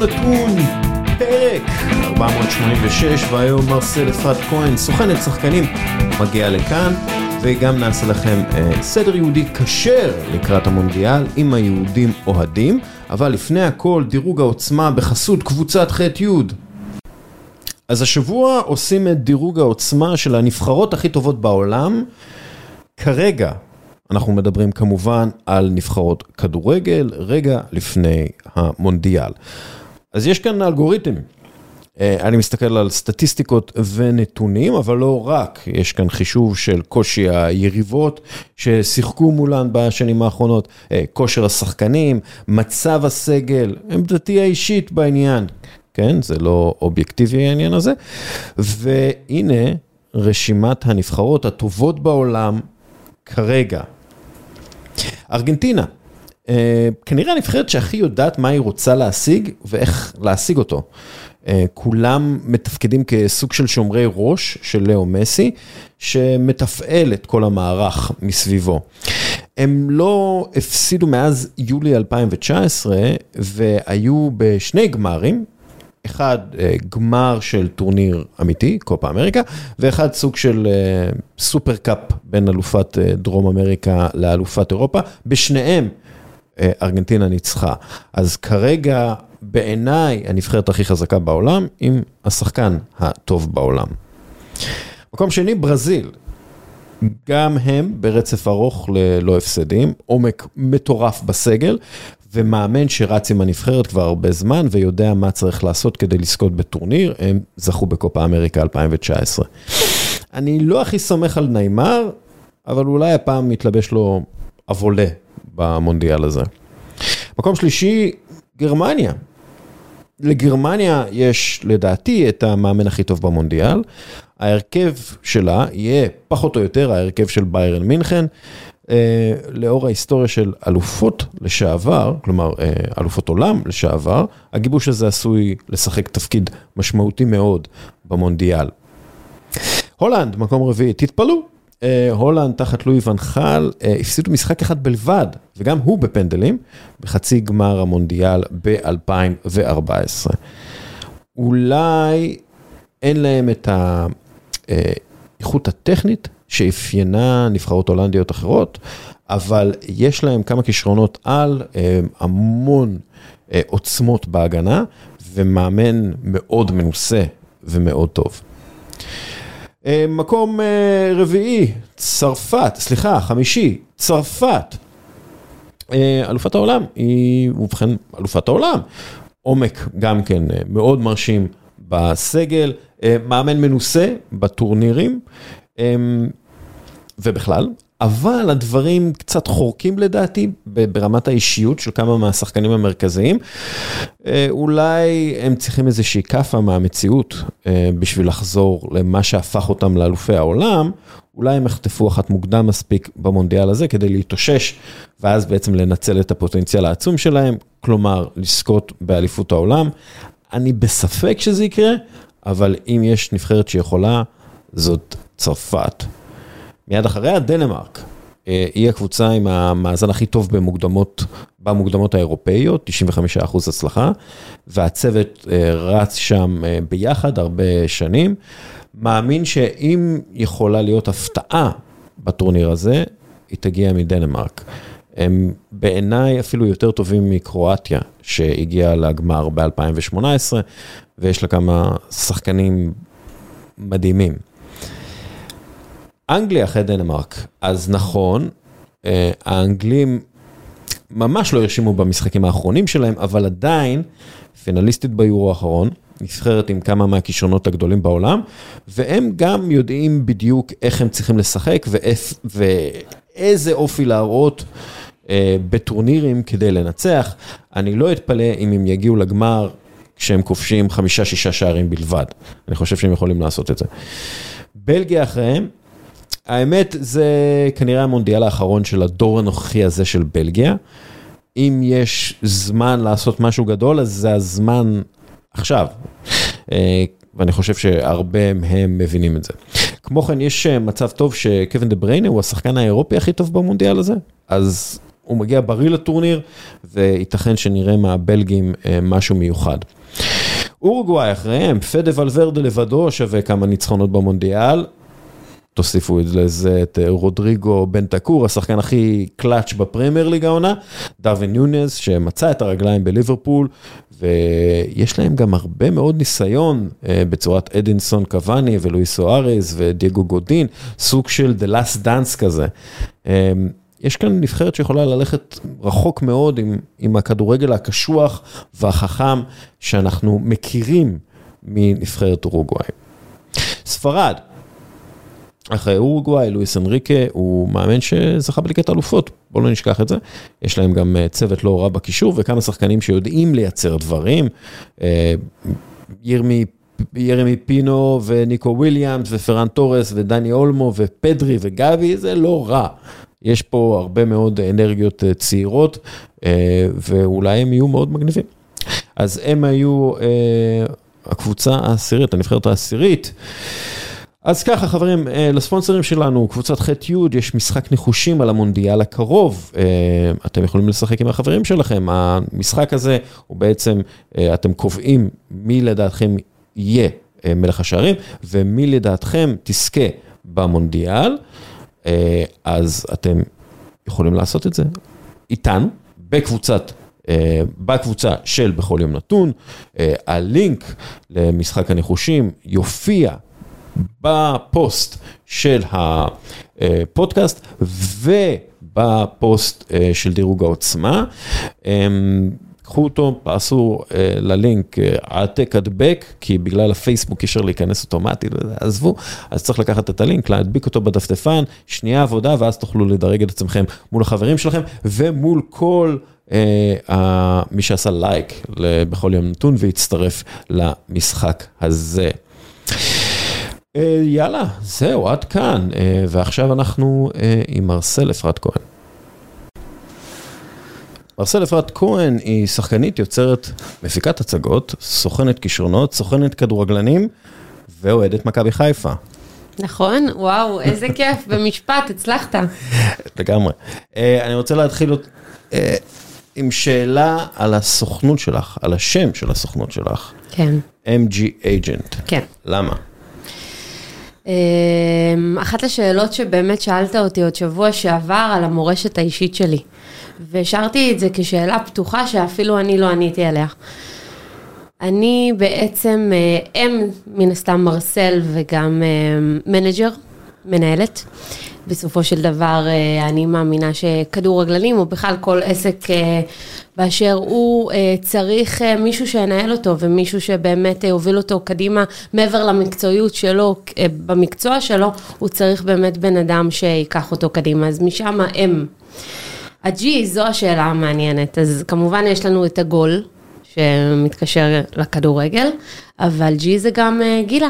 נתון, פרק 486, והיום מרסל אפרת כהן, סוכנת שחקנים, מגיע לכאן, וגם נעשה לכם אה, סדר יהודי כשר לקראת המונדיאל, אם היהודים אוהדים, אבל לפני הכל, דירוג העוצמה בחסות קבוצת ח' י'. אז השבוע עושים את דירוג העוצמה של הנבחרות הכי טובות בעולם. כרגע אנחנו מדברים כמובן על נבחרות כדורגל, רגע לפני המונדיאל. אז יש כאן אלגוריתם. אה, אני מסתכל על סטטיסטיקות ונתונים, אבל לא רק, יש כאן חישוב של קושי היריבות ששיחקו מולן בשנים האחרונות, אה, כושר השחקנים, מצב הסגל, עמדתי האישית בעניין, כן? זה לא אובייקטיבי העניין הזה. והנה רשימת הנבחרות הטובות בעולם כרגע. ארגנטינה, כנראה הנבחרת שהכי יודעת מה היא רוצה להשיג ואיך להשיג אותו. אה, כולם מתפקדים כסוג של שומרי ראש של לאו מסי, שמתפעל את כל המערך מסביבו. הם לא הפסידו מאז יולי 2019 והיו בשני גמרים, אחד אה, גמר של טורניר אמיתי, קופה אמריקה, ואחד סוג של אה, סופר קאפ בין אלופת דרום אמריקה לאלופת אירופה, בשניהם ארגנטינה ניצחה. אז כרגע בעיניי הנבחרת הכי חזקה בעולם, עם השחקן הטוב בעולם. מקום שני, ברזיל. גם הם ברצף ארוך ללא הפסדים, עומק מטורף בסגל, ומאמן שרץ עם הנבחרת כבר הרבה זמן ויודע מה צריך לעשות כדי לזכות בטורניר, הם זכו בקופה אמריקה 2019. אני לא הכי סומך על ניימר, אבל אולי הפעם מתלבש לו אבולה במונדיאל הזה. מקום שלישי, גרמניה. לגרמניה יש לדעתי את המאמן הכי טוב במונדיאל. ההרכב שלה יהיה פחות או יותר ההרכב של ביירן מינכן. אה, לאור ההיסטוריה של אלופות לשעבר, כלומר אה, אלופות עולם לשעבר, הגיבוש הזה עשוי לשחק תפקיד משמעותי מאוד במונדיאל. הולנד, מקום רביעי, תתפלאו, הולנד תחת לואי ונחל הפסידו משחק אחד בלבד, וגם הוא בפנדלים, בחצי גמר המונדיאל ב-2014. אולי אין להם את האיכות הטכנית שאפיינה נבחרות הולנדיות אחרות, אבל יש להם כמה כישרונות על, אה, המון אה, עוצמות בהגנה, ומאמן מאוד מנוסה ומאוד טוב. אה, מקום אה, רביעי, צרפת, סליחה, חמישי, צרפת. אה, אלופת העולם, היא ובכן אלופת העולם. עומק גם כן מאוד מרשים בסגל, מאמן מנוסה בטורנירים, ובכלל, אבל הדברים קצת חורקים לדעתי ברמת האישיות של כמה מהשחקנים המרכזיים. אה, אולי הם צריכים איזושהי כאפה מהמציאות אה, בשביל לחזור למה שהפך אותם לאלופי העולם. אולי הם יחטפו אחת מוקדם מספיק במונדיאל הזה כדי להתאושש, ואז בעצם לנצל את הפוטנציאל העצום שלהם, כלומר, לזכות באליפות העולם. אני בספק שזה יקרה, אבל אם יש נבחרת שיכולה, זאת צרפת. מיד אחריה דנמרק. אה, היא הקבוצה עם המאזן הכי טוב במוקדמות, במוקדמות האירופאיות, 95% הצלחה, והצוות אה, רץ שם אה, ביחד הרבה שנים. מאמין שאם יכולה להיות הפתעה בטורניר הזה, היא תגיע מדנמרק. הם בעיניי אפילו יותר טובים מקרואטיה, שהגיעה לגמר ב-2018, ויש לה כמה שחקנים מדהימים. אנגליה אחרי דנמרק, אז נכון, אה, האנגלים ממש לא הרשימו במשחקים האחרונים שלהם, אבל עדיין פינליסטית ביורו האחרון, נבחרת עם כמה מהכישרונות הגדולים בעולם, והם גם יודעים בדיוק איך הם צריכים לשחק ואיף, ואיזה אופי להראות אה, בטורנירים כדי לנצח. אני לא אתפלא אם הם יגיעו לגמר כשהם כובשים חמישה-שישה שערים בלבד. אני חושב שהם יכולים לעשות את זה. בלגיה אחריהם, האמת, זה כנראה המונדיאל האחרון של הדור הנוכחי הזה של בלגיה. אם יש זמן לעשות משהו גדול, אז זה הזמן עכשיו. אה, ואני חושב שהרבה מהם מבינים את זה. כמו כן, יש אה, מצב טוב שקווין דה בריינה הוא השחקן האירופי הכי טוב במונדיאל הזה, אז הוא מגיע בריא לטורניר, וייתכן שנראה מהבלגים משהו מיוחד. אורוגוואי אחריהם, פדה ולוורדה לבדו שווה כמה ניצחונות במונדיאל. תוסיפו לזה את רודריגו בן תקור, השחקן הכי קלאץ' בפרמייר ליג העונה, דרווין יונס שמצא את הרגליים בליברפול, ויש להם גם הרבה מאוד ניסיון בצורת אדינסון קוואני ולואיס סוארז ודייגו גודין, סוג של The Last Dance כזה. יש כאן נבחרת שיכולה ללכת רחוק מאוד עם, עם הכדורגל הקשוח והחכם שאנחנו מכירים מנבחרת אורוגוואי. ספרד, אחרי אורוגוואי, לואיס אנריקה, הוא מאמן שזכה בליגת אלופות, בואו לא נשכח את זה. יש להם גם צוות לא רע בקישור וכמה שחקנים שיודעים לייצר דברים. ירמי ירמי פינו וניקו וויליאמס ופרן טורס ודני אולמו ופדרי וגבי, זה לא רע. יש פה הרבה מאוד אנרגיות צעירות, ואולי הם יהיו מאוד מגניבים. אז הם היו הקבוצה העשירית, הנבחרת העשירית. אז ככה חברים, לספונסרים שלנו, קבוצת ח'-י', יש משחק ניחושים על המונדיאל הקרוב, אתם יכולים לשחק עם החברים שלכם, המשחק הזה הוא בעצם, אתם קובעים מי לדעתכם יהיה מלך השערים, ומי לדעתכם תזכה במונדיאל. אז אתם יכולים לעשות את זה איתנו, בקבוצת, בקבוצה של בכל יום נתון, הלינק למשחק הניחושים יופיע בפוסט של הפודקאסט ובפוסט של דירוג העוצמה. קחו אותו, תעשו ללינק העתק הדבק, כי בגלל הפייסבוק אי אפשר להיכנס אוטומטית, עזבו, אז צריך לקחת את הלינק, להדביק אותו בדפדפן, שנייה עבודה, ואז תוכלו לדרג את עצמכם מול החברים שלכם, ומול כל מי שעשה לייק בכל יום נתון, והצטרף למשחק הזה. יאללה, זהו, עד כאן, ועכשיו אנחנו עם מרסל אפרת כהן. מרסל אפרת כהן היא שחקנית, יוצרת, מפיקת הצגות, סוכנת כישרונות, סוכנת כדורגלנים ואוהדת מכבי חיפה. נכון, וואו, איזה כיף, במשפט, הצלחת. לגמרי. אני רוצה להתחיל עם שאלה על הסוכנות שלך, על השם של הסוכנות שלך. כן. MG Agent. כן. למה? אחת השאלות שבאמת שאלת אותי עוד שבוע שעבר על המורשת האישית שלי. והשארתי את זה כשאלה פתוחה שאפילו אני לא עניתי עליה. אני בעצם אם, מן הסתם מרסל וגם מנג'ר, מנהלת. בסופו של דבר אני מאמינה שכדורגלנים או בכלל כל עסק באשר הוא צריך מישהו שינהל אותו ומישהו שבאמת יוביל אותו קדימה מעבר למקצועיות שלו, במקצוע שלו הוא צריך באמת בן אדם שיקח אותו קדימה, אז משם אם. ה-G זו השאלה המעניינת, אז כמובן יש לנו את הגול שמתקשר לכדורגל, אבל G זה גם גילה.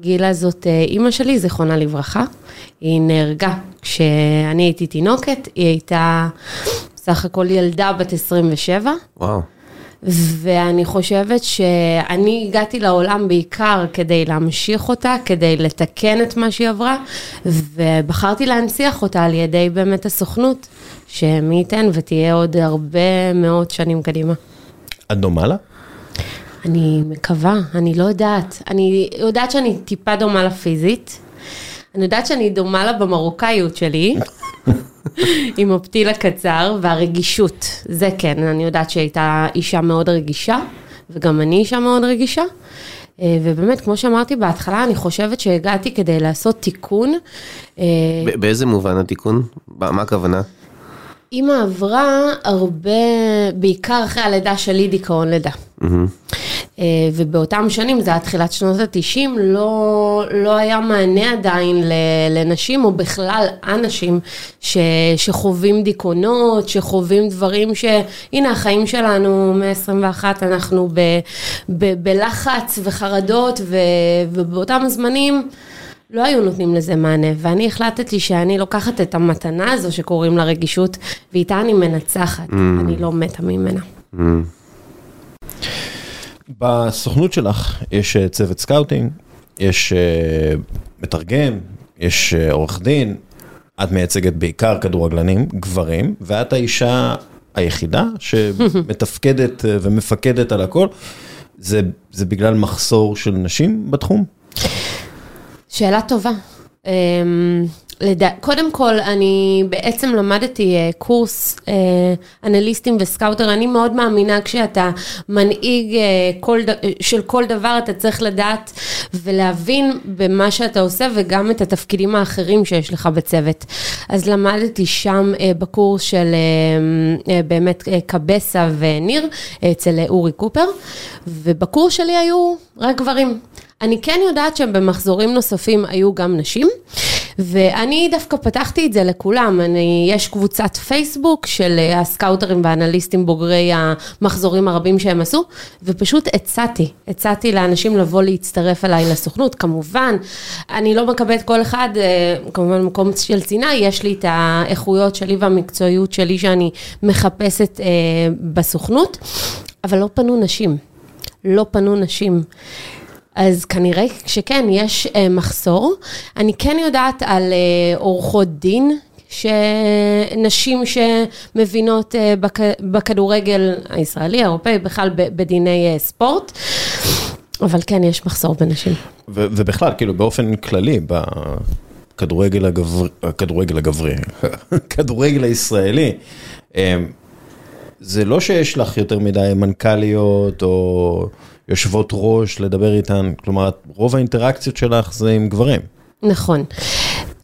גילה זאת אימא שלי, זיכרונה לברכה, היא נהרגה כשאני הייתי תינוקת, היא הייתה סך הכל ילדה בת 27. וואו. ואני חושבת שאני הגעתי לעולם בעיקר כדי להמשיך אותה, כדי לתקן את מה שהיא עברה, ובחרתי להנציח אותה על ידי באמת הסוכנות, שמי ייתן ותהיה עוד הרבה מאוד שנים קדימה. את דומה לה? אני מקווה, אני לא יודעת. אני יודעת שאני טיפה דומה לה פיזית. אני יודעת שאני דומה לה במרוקאיות שלי. עם הפתיל הקצר והרגישות, זה כן, אני יודעת שהייתה אישה מאוד רגישה, וגם אני אישה מאוד רגישה. ובאמת, כמו שאמרתי בהתחלה, אני חושבת שהגעתי כדי לעשות תיקון. באיזה מובן התיקון? מה הכוונה? אימא עברה הרבה, בעיקר אחרי הלידה שלי, דיכאון לידה. ובאותם שנים, זה היה תחילת שנות ה-90, לא, לא היה מענה עדיין לנשים, או בכלל אנשים ש, שחווים דיכאונות, שחווים דברים ש... הנה, החיים שלנו מ-21, אנחנו ב, ב, בלחץ וחרדות, ו, ובאותם הזמנים... לא היו נותנים לזה מענה, ואני החלטתי שאני לוקחת את המתנה הזו שקוראים לה רגישות, ואיתה אני מנצחת, mm. אני לא מתה ממנה. Mm. בסוכנות שלך יש צוות סקאוטינג, יש מתרגם, יש עורך דין, את מייצגת בעיקר כדורגלנים, גברים, ואת האישה היחידה שמתפקדת אה, ומפקדת על הכל. זה, זה בגלל מחסור של נשים בתחום? שאלה טובה. לדע... קודם כל, אני בעצם למדתי uh, קורס uh, אנליסטים וסקאוטר, אני מאוד מאמינה כשאתה מנהיג uh, כל ד... של כל דבר, אתה צריך לדעת ולהבין במה שאתה עושה וגם את התפקידים האחרים שיש לך בצוות. אז למדתי שם בקורס של באמת קבסה וניר, אצל אורי קופר, ובקורס שלי היו רק גברים. אני כן יודעת שבמחזורים נוספים היו גם נשים, ואני דווקא פתחתי את זה לכולם. אני, יש קבוצת פייסבוק של הסקאוטרים והאנליסטים בוגרי המחזורים הרבים שהם עשו, ופשוט הצעתי, הצעתי לאנשים לבוא להצטרף אליי לסוכנות. כמובן, אני לא מקבלת כל אחד, אה, כמובן מקום של צנעה, יש לי את האיכויות שלי והמקצועיות שלי שאני מחפשת אה, בסוכנות, אבל לא פנו נשים. לא פנו נשים. אז כנראה שכן, יש אה, מחסור. אני כן יודעת על אה, עורכות דין. שנשים שמבינות אה, בכ... בכדורגל הישראלי, האירופאי, בכלל בדיני אה, ספורט, אבל כן, יש מחסור בנשים. ו- ובכלל, כאילו, באופן כללי, בכדורגל הגבר... הכדורגל הגברי, כדורגל הישראלי, אה, זה לא שיש לך יותר מדי מנכ"ליות או... יושבות ראש, לדבר איתן, כלומר, רוב האינטראקציות שלך זה עם גברים. נכון.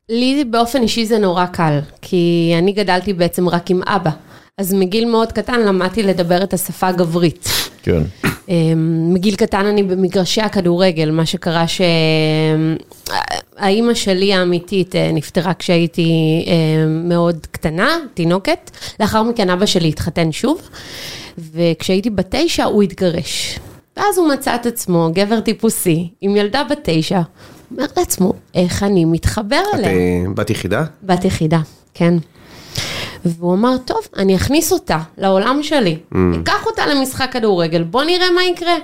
לי באופן אישי זה נורא קל, כי אני גדלתי בעצם רק עם אבא. אז מגיל מאוד קטן למדתי לדבר את השפה הגברית. כן. אמ, מגיל קטן אני במגרשי הכדורגל, מה שקרה שהאימא שלי האמיתית אה, נפטרה כשהייתי אה, מאוד קטנה, תינוקת. לאחר מכן אבא שלי התחתן שוב, וכשהייתי בתשע הוא התגרש. ואז הוא מצא את עצמו, גבר טיפוסי, עם ילדה בת תשע, אומר לעצמו, איך אני מתחבר אליה? את אה, בת יחידה? בת יחידה, כן. והוא אמר, טוב, אני אכניס אותה לעולם שלי, mm. אקח אותה למשחק כדורגל, בוא נראה מה יקרה.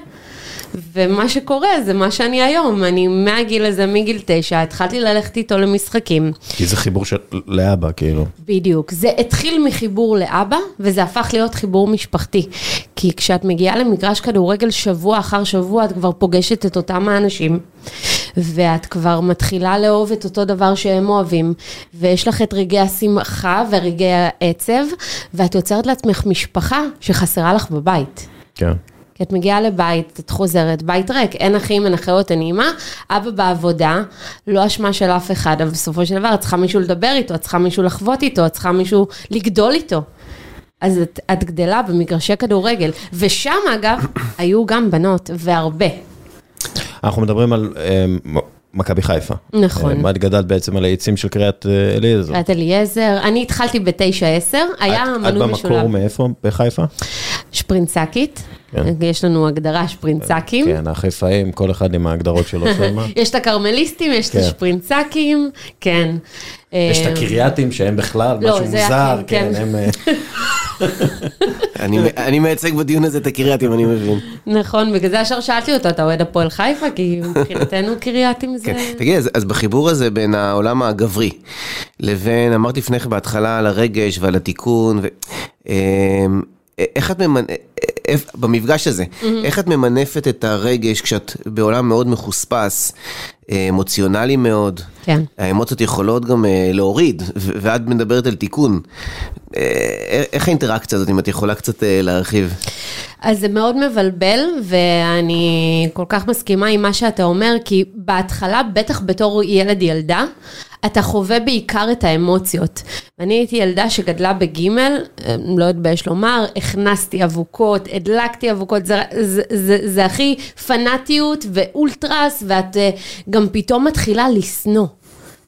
ומה שקורה זה מה שאני היום, אני מהגיל הזה, מגיל תשע, התחלתי ללכת איתו למשחקים. כי זה חיבור של לאבא, כאילו. בדיוק, זה התחיל מחיבור לאבא, וזה הפך להיות חיבור משפחתי. כי כשאת מגיעה למגרש כדורגל שבוע אחר שבוע, את כבר פוגשת את אותם האנשים, ואת כבר מתחילה לאהוב את אותו דבר שהם אוהבים, ויש לך את רגעי השמחה ורגעי העצב, ואת יוצרת לעצמך משפחה שחסרה לך בבית. כן. כי את מגיעה לבית, את חוזרת, בית ריק, אין אחים, אין אחיות, אין אימא, אבא בעבודה, לא אשמה של אף אחד, אבל בסופו של דבר את צריכה מישהו לדבר איתו, את צריכה מישהו לחוות איתו, את צריכה מישהו לגדול איתו. אז את, את גדלה במגרשי כדורגל, ושם אגב, היו גם בנות, והרבה. אנחנו מדברים על... אמ, מכבי חיפה. נכון. אה, את גדלת בעצם על העצים של קריית אה, אליעזר. קריית אליעזר, אני התחלתי בתשע עשר, היה מנוי משולב. את במקור מאיפה? בחיפה? שפרינצקית, כן. יש לנו הגדרה שפרינצקים. כן, החיפאים, כל אחד עם ההגדרות שלו שמה. יש את הכרמליסטים, יש את כן. השפרינצקים, כן. יש את הקרייתים שהם בכלל לא, משהו מוזר, כן, כן, הם... אה, אני מייצג בדיון הזה את הקרייתים, אני מבין. נכון, בגלל זה ישר שאלתי אותו, אתה אוהד הפועל חיפה? כי מבחינתנו קרייתים זה... תגיד, אז בחיבור הזה בין העולם הגברי לבין, אמרתי לפני כן בהתחלה על הרגש ועל התיקון, אמ, איך את ממנפת, במפגש הזה, mm-hmm. איך את ממנפת את הרגש כשאת בעולם מאוד מחוספס, אה, אמוציונלי מאוד, כן. האמוציות יכולות גם אה, להוריד, ואת מדברת על תיקון. אה, איך האינטראקציה הזאת, אם את יכולה קצת להרחיב? אז זה מאוד מבלבל, ואני כל כך מסכימה עם מה שאתה אומר, כי בהתחלה, בטח בתור ילד ילדה, אתה חווה בעיקר את האמוציות. אני הייתי ילדה שגדלה בגימל, לא אתבייש לומר, הכנסתי אבוקות, הדלקתי אבוקות, זה, זה, זה, זה הכי פנאטיות ואולטרס, ואת גם פתאום מתחילה לשנוא.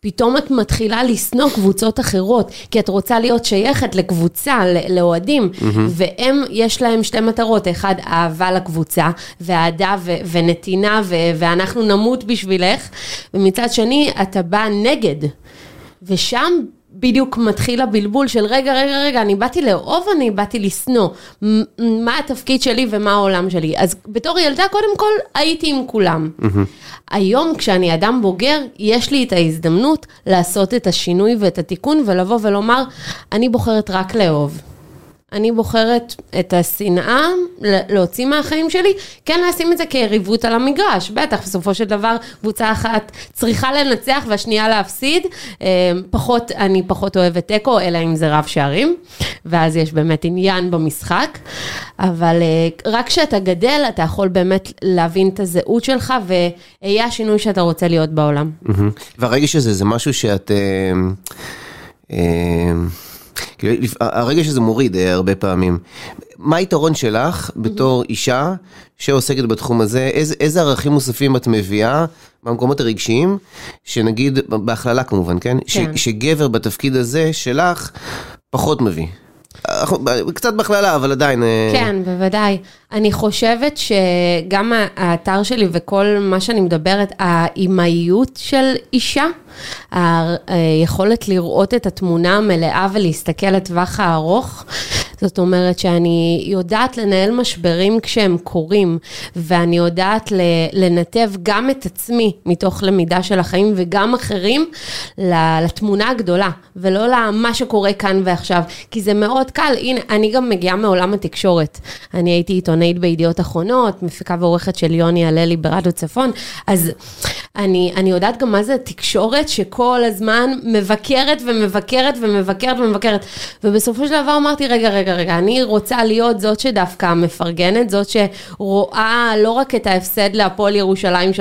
פתאום את מתחילה לשנוא קבוצות אחרות, כי את רוצה להיות שייכת לקבוצה, לאוהדים, mm-hmm. והם, יש להם שתי מטרות, אחד, אהבה לקבוצה, ואהדה ו- ונתינה, ו- ואנחנו נמות בשבילך, ומצד שני, אתה בא נגד. ושם בדיוק מתחיל הבלבול של רגע, רגע, רגע, אני באתי לאהוב אני באתי לשנוא? מה התפקיד שלי ומה העולם שלי? אז בתור ילדה, קודם כל, הייתי עם כולם. היום, כשאני אדם בוגר, יש לי את ההזדמנות לעשות את השינוי ואת התיקון ולבוא ולומר, אני בוחרת רק לאהוב. אני בוחרת את השנאה להוציא מהחיים שלי, כן לשים את זה כיריבות על המגרש. בטח, בסופו של דבר, קבוצה אחת צריכה לנצח והשנייה להפסיד. אה, פחות, אני פחות אוהבת תיקו, אלא אם זה רב שערים, ואז יש באמת עניין במשחק. אבל אה, רק כשאתה גדל, אתה יכול באמת להבין את הזהות שלך, ויהיה השינוי שאתה רוצה להיות בעולם. והרגש הזה זה משהו שאת... הרגש הזה מוריד אה, הרבה פעמים. מה היתרון שלך בתור אישה שעוסקת בתחום הזה? איזה, איזה ערכים מוספים את מביאה מהמקומות הרגשיים, שנגיד, בהכללה כמובן, כן? ש, כן. שגבר בתפקיד הזה שלך פחות מביא. קצת בהכללה, אבל עדיין... אה, כן, בוודאי. אני חושבת שגם האתר שלי וכל מה שאני מדברת, האימהיות של אישה, היכולת לראות את התמונה המלאה ולהסתכל לטווח הארוך, זאת אומרת שאני יודעת לנהל משברים כשהם קורים, ואני יודעת לנתב גם את עצמי מתוך למידה של החיים וגם אחרים לתמונה הגדולה, ולא למה שקורה כאן ועכשיו, כי זה מאוד קל. הנה, אני גם מגיעה מעולם התקשורת. אני הייתי עיתונאית בידיעות אחרונות, מפיקה ועורכת של יוני הללי ברדיו צפון, אז אני, אני יודעת גם מה זה תקשורת שכל הזמן מבקרת ומבקרת ומבקרת ומבקרת. ובסופו של דבר אמרתי, רגע, רגע, רגע, אני רוצה להיות זאת שדווקא מפרגנת, זאת שרואה לא רק את ההפסד להפועל ירושלים 3-0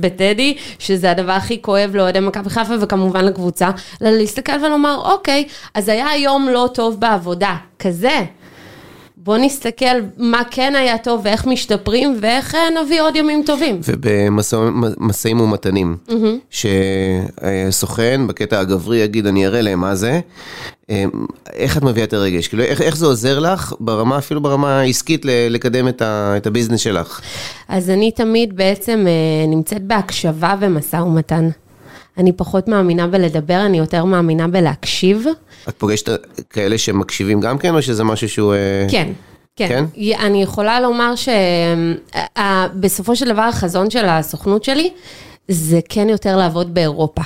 בטדי, שזה הדבר הכי כואב לאוהדי מכבי חיפה וכמובן לקבוצה, אלא להסתכל ולומר, אוקיי, אז היה יום לא טוב בעבודה, כזה. בוא נסתכל מה כן היה טוב ואיך משתפרים ואיך אה, נביא עוד ימים טובים. ובמשאים ומתנים, שסוכן בקטע הגברי יגיד, אני אראה להם מה זה, אה, איך את מביאה את הרגש? כאילו, איך, איך זה עוזר לך ברמה, אפילו ברמה העסקית, לקדם את, ה, את הביזנס שלך? אז אני תמיד בעצם אה, נמצאת בהקשבה ומשא ומתן. אני פחות מאמינה בלדבר, אני יותר מאמינה בלהקשיב. את פוגשת כאלה שמקשיבים גם כן, או שזה משהו שהוא... אה, כן. כן, כן? כן? אני יכולה לומר שבסופו של דבר החזון של הסוכנות שלי זה כן יותר לעבוד באירופה.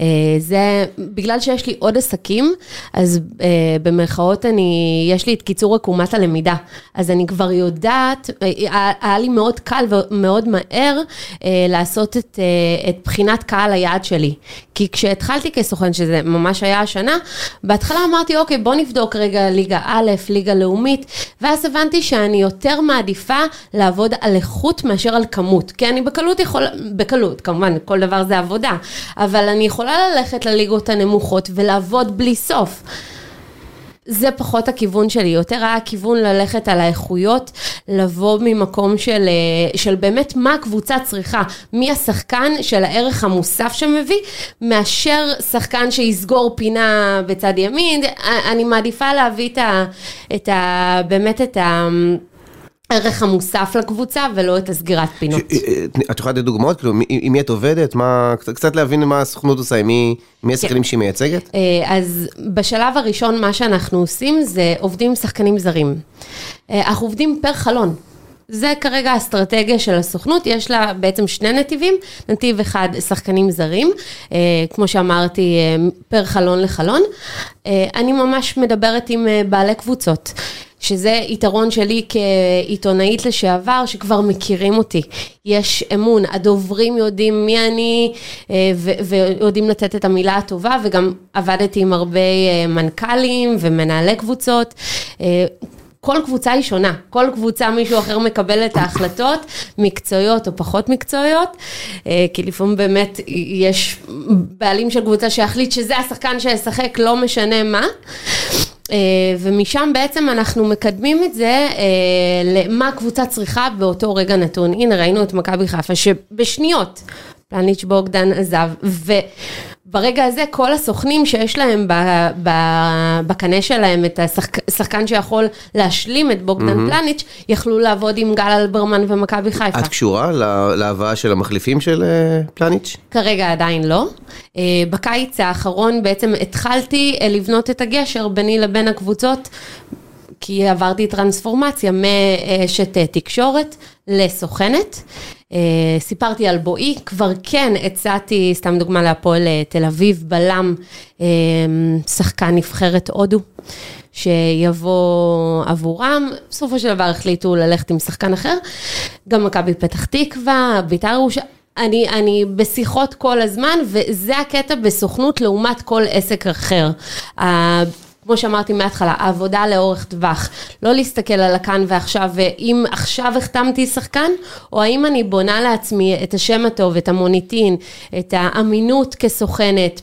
אה, זה, בגלל שיש לי עוד עסקים, אז אה, במרכאות אני, יש לי את קיצור עקומת הלמידה. אז אני כבר יודעת, אה, היה לי מאוד קל ומאוד מהר אה, לעשות את, אה, את בחינת קהל היעד שלי. כי כשהתחלתי כסוכן, שזה ממש היה השנה, בהתחלה אמרתי, אוקיי, בוא נבדוק רגע ליגה א', ליגה לאומית, ואז הבנתי שאני יותר מעדיפה לעבוד על איכות מאשר על כמות. כי אני בקלות יכולה, בקלות, כמובן, כל דבר זה עבודה, אבל אני יכולה ללכת לליגות הנמוכות ולעבוד בלי סוף. זה פחות הכיוון שלי, יותר היה הכיוון ללכת על האיכויות, לבוא ממקום של, אה, של באמת מה הקבוצה צריכה, מי השחקן של הערך המוסף שמביא, מאשר שחקן שיסגור פינה בצד ימין, אני מעדיפה להביא את ה... את ה באמת את ה... הערך המוסף לקבוצה ולא את הסגירת פינות. ש- אה, את יכולה לתת דוגמאות? כאילו, עם מי את עובדת? מה, קצת- להבין מה הסוכנות עושה, עם מי, מי השחקנים שהיא מייצגת? אה, אז בשלב הראשון מה שאנחנו עושים זה עובדים עם שחקנים זרים. אה, אנחנו עובדים פר חלון. זה כרגע האסטרטגיה של הסוכנות, יש לה בעצם שני נתיבים, נתיב אחד שחקנים זרים, אה, כמו שאמרתי, אה, פר חלון לחלון. אה, אני ממש מדברת עם אה, בעלי קבוצות. שזה יתרון שלי כעיתונאית לשעבר, שכבר מכירים אותי. יש אמון, הדוברים יודעים מי אני, אה, ויודעים לתת את המילה הטובה, וגם עבדתי עם הרבה אה, מנכ"לים ומנהלי קבוצות. אה, כל קבוצה היא שונה, כל קבוצה מישהו אחר מקבל את ההחלטות, מקצועיות או פחות מקצועיות, כי לפעמים באמת יש בעלים של קבוצה שיחליט שזה השחקן שישחק, לא משנה מה. אה, ומשם בעצם אנחנו מקדמים את זה אה, למה הקבוצה צריכה באותו רגע נתון. הנה ראינו את מכבי חיפה שבשניות פלניץ' בוגדן עזב, ברגע הזה כל הסוכנים שיש להם בקנה שלהם את השחקן שיכול להשלים את בוגדן פלניץ', יכלו לעבוד עם גל אלברמן ומכבי חיפה. את קשורה לה- להבאה של המחליפים של אה, פלניץ'? כרגע עדיין לא. אה, בקיץ האחרון בעצם התחלתי אה, לבנות את הגשר ביני לבין הקבוצות, כי עברתי טרנספורמציה מאשת אה, תקשורת לסוכנת. אה, סיפרתי על בואי, כבר כן הצעתי, סתם דוגמה להפועל אה, תל אביב, בלם, שחקן נבחרת הודו. שיבוא עבורם, בסופו של דבר החליטו ללכת עם שחקן אחר. גם מכבי פתח תקווה, בית"ר ירושלים. אני, אני בשיחות כל הזמן, וזה הקטע בסוכנות לעומת כל עסק אחר. כמו שאמרתי מההתחלה, העבודה לאורך טווח. לא להסתכל על הכאן ועכשיו, ואם עכשיו החתמתי שחקן, או האם אני בונה לעצמי את השם הטוב, את המוניטין, את האמינות כסוכנת.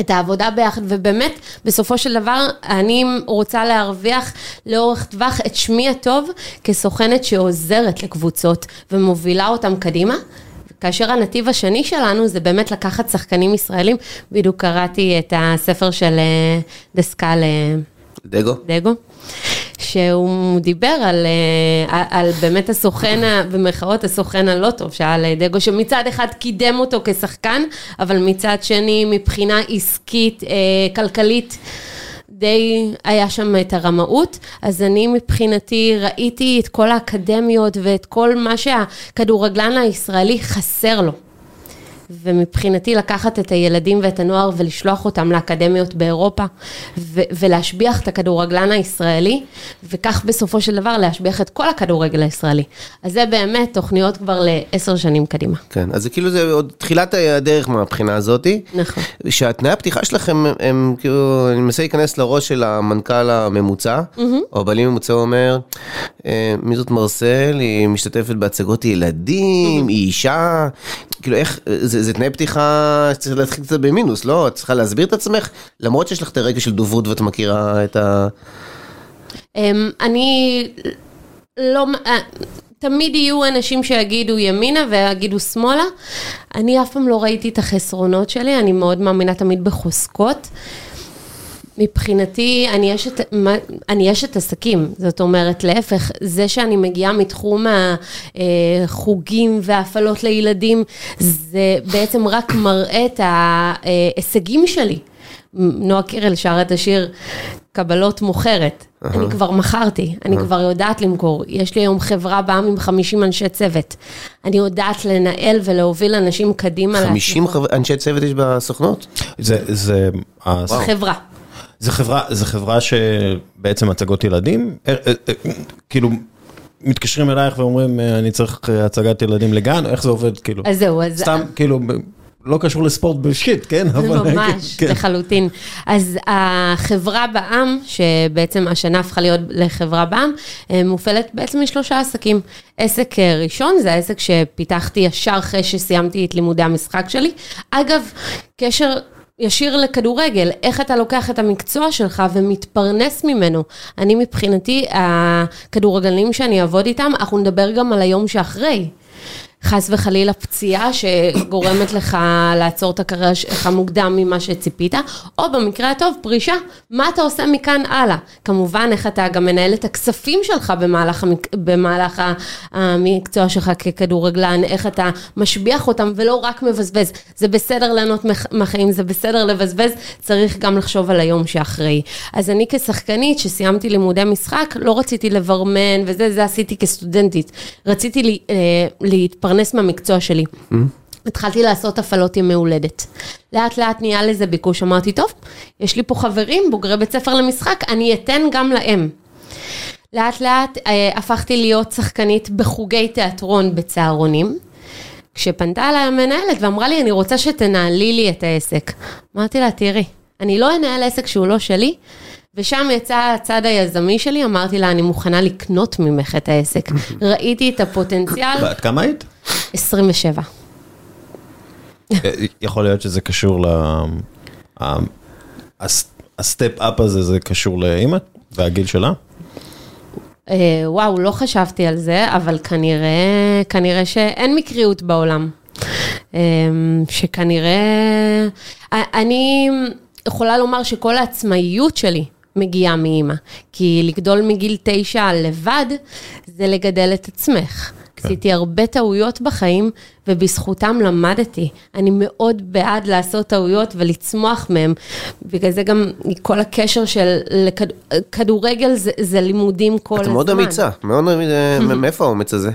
את העבודה ביחד, ובאמת, בסופו של דבר, אני רוצה להרוויח לאורך טווח את שמי הטוב כסוכנת שעוזרת לקבוצות ומובילה אותם קדימה. כאשר הנתיב השני שלנו זה באמת לקחת שחקנים ישראלים, בדיוק קראתי את הספר של אה, דסקל אה, דגו? דגו, שהוא דיבר על, אה, על באמת הסוכן, במרכאות הסוכן הלא טוב, שהיה לדגו, שמצד אחד קידם אותו כשחקן, אבל מצד שני מבחינה עסקית, אה, כלכלית, די היה שם את הרמאות, אז אני מבחינתי ראיתי את כל האקדמיות ואת כל מה שהכדורגלן הישראלי חסר לו. ומבחינתי לקחת את הילדים ואת הנוער ולשלוח אותם לאקדמיות באירופה ו- ולהשביח את הכדורגלן הישראלי, וכך בסופו של דבר להשביח את כל הכדורגל הישראלי. אז זה באמת תוכניות כבר לעשר שנים קדימה. כן, אז זה כאילו זה עוד תחילת הדרך מהבחינה הזאתי. נכון. שהתנאי הפתיחה שלכם הם, הם כאילו, אני מנסה להיכנס לראש של המנכ"ל הממוצע, או הבעלים הממוצע אומר, "אה, מי זאת מרסל, היא משתתפת בהצגות ילדים, היא אישה, כאילו איך, זה, זה תנאי פתיחה שצריך להתחיל קצת במינוס, לא? את צריכה להסביר את עצמך, למרות שיש לך את הרגע של דוברות ואת מכירה את ה... אמ, אני לא, אה, תמיד יהיו אנשים שיגידו ימינה ויגידו שמאלה. אני אף פעם לא ראיתי את החסרונות שלי, אני מאוד מאמינה תמיד בחוזקות. מבחינתי, אני אשת, מה- אני אשת עסקים, זאת אומרת, להפך, זה שאני מגיעה מתחום החוגים וההפעלות לילדים, זה בעצם רק מראה את ההישגים שלי. נועה קירל שרה את השיר קבלות מוכרת. אני כבר מכרתי, אני כבר יודעת למכור. יש לי היום חברה בעם עם 50 אנשי צוות. אני יודעת לנהל ולהוביל אנשים קדימה. 50 להצלחות. חבר- אנשי צוות יש בסוכנות? זה, זה, ה- חברה. זה חברה, זה חברה שבעצם הצגות ילדים, אה, אה, אה, כאילו, מתקשרים אלייך ואומרים, אני צריך הצגת ילדים לגן, איך זה עובד, כאילו? אז זהו, אז... סתם, כאילו, לא קשור לספורט בשיט, כן? אבל- ממש, כן. לחלוטין. אז החברה בע"מ, שבעצם השנה הפכה להיות לחברה בע"מ, מופעלת בעצם משלושה עסקים. עסק ראשון, זה העסק שפיתחתי ישר אחרי שסיימתי את לימודי המשחק שלי. אגב, קשר... ישיר לכדורגל, איך אתה לוקח את המקצוע שלך ומתפרנס ממנו. אני מבחינתי, הכדורגלנים שאני אעבוד איתם, אנחנו נדבר גם על היום שאחרי. חס וחלילה פציעה שגורמת לך לעצור את הקריירה שלך מוקדם ממה שציפית, או במקרה הטוב פרישה, מה אתה עושה מכאן הלאה? כמובן איך אתה גם מנהל את הכספים שלך במהלך, המק... במהלך המקצוע שלך ככדורגלן, איך אתה משביח אותם ולא רק מבזבז. זה בסדר ליהנות מהחיים, זה בסדר לבזבז, צריך גם לחשוב על היום שאחרי. אז אני כשחקנית שסיימתי לימודי משחק, לא רציתי לברמן וזה, זה עשיתי כסטודנטית. רציתי לי, אה, להתפרנס מהמקצוע שלי. התחלתי לעשות הפעלות ימי הולדת. לאט לאט נהיה לזה ביקוש, אמרתי, טוב, יש לי פה חברים, בוגרי בית ספר למשחק, אני אתן גם להם. לאט לאט אה, הפכתי להיות שחקנית בחוגי תיאטרון בצהרונים. כשפנתה אליי המנהלת ואמרה לי, אני רוצה שתנהלי לי את העסק. אמרתי לה, תראי, אני לא אנהל עסק שהוא לא שלי, ושם יצא הצד היזמי שלי, אמרתי לה, אני מוכנה לקנות ממך את העסק. ראיתי את הפוטנציאל, ואת כמה היית? 27. אה, יכול להיות שזה קשור ל... ה- הס- הסטפ אפ הזה, זה קשור לאימא והגיל שלה? אה, וואו, לא חשבתי על זה, אבל כנראה, כנראה שאין מקריות בעולם. שכנראה, אני יכולה לומר שכל העצמאיות שלי מגיעה מאימא, כי לגדול מגיל תשע לבד, זה לגדל את עצמך. עשיתי הרבה טעויות בחיים, ובזכותם למדתי. אני מאוד בעד לעשות טעויות ולצמוח מהם. בגלל זה גם כל הקשר של כדורגל זה, זה לימודים כל הזמן. את מאוד אמיצה, מאוד אמיצה, מאיפה האומץ הזה?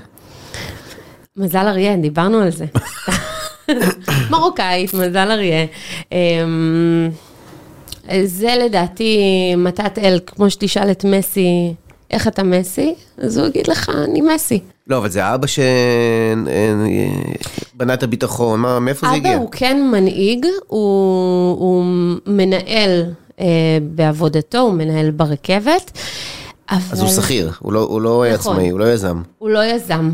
מזל אריה, דיברנו על זה. מרוקאית, מזל אריה. אמ, זה לדעתי מתת אל, כמו שתשאל את מסי, איך אתה מסי? אז הוא יגיד לך, אני מסי. לא, אבל זה אבא שבנה את הביטחון, מה, מאיפה זה הגיע? אבא הוא כן מנהיג, הוא, הוא מנהל אה, בעבודתו, הוא מנהל ברכבת. אבל... אז הוא שכיר, הוא לא, הוא לא נכון, עצמאי, הוא לא יזם. הוא לא יזם.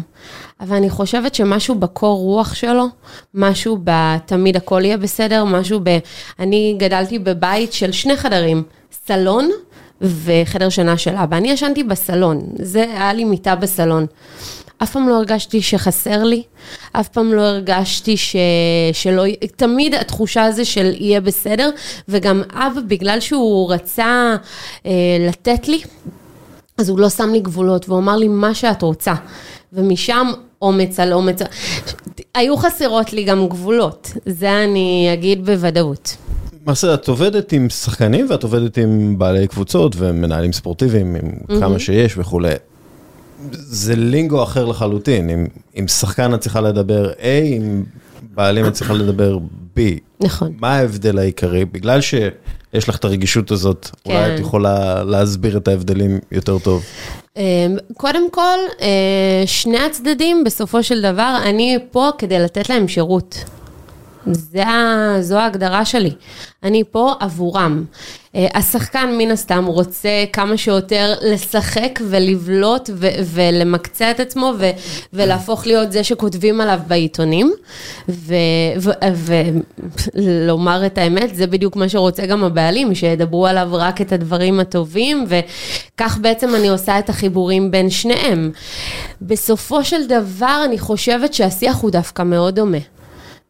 אבל אני חושבת שמשהו בקור רוח שלו, משהו בתמיד הכל יהיה בסדר, משהו ב... אני גדלתי בבית של שני חדרים, סלון וחדר שינה של אבא. אני ישנתי בסלון, זה היה לי מיטה בסלון. אף פעם לא הרגשתי שחסר לי, אף פעם לא הרגשתי ש... שלא, תמיד התחושה הזו של יהיה בסדר, וגם אבא, בגלל שהוא רצה אה, לתת לי, אז הוא לא שם לי גבולות, והוא אמר לי מה שאת רוצה. ומשם אומץ על אומץ, היו חסרות לי גם גבולות, זה אני אגיד בוודאות. מרסל, את עובדת עם שחקנים ואת עובדת עם בעלי קבוצות ומנהלים ספורטיביים, עם mm-hmm. כמה שיש וכולי. זה לינגו אחר לחלוטין, עם, עם שחקן את צריכה לדבר A, עם בעלים את צריכה לדבר B. נכון. מה ההבדל העיקרי? בגלל שיש לך את הרגישות הזאת, כן. אולי את יכולה להסביר את ההבדלים יותר טוב. אמ, קודם כל, אה, שני הצדדים, בסופו של דבר, אני פה כדי לתת להם שירות. זה, זו ההגדרה שלי. אני פה עבורם. אה, השחקן מן הסתם רוצה כמה שיותר לשחק ולבלוט ו- ולמקצע את עצמו ו- ולהפוך להיות זה שכותבים עליו בעיתונים. ולומר ו- ו- את האמת, זה בדיוק מה שרוצה גם הבעלים, שידברו עליו רק את הדברים הטובים, וכך בעצם אני עושה את החיבורים בין שניהם. בסופו של דבר, אני חושבת שהשיח הוא דווקא מאוד דומה.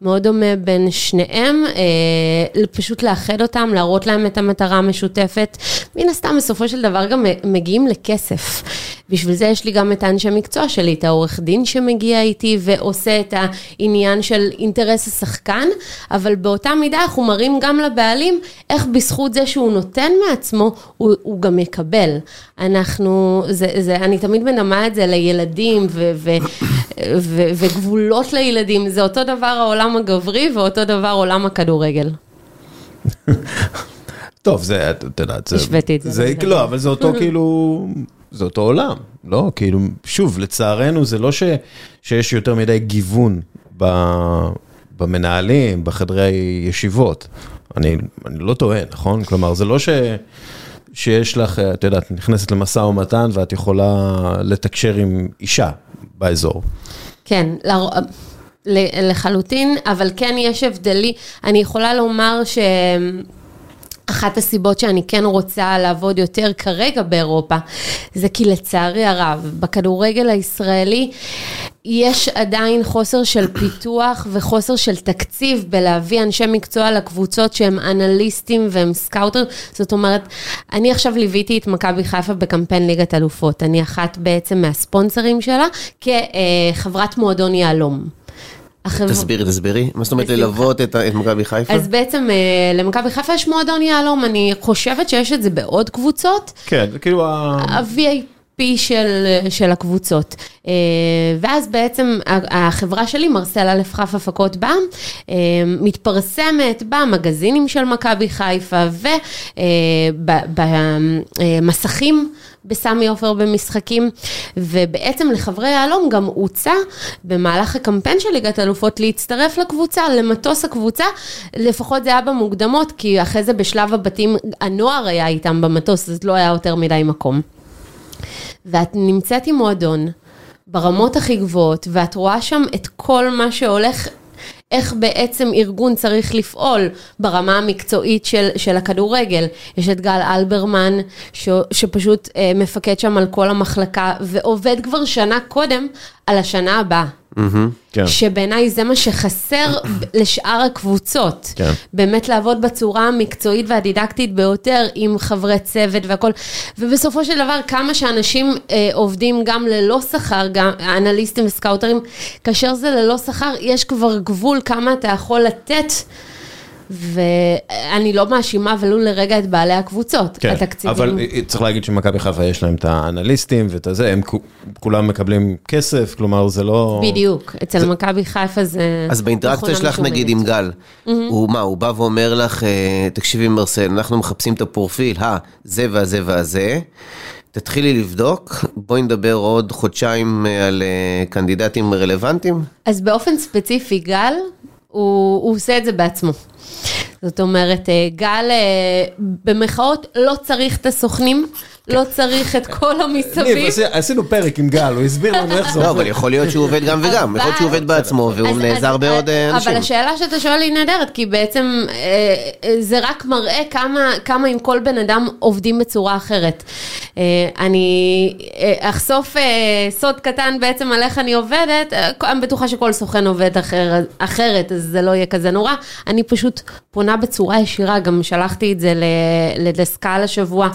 מאוד דומה בין שניהם, אה, פשוט לאחד אותם, להראות להם את המטרה המשותפת. מן הסתם, בסופו של דבר גם מגיעים לכסף. בשביל זה יש לי גם את האנשי מקצוע שלי, את העורך דין שמגיע איתי ועושה את העניין של אינטרס השחקן, אבל באותה מידה אנחנו מראים גם לבעלים איך בזכות זה שהוא נותן מעצמו, הוא, הוא גם יקבל. אנחנו, זה, זה, אני תמיד מנמה את זה לילדים ו, ו, ו, וגבולות לילדים, זה אותו דבר העולם הגברי ואותו דבר עולם הכדורגל. טוב, זה, את יודעת, זה... השוויתי את זה. לא, אבל זה אותו כאילו, זה אותו עולם, לא? כאילו, שוב, לצערנו זה לא ש, שיש יותר מדי גיוון ב, במנהלים, בחדרי ישיבות. אני, אני לא טועה, נכון? כלומר, זה לא ש... שיש לך, את יודעת, נכנסת למשא ומתן ואת יכולה לתקשר עם אישה באזור. כן, לחלוטין, אבל כן יש הבדלי. אני יכולה לומר ש... אחת הסיבות שאני כן רוצה לעבוד יותר כרגע באירופה, זה כי לצערי הרב, בכדורגל הישראלי יש עדיין חוסר של פיתוח וחוסר של תקציב בלהביא אנשי מקצוע לקבוצות שהם אנליסטים והם סקאוטר. זאת אומרת, אני עכשיו ליוויתי את מכבי חיפה בקמפיין ליגת אלופות. אני אחת בעצם מהספונסרים שלה כחברת מועדון יהלום. תסבירי, תסבירי. מה זאת אומרת ללוות את מכבי חיפה? אז בעצם אה, למכבי חיפה יש מועדון יהלום, אני חושבת שיש את זה בעוד קבוצות. כן, זה כאילו ה... vip של, של הקבוצות. אה, ואז בעצם החברה שלי, מרסל א' כ' הפקות אה, מתפרסמת במגזינים של מכבי חיפה ובמסכים. בסמי עופר במשחקים, ובעצם לחברי יהלום גם הוצע במהלך הקמפיין של ליגת אלופות להצטרף לקבוצה, למטוס הקבוצה, לפחות זה היה במוקדמות, כי אחרי זה בשלב הבתים הנוער היה איתם במטוס, אז לא היה יותר מדי מקום. ואת נמצאת עם מועדון ברמות הכי גבוהות, ואת רואה שם את כל מה שהולך איך בעצם ארגון צריך לפעול ברמה המקצועית של, של הכדורגל. יש את גל אלברמן, ש, שפשוט אה, מפקד שם על כל המחלקה, ועובד כבר שנה קודם על השנה הבאה. כן. שבעיניי זה מה שחסר לשאר הקבוצות. כן. באמת לעבוד בצורה המקצועית והדידקטית ביותר עם חברי צוות והכל. ובסופו של דבר, כמה שאנשים אה, עובדים גם ללא שכר, גם אנליסטים וסקאוטרים, כאשר זה ללא שכר, יש כבר גבול כמה אתה יכול לתת. ואני לא מאשימה ולו לרגע את בעלי הקבוצות, כן, התקציבים. אבל צריך להגיד שמכבי חיפה יש להם את האנליסטים ואת הזה, הם כו- כולם מקבלים כסף, כלומר זה לא... בדיוק, אצל מכבי חיפה זה... אז באינטראקציה שלך נגיד עם. גל, הוא מה, הוא בא ואומר לך, אה, תקשיבי מרסל, אנחנו מחפשים את הפרופיל, אה, זה והזה והזה, תתחילי לבדוק, בואי נדבר עוד חודשיים אה, על אה, קנדידטים רלוונטיים. אז באופן ספציפי, גל, הוא, הוא עושה את זה בעצמו. זאת אומרת, אה, גל, אה, במחאות, לא צריך את הסוכנים, לא צריך את כל המסביב. עשי- עשינו פרק עם גל, הוא הסביר לנו איך זה לא, עובד. אבל יכול להיות שהוא עובד גם וגם, יכול להיות שהוא עובד בעצמו והוא נעזר בעוד אה, אנשים. אבל השאלה שאתה שואל היא נהדרת, כי בעצם אה, זה רק מראה כמה, כמה עם כל בן אדם עובדים בצורה אחרת. אה, אני אחשוף סוד קטן בעצם על איך אני עובדת, אני בטוחה שכל סוכן עובד אחר, אחרת, אז זה לא יהיה כזה נורא. אני פשוט פונה בצורה ישירה, גם שלחתי את זה ל- לדסקל השבוע.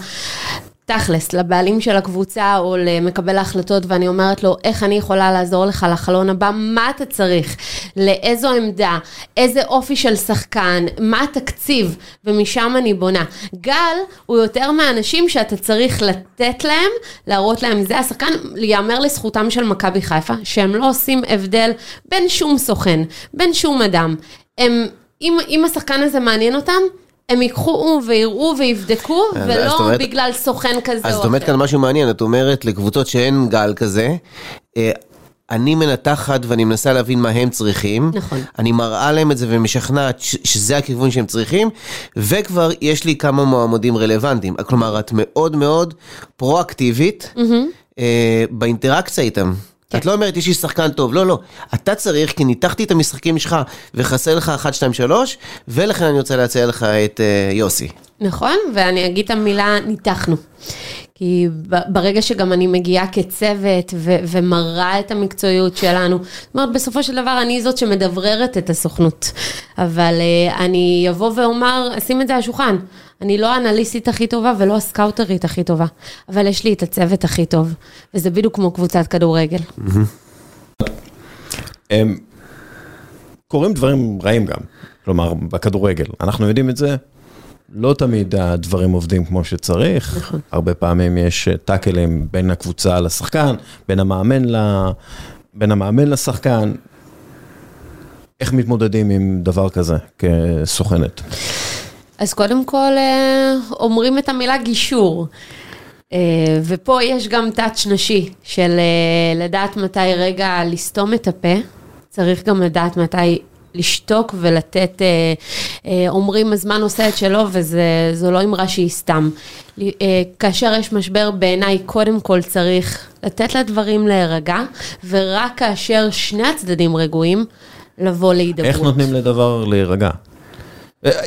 תכלס, לבעלים של הקבוצה או למקבל ההחלטות, ואני אומרת לו, איך אני יכולה לעזור לך לחלון הבא, מה אתה צריך, לאיזו עמדה, איזה אופי של שחקן, מה התקציב, ומשם אני בונה. גל הוא יותר מהאנשים שאתה צריך לתת להם, להראות להם, זה השחקן, ייאמר לזכותם של מכבי חיפה, שהם לא עושים הבדל בין שום סוכן, בין שום אדם. הם, אם, אם השחקן הזה מעניין אותם, הם ייקחו ויראו ויבדקו, אז- אז ולא אומרת- בגלל סוכן כזה אז או את אומרת אחר. כאן משהו מעניין, את אומרת לקבוצות שאין גל כזה, אה, אני מנתחת ואני מנסה להבין מה הם צריכים. נכון. אני מראה להם את זה ומשכנעת שזה הכיוון שהם צריכים, וכבר יש לי כמה מועמדים רלוונטיים. כלומר, את מאוד מאוד פרואקטיבית אה, באינטראקציה איתם. כן. את לא אומרת, יש לי שחקן טוב, לא, לא. אתה צריך, כי ניתחתי את המשחקים שלך וחסר לך 1, 2, 3, ולכן אני רוצה להציע לך את אה, יוסי. נכון, ואני אגיד את המילה ניתחנו. כי ברגע שגם אני מגיעה כצוות ו- ומראה את המקצועיות שלנו, זאת אומרת, בסופו של דבר אני זאת שמדבררת את הסוכנות. אבל uh, אני אבוא ואומר, אשים את זה על השולחן. אני לא האנליסטית הכי טובה ולא הסקאוטרית הכי טובה, אבל יש לי את הצוות הכי טוב, וזה בדיוק כמו קבוצת כדורגל. הם קורים דברים רעים גם, כלומר, בכדורגל. אנחנו יודעים את זה, לא תמיד הדברים עובדים כמו שצריך. נכון. הרבה פעמים יש אה, טאקלים בין הקבוצה לשחקן, בין המאמן, ל... בין המאמן לשחקן. איך מתמודדים עם דבר כזה כסוכנת? אז קודם כל אה, אומרים את המילה גישור. אה, ופה יש גם טאץ' נשי של אה, לדעת מתי רגע לסתום את הפה, צריך גם לדעת מתי לשתוק ולתת, אומרים הזמן עושה את שלו וזו לא אמרה שהיא סתם. כאשר יש משבר בעיניי קודם כל צריך לתת לדברים להירגע, ורק כאשר שני הצדדים רגועים, לבוא להידברות. איך נותנים לדבר להירגע?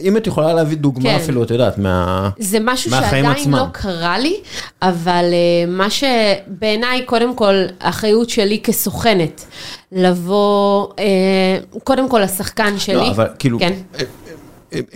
אם את יכולה להביא דוגמה כן. אפילו, את יודעת, מה... זה משהו מהחיים שעדיין עצמם. לא קרה לי, אבל uh, מה שבעיניי, קודם כל, האחריות שלי כסוכנת, לבוא, uh, קודם כל, השחקן שלי. לא, אבל כאילו, כן.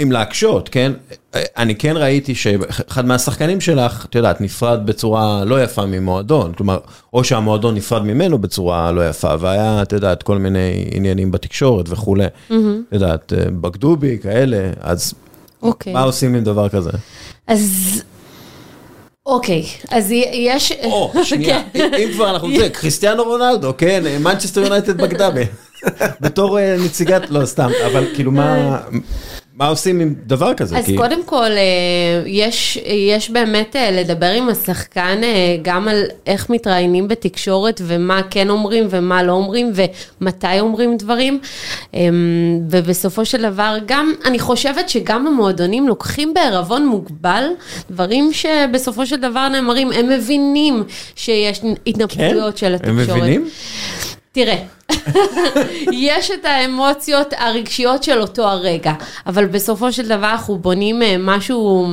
אם- להקשות, כן? אני כן ראיתי שאחד מהשחקנים שלך, את יודעת, נפרד בצורה לא יפה ממועדון, כלומר, או שהמועדון נפרד ממנו בצורה לא יפה, והיה, את יודעת, כל מיני עניינים בתקשורת וכולי. את יודעת, בגדו בי, כאלה, אז אוקיי. מה עושים עם דבר כזה? אז... אוקיי, אז יש... או, שנייה, כן. אם כבר אנחנו זה, קריסטיאנו רונלדו, כן, מנצ'סטר יונייטד בגדה בי. בתור אה, נציגת, לא, סתם, אבל כאילו, מה... מה עושים עם דבר כזה? אז כי- קודם כל, אה, יש, יש באמת אה, לדבר עם השחקן אה, גם על איך מתראיינים בתקשורת ומה כן אומרים ומה לא אומרים ומתי אומרים דברים. אה, ובסופו של דבר גם, אני חושבת שגם המועדונים לוקחים בערבון מוגבל דברים שבסופו של דבר נאמרים, הם מבינים שיש התנפחויות של כן? הם התקשורת. מבינים? תראה, יש את האמוציות הרגשיות של אותו הרגע, אבל בסופו של דבר אנחנו בונים אה, משהו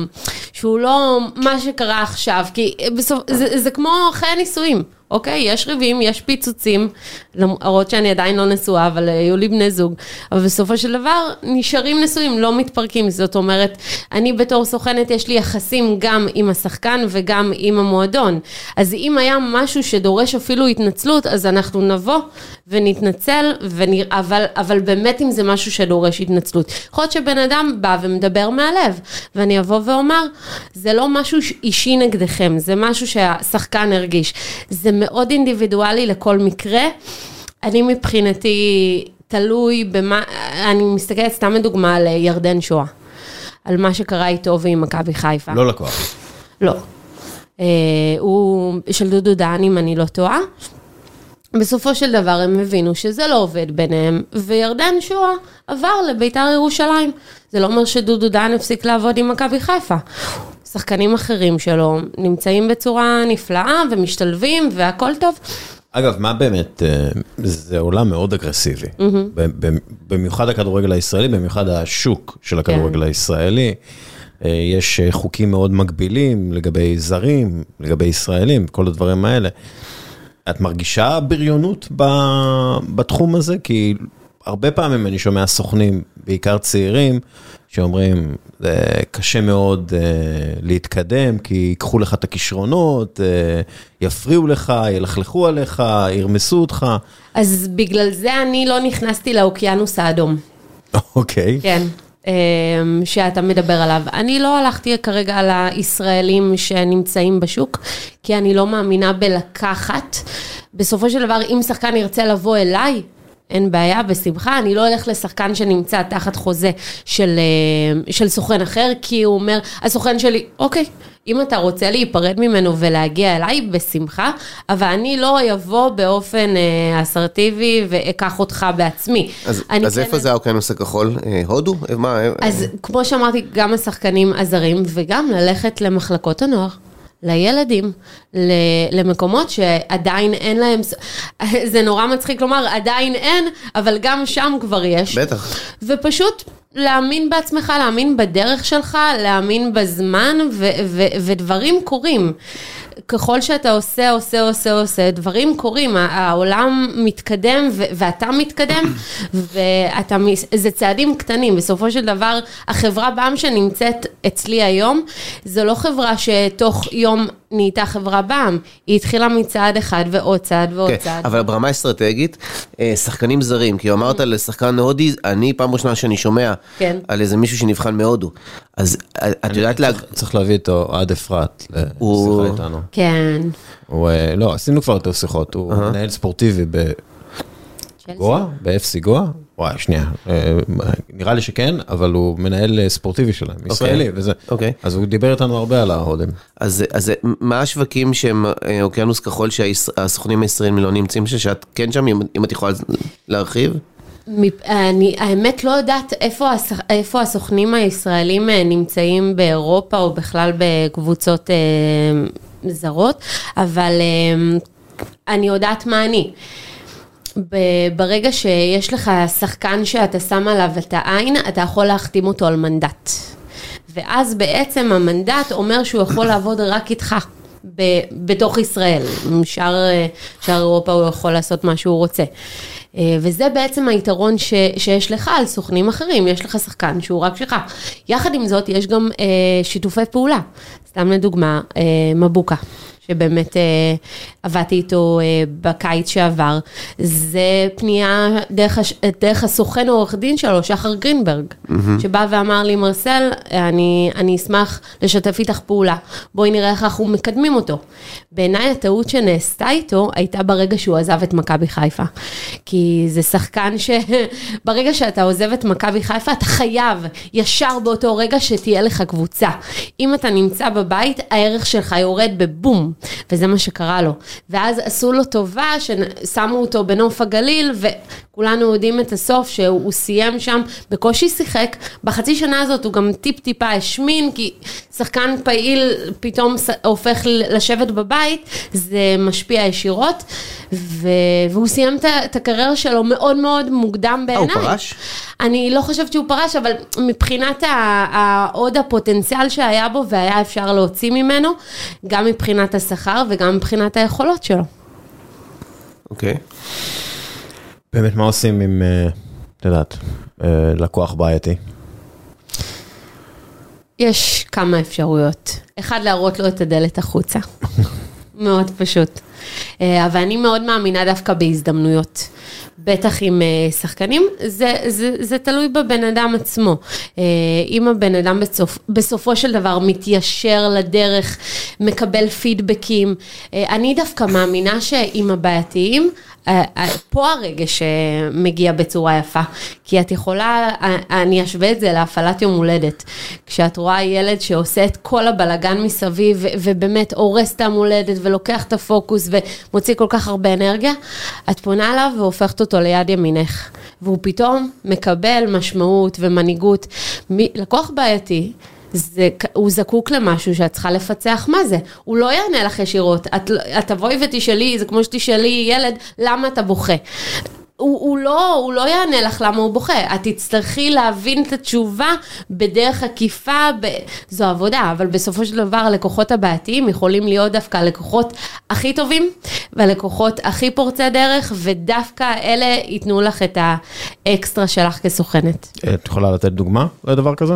שהוא לא מה שקרה עכשיו, כי בסוף, זה, זה כמו חיי נישואים, אוקיי? יש ריבים, יש פיצוצים, למרות שאני עדיין לא נשואה, אבל היו לי בני זוג. אבל בסופו של דבר, נשארים נשואים, לא מתפרקים. זאת אומרת, אני בתור סוכנת, יש לי יחסים גם עם השחקן וגם עם המועדון. אז אם היה משהו שדורש אפילו התנצלות, אז אנחנו נבוא ונתנצל, ונרא... אבל, אבל באמת אם זה משהו שדורש התנצלות. יכול להיות שבן אדם בא ומדבר מהלב, ואני אבוא ואומר, זה לא משהו אישי נגדכם, זה משהו שהשחקן הרגיש. זה מאוד אינדיבידואלי לכל מקרה. אני מבחינתי, תלוי במה, אני מסתכלת סתם לדוגמה על ירדן שואה, על מה שקרה איתו ועם מכבי חיפה. לא לקוח. לא. Uh, הוא של דודו דן, אם אני לא טועה. בסופו של דבר הם הבינו שזה לא עובד ביניהם, וירדן שואה עבר לביתר ירושלים. זה לא אומר שדודו דן הפסיק לעבוד עם מכבי חיפה. שחקנים אחרים שלו נמצאים בצורה נפלאה ומשתלבים והכל טוב. אגב, מה באמת, אה, זה עולם מאוד אגרסיבי, במיוחד הכדורגל הישראלי, במיוחד השוק של הכדורגל כן. הישראלי. אה, יש אה, חוקים מאוד מגבילים לגבי זרים, לגבי ישראלים, כל הדברים האלה. את מרגישה בריונות בתחום הזה? כי הרבה פעמים אני שומע סוכנים, בעיקר צעירים, שאומרים, זה קשה מאוד uh, להתקדם, כי ייקחו לך את הכישרונות, uh, יפריעו לך, ילכלכו עליך, ירמסו אותך. אז בגלל זה אני לא נכנסתי לאוקיינוס האדום. אוקיי. Okay. כן. אמ, שאתה מדבר עליו. אני לא הלכתי כרגע על הישראלים שנמצאים בשוק, כי אני לא מאמינה בלקחת. בסופו של דבר, אם שחקן ירצה לבוא אליי, אין בעיה, בשמחה, אני לא אלך לשחקן שנמצא תחת חוזה של, אה, של סוכן אחר, כי הוא אומר, הסוכן שלי, אוקיי, אם אתה רוצה להיפרד ממנו ולהגיע אליי, בשמחה, אבל אני לא אבוא באופן אה, אסרטיבי ואקח אותך בעצמי. אז, אז כן... איפה זה האוקיינוס הכחול? אה, הודו? מה? אז אה... כמו שאמרתי, גם השחקנים הזרים, וגם ללכת למחלקות הנוער. לילדים, למקומות שעדיין אין להם, זה נורא מצחיק לומר, עדיין אין, אבל גם שם כבר יש. בטח. ופשוט להאמין בעצמך, להאמין בדרך שלך, להאמין בזמן, ודברים קורים. ככל שאתה עושה, עושה, עושה, עושה, דברים קורים, העולם מתקדם ו- ואתה מתקדם, ואתה, זה צעדים קטנים, בסופו של דבר, החברה בעם שנמצאת אצלי היום, זו לא חברה שתוך יום נהייתה חברה בעם, היא התחילה מצעד אחד ועוד צעד ועוד כן, צעד. אבל ברמה אסטרטגית, אה, שחקנים זרים, כי אמרת לשחקן הודי, אני פעם ראשונה שאני שומע כן. על איזה מישהו שנבחן מהודו, אז אה, את יודעת להג... צריך להביא אותו עד אפרת לשיחה איתנו. כן. הוא, אה, לא, עשינו כבר יותר שיחות, הוא מנהל ספורטיבי בגואה, ב-FC גואה. וואי, שנייה, אה, נראה לי שכן, אבל הוא מנהל אה, ספורטיבי שלהם, אוקיי. ישראלי וזה. אוקיי. אז הוא דיבר איתנו הרבה על ההודים. אז, אז מה השווקים שהם אוקיינוס כחול שהסוכנים הישראלים לא נמצאים שם, שאת כן שם, אם את יכולה להרחיב? אני האמת לא יודעת איפה, איפה הסוכנים הישראלים נמצאים באירופה או בכלל בקבוצות זרות, אבל אמ, אני יודעת מה אני. ברגע שיש לך שחקן שאתה שם עליו את העין, אתה יכול להחתים אותו על מנדט. ואז בעצם המנדט אומר שהוא יכול לעבוד רק איתך. ב, בתוך ישראל, שאר, שאר אירופה הוא יכול לעשות מה שהוא רוצה. אה, וזה בעצם היתרון ש, שיש לך על סוכנים אחרים, יש לך שחקן שהוא רק שלך. יחד עם זאת, יש גם אה, שיתופי פעולה. סתם לדוגמה, אה, מבוקה. שבאמת אה, עבדתי איתו אה, בקיץ שעבר, זה פנייה דרך, הש... דרך הסוכן עורך דין שלו, שחר גרינברג, mm-hmm. שבא ואמר לי, מרסל, אני, אני אשמח לשתף איתך פעולה, בואי נראה איך אנחנו מקדמים אותו. בעיניי הטעות שנעשתה איתו הייתה ברגע שהוא עזב את מכבי חיפה. כי זה שחקן שברגע שאתה עוזב את מכבי חיפה, אתה חייב ישר באותו רגע שתהיה לך קבוצה. אם אתה נמצא בבית, הערך שלך יורד בבום. וזה מה שקרה לו. ואז עשו לו טובה ששמו אותו בנוף הגליל, וכולנו יודעים את הסוף שהוא סיים שם, בקושי שיחק. בחצי שנה הזאת הוא גם טיפ-טיפה השמין, כי שחקן פעיל פתאום הופך לשבת בבית, זה משפיע ישירות, ו... והוא סיים את הקריירה שלו מאוד מאוד מוקדם בעיניי. הוא פרש? אני לא חושבת שהוא פרש, אבל מבחינת עוד הפוטנציאל שהיה בו והיה אפשר להוציא ממנו, גם מבחינת השכר וגם מבחינת היכולות שלו. אוקיי. באמת, מה עושים עם, אה, את יודעת, אה, לקוח בעייתי? יש כמה אפשרויות. אחד, להראות לו את הדלת החוצה. מאוד פשוט. אה, אבל אני מאוד מאמינה דווקא בהזדמנויות. בטח עם אה, שחקנים, זה, זה, זה תלוי בבן אדם עצמו. אה, אם הבן אדם בסופ, בסופו של דבר מתיישר לדרך, מקבל פידבקים, אני דווקא מאמינה שעם הבעייתיים, פה הרגש מגיע בצורה יפה, כי את יכולה, אני אשווה את זה להפעלת יום הולדת. כשאת רואה ילד שעושה את כל הבלגן מסביב, ובאמת הורס את היום הולדת ולוקח את הפוקוס ומוציא כל כך הרבה אנרגיה, את פונה אליו והופכת אותו ליד ימינך, והוא פתאום מקבל משמעות ומנהיגות. לקוח בעייתי, זה, הוא זקוק למשהו שאת צריכה לפצח מה זה. הוא לא יענה לך ישירות. את, את תבואי ותשאלי, זה כמו שתשאלי ילד, למה אתה בוכה? הוא, הוא, לא, הוא לא יענה לך למה הוא בוכה, את תצטרכי להבין את התשובה בדרך עקיפה, ב... זו עבודה, אבל בסופו של דבר הלקוחות הבעייתיים יכולים להיות דווקא הלקוחות הכי טובים והלקוחות הכי פורצי דרך, ודווקא אלה ייתנו לך את האקסטרה שלך כסוכנת. את יכולה לתת דוגמה לדבר כזה?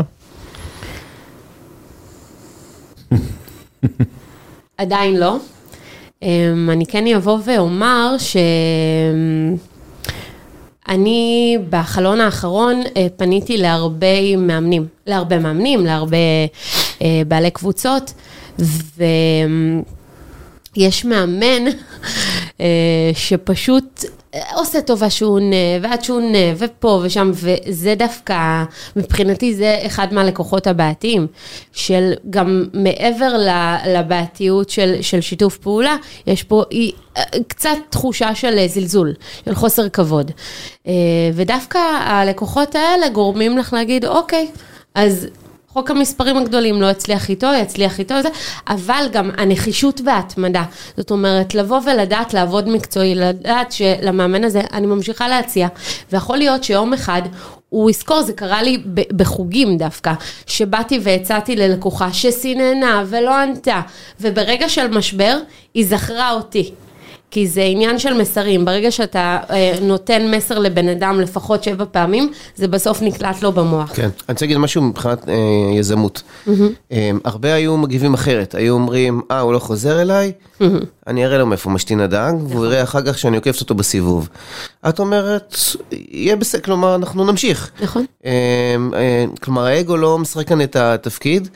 עדיין לא. אמ, אני כן אבוא ואומר שאני בחלון האחרון אה, פניתי להרבה מאמנים, להרבה מאמנים, להרבה אה, בעלי קבוצות, ויש מאמן אה, שפשוט עושה טובה שהוא עונה, ועד שהוא עונה, ופה ושם, וזה דווקא, מבחינתי זה אחד מהלקוחות הבעייתיים, של גם מעבר לבעייתיות של, של שיתוף פעולה, יש פה היא, קצת תחושה של זלזול, של חוסר כבוד. אה, ודווקא הלקוחות האלה גורמים לך להגיד, אוקיי, אז חוק המספרים הגדולים לא יצליח איתו, יצליח איתו, אבל גם הנחישות וההתמדה. זאת אומרת, לבוא ולדעת לעבוד מקצועי, לדעת שלמאמן הזה אני ממשיכה להציע, ויכול להיות שיום אחד הוא יזכור, זה קרה לי בחוגים דווקא, שבאתי והצעתי ללקוחה שסיננה ולא ענתה, וברגע של משבר, היא זכרה אותי. כי זה עניין של מסרים, ברגע שאתה אה, נותן מסר לבן אדם לפחות שבע פעמים, זה בסוף נקלט לו במוח. כן, אני רוצה להגיד משהו מבחינת אה, יזמות. Mm-hmm. אה, הרבה היו מגיבים אחרת, היו אומרים, אה, הוא לא חוזר אליי, mm-hmm. אני אראה לו מאיפה משתין הדג, נכון. והוא יראה אחר כך שאני עוקפת אותו בסיבוב. את אומרת, יהיה בסדר, כלומר, אנחנו נמשיך. נכון. אה, אה, כלומר, האגו לא משחק כאן את התפקיד.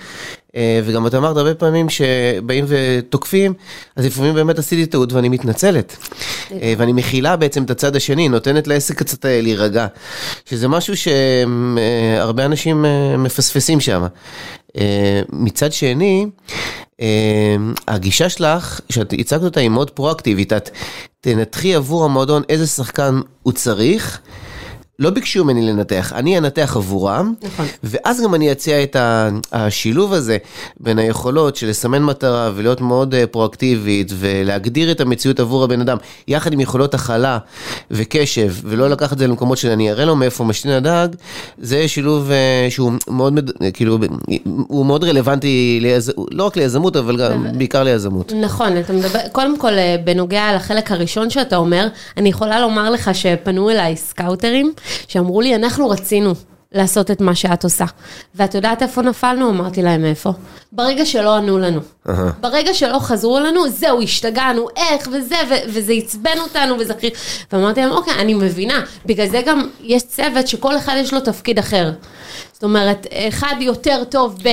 אה, וגם את אמרת הרבה פעמים שבאים ותוקפים, אז לפעמים באמת עשיתי טעות ואני מתנצלת. אה, ואני מכילה בעצם את הצד השני, נותנת לעסק קצת אה, להירגע. שזה משהו שהרבה אנשים מפספסים שם. מצד שני, הגישה שלך, שאת הצגת אותה היא מאוד פרואקטיבית, את תנתחי עבור המועדון איזה שחקן הוא צריך. לא ביקשו ממני לנתח, אני אנתח עבורם, נכון. ואז גם אני אציע את השילוב הזה בין היכולות של לסמן מטרה ולהיות מאוד אה, פרואקטיבית ולהגדיר את המציאות עבור הבן אדם, יחד עם יכולות הכלה וקשב, ולא לקחת את זה למקומות שאני אראה לו מאיפה משתין הדג, זה שילוב אה, שהוא מאוד, כאילו, הוא מאוד רלוונטי, ליז... לא רק ליזמות, אבל גם בעיקר ליזמות. נכון, אתה מדבר, קודם כל, אה, בנוגע לחלק הראשון שאתה אומר, אני יכולה לומר לך שפנו אליי סקאוטרים. שאמרו לי, אנחנו רצינו לעשות את מה שאת עושה. ואת יודעת איפה נפלנו? אמרתי להם, איפה? ברגע שלא ענו לנו. Uh-huh. ברגע שלא חזרו לנו, זהו, השתגענו, איך וזה, ו- וזה עצבן אותנו, וזה. ואמרתי להם, אוקיי, אני מבינה. בגלל זה גם יש צוות שכל אחד יש לו תפקיד אחר. זאת אומרת, אחד יותר טוב ב...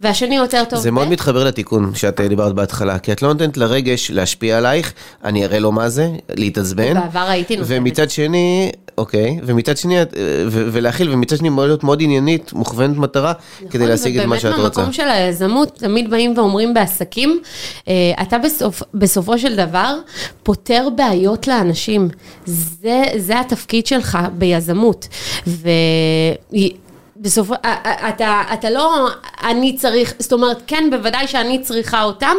והשני יותר טוב. זה מאוד מתחבר לתיקון שאת אה, דיברת בהתחלה, כי את לא נותנת לרגש להשפיע עלייך, אני אראה לו מה זה, להתעצבן. בעבר הייתי נותנת. ומצד שני, אוקיי, ומצד שני, ולהכיל, ומצד שני להיות מאוד עניינית, מוכוונת מטרה, נכון, כדי להשיג את מה שאת רוצה. ובאמת במקום של היזמות, תמיד באים ואומרים בעסקים, אה, אתה בסופ, בסופו של דבר פותר בעיות לאנשים. זה, זה התפקיד שלך ביזמות. ו... בסופו, אתה, אתה לא, אני צריך, זאת אומרת, כן, בוודאי שאני צריכה אותם,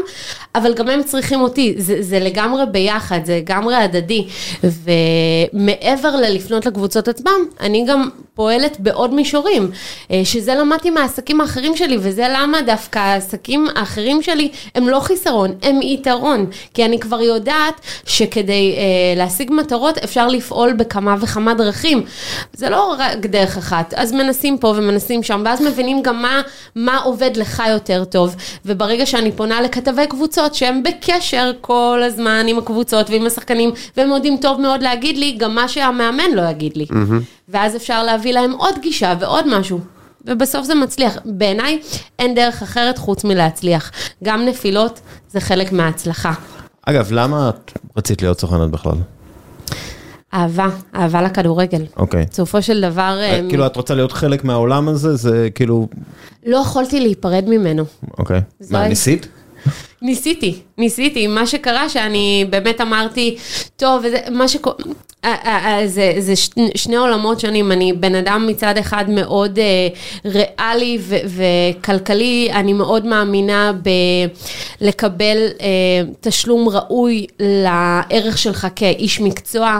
אבל גם הם צריכים אותי, זה, זה לגמרי ביחד, זה לגמרי הדדי, ומעבר ללפנות לקבוצות עצמם, אני גם פועלת בעוד מישורים, אה, שזה למדתי מהעסקים האחרים שלי, וזה למה דווקא העסקים האחרים שלי הם לא חיסרון, הם יתרון, כי אני כבר יודעת שכדי אה, להשיג מטרות אפשר לפעול בכמה וכמה דרכים. זה לא רק דרך אחת, אז מנסים פה ומנסים שם, ואז מבינים גם מה, מה עובד לך יותר טוב, וברגע שאני פונה לכתבי קבוצות שהם בקשר כל הזמן עם הקבוצות ועם השחקנים, והם יודעים טוב מאוד להגיד לי גם מה שהמאמן לא יגיד לי. ואז אפשר להביא להם עוד גישה ועוד משהו. ובסוף זה מצליח. בעיניי אין דרך אחרת חוץ מלהצליח. גם נפילות זה חלק מההצלחה. אגב, למה את רצית להיות סוכנת בכלל? אהבה, אהבה לכדורגל. אוקיי. בסופו של דבר, אה, אמ, כאילו, את רוצה להיות חלק מהעולם הזה? זה כאילו... לא יכולתי להיפרד ממנו. אוקיי. זו מה, הייתה- ניסית? ניסיתי, ניסיתי, מה שקרה שאני באמת אמרתי, טוב, וזה, מה שקורה, זה, זה שני, שני עולמות שונים, אני בן אדם מצד אחד מאוד אה, ריאלי ו, וכלכלי, אני מאוד מאמינה בלקבל אה, תשלום ראוי לערך שלך כאיש מקצוע,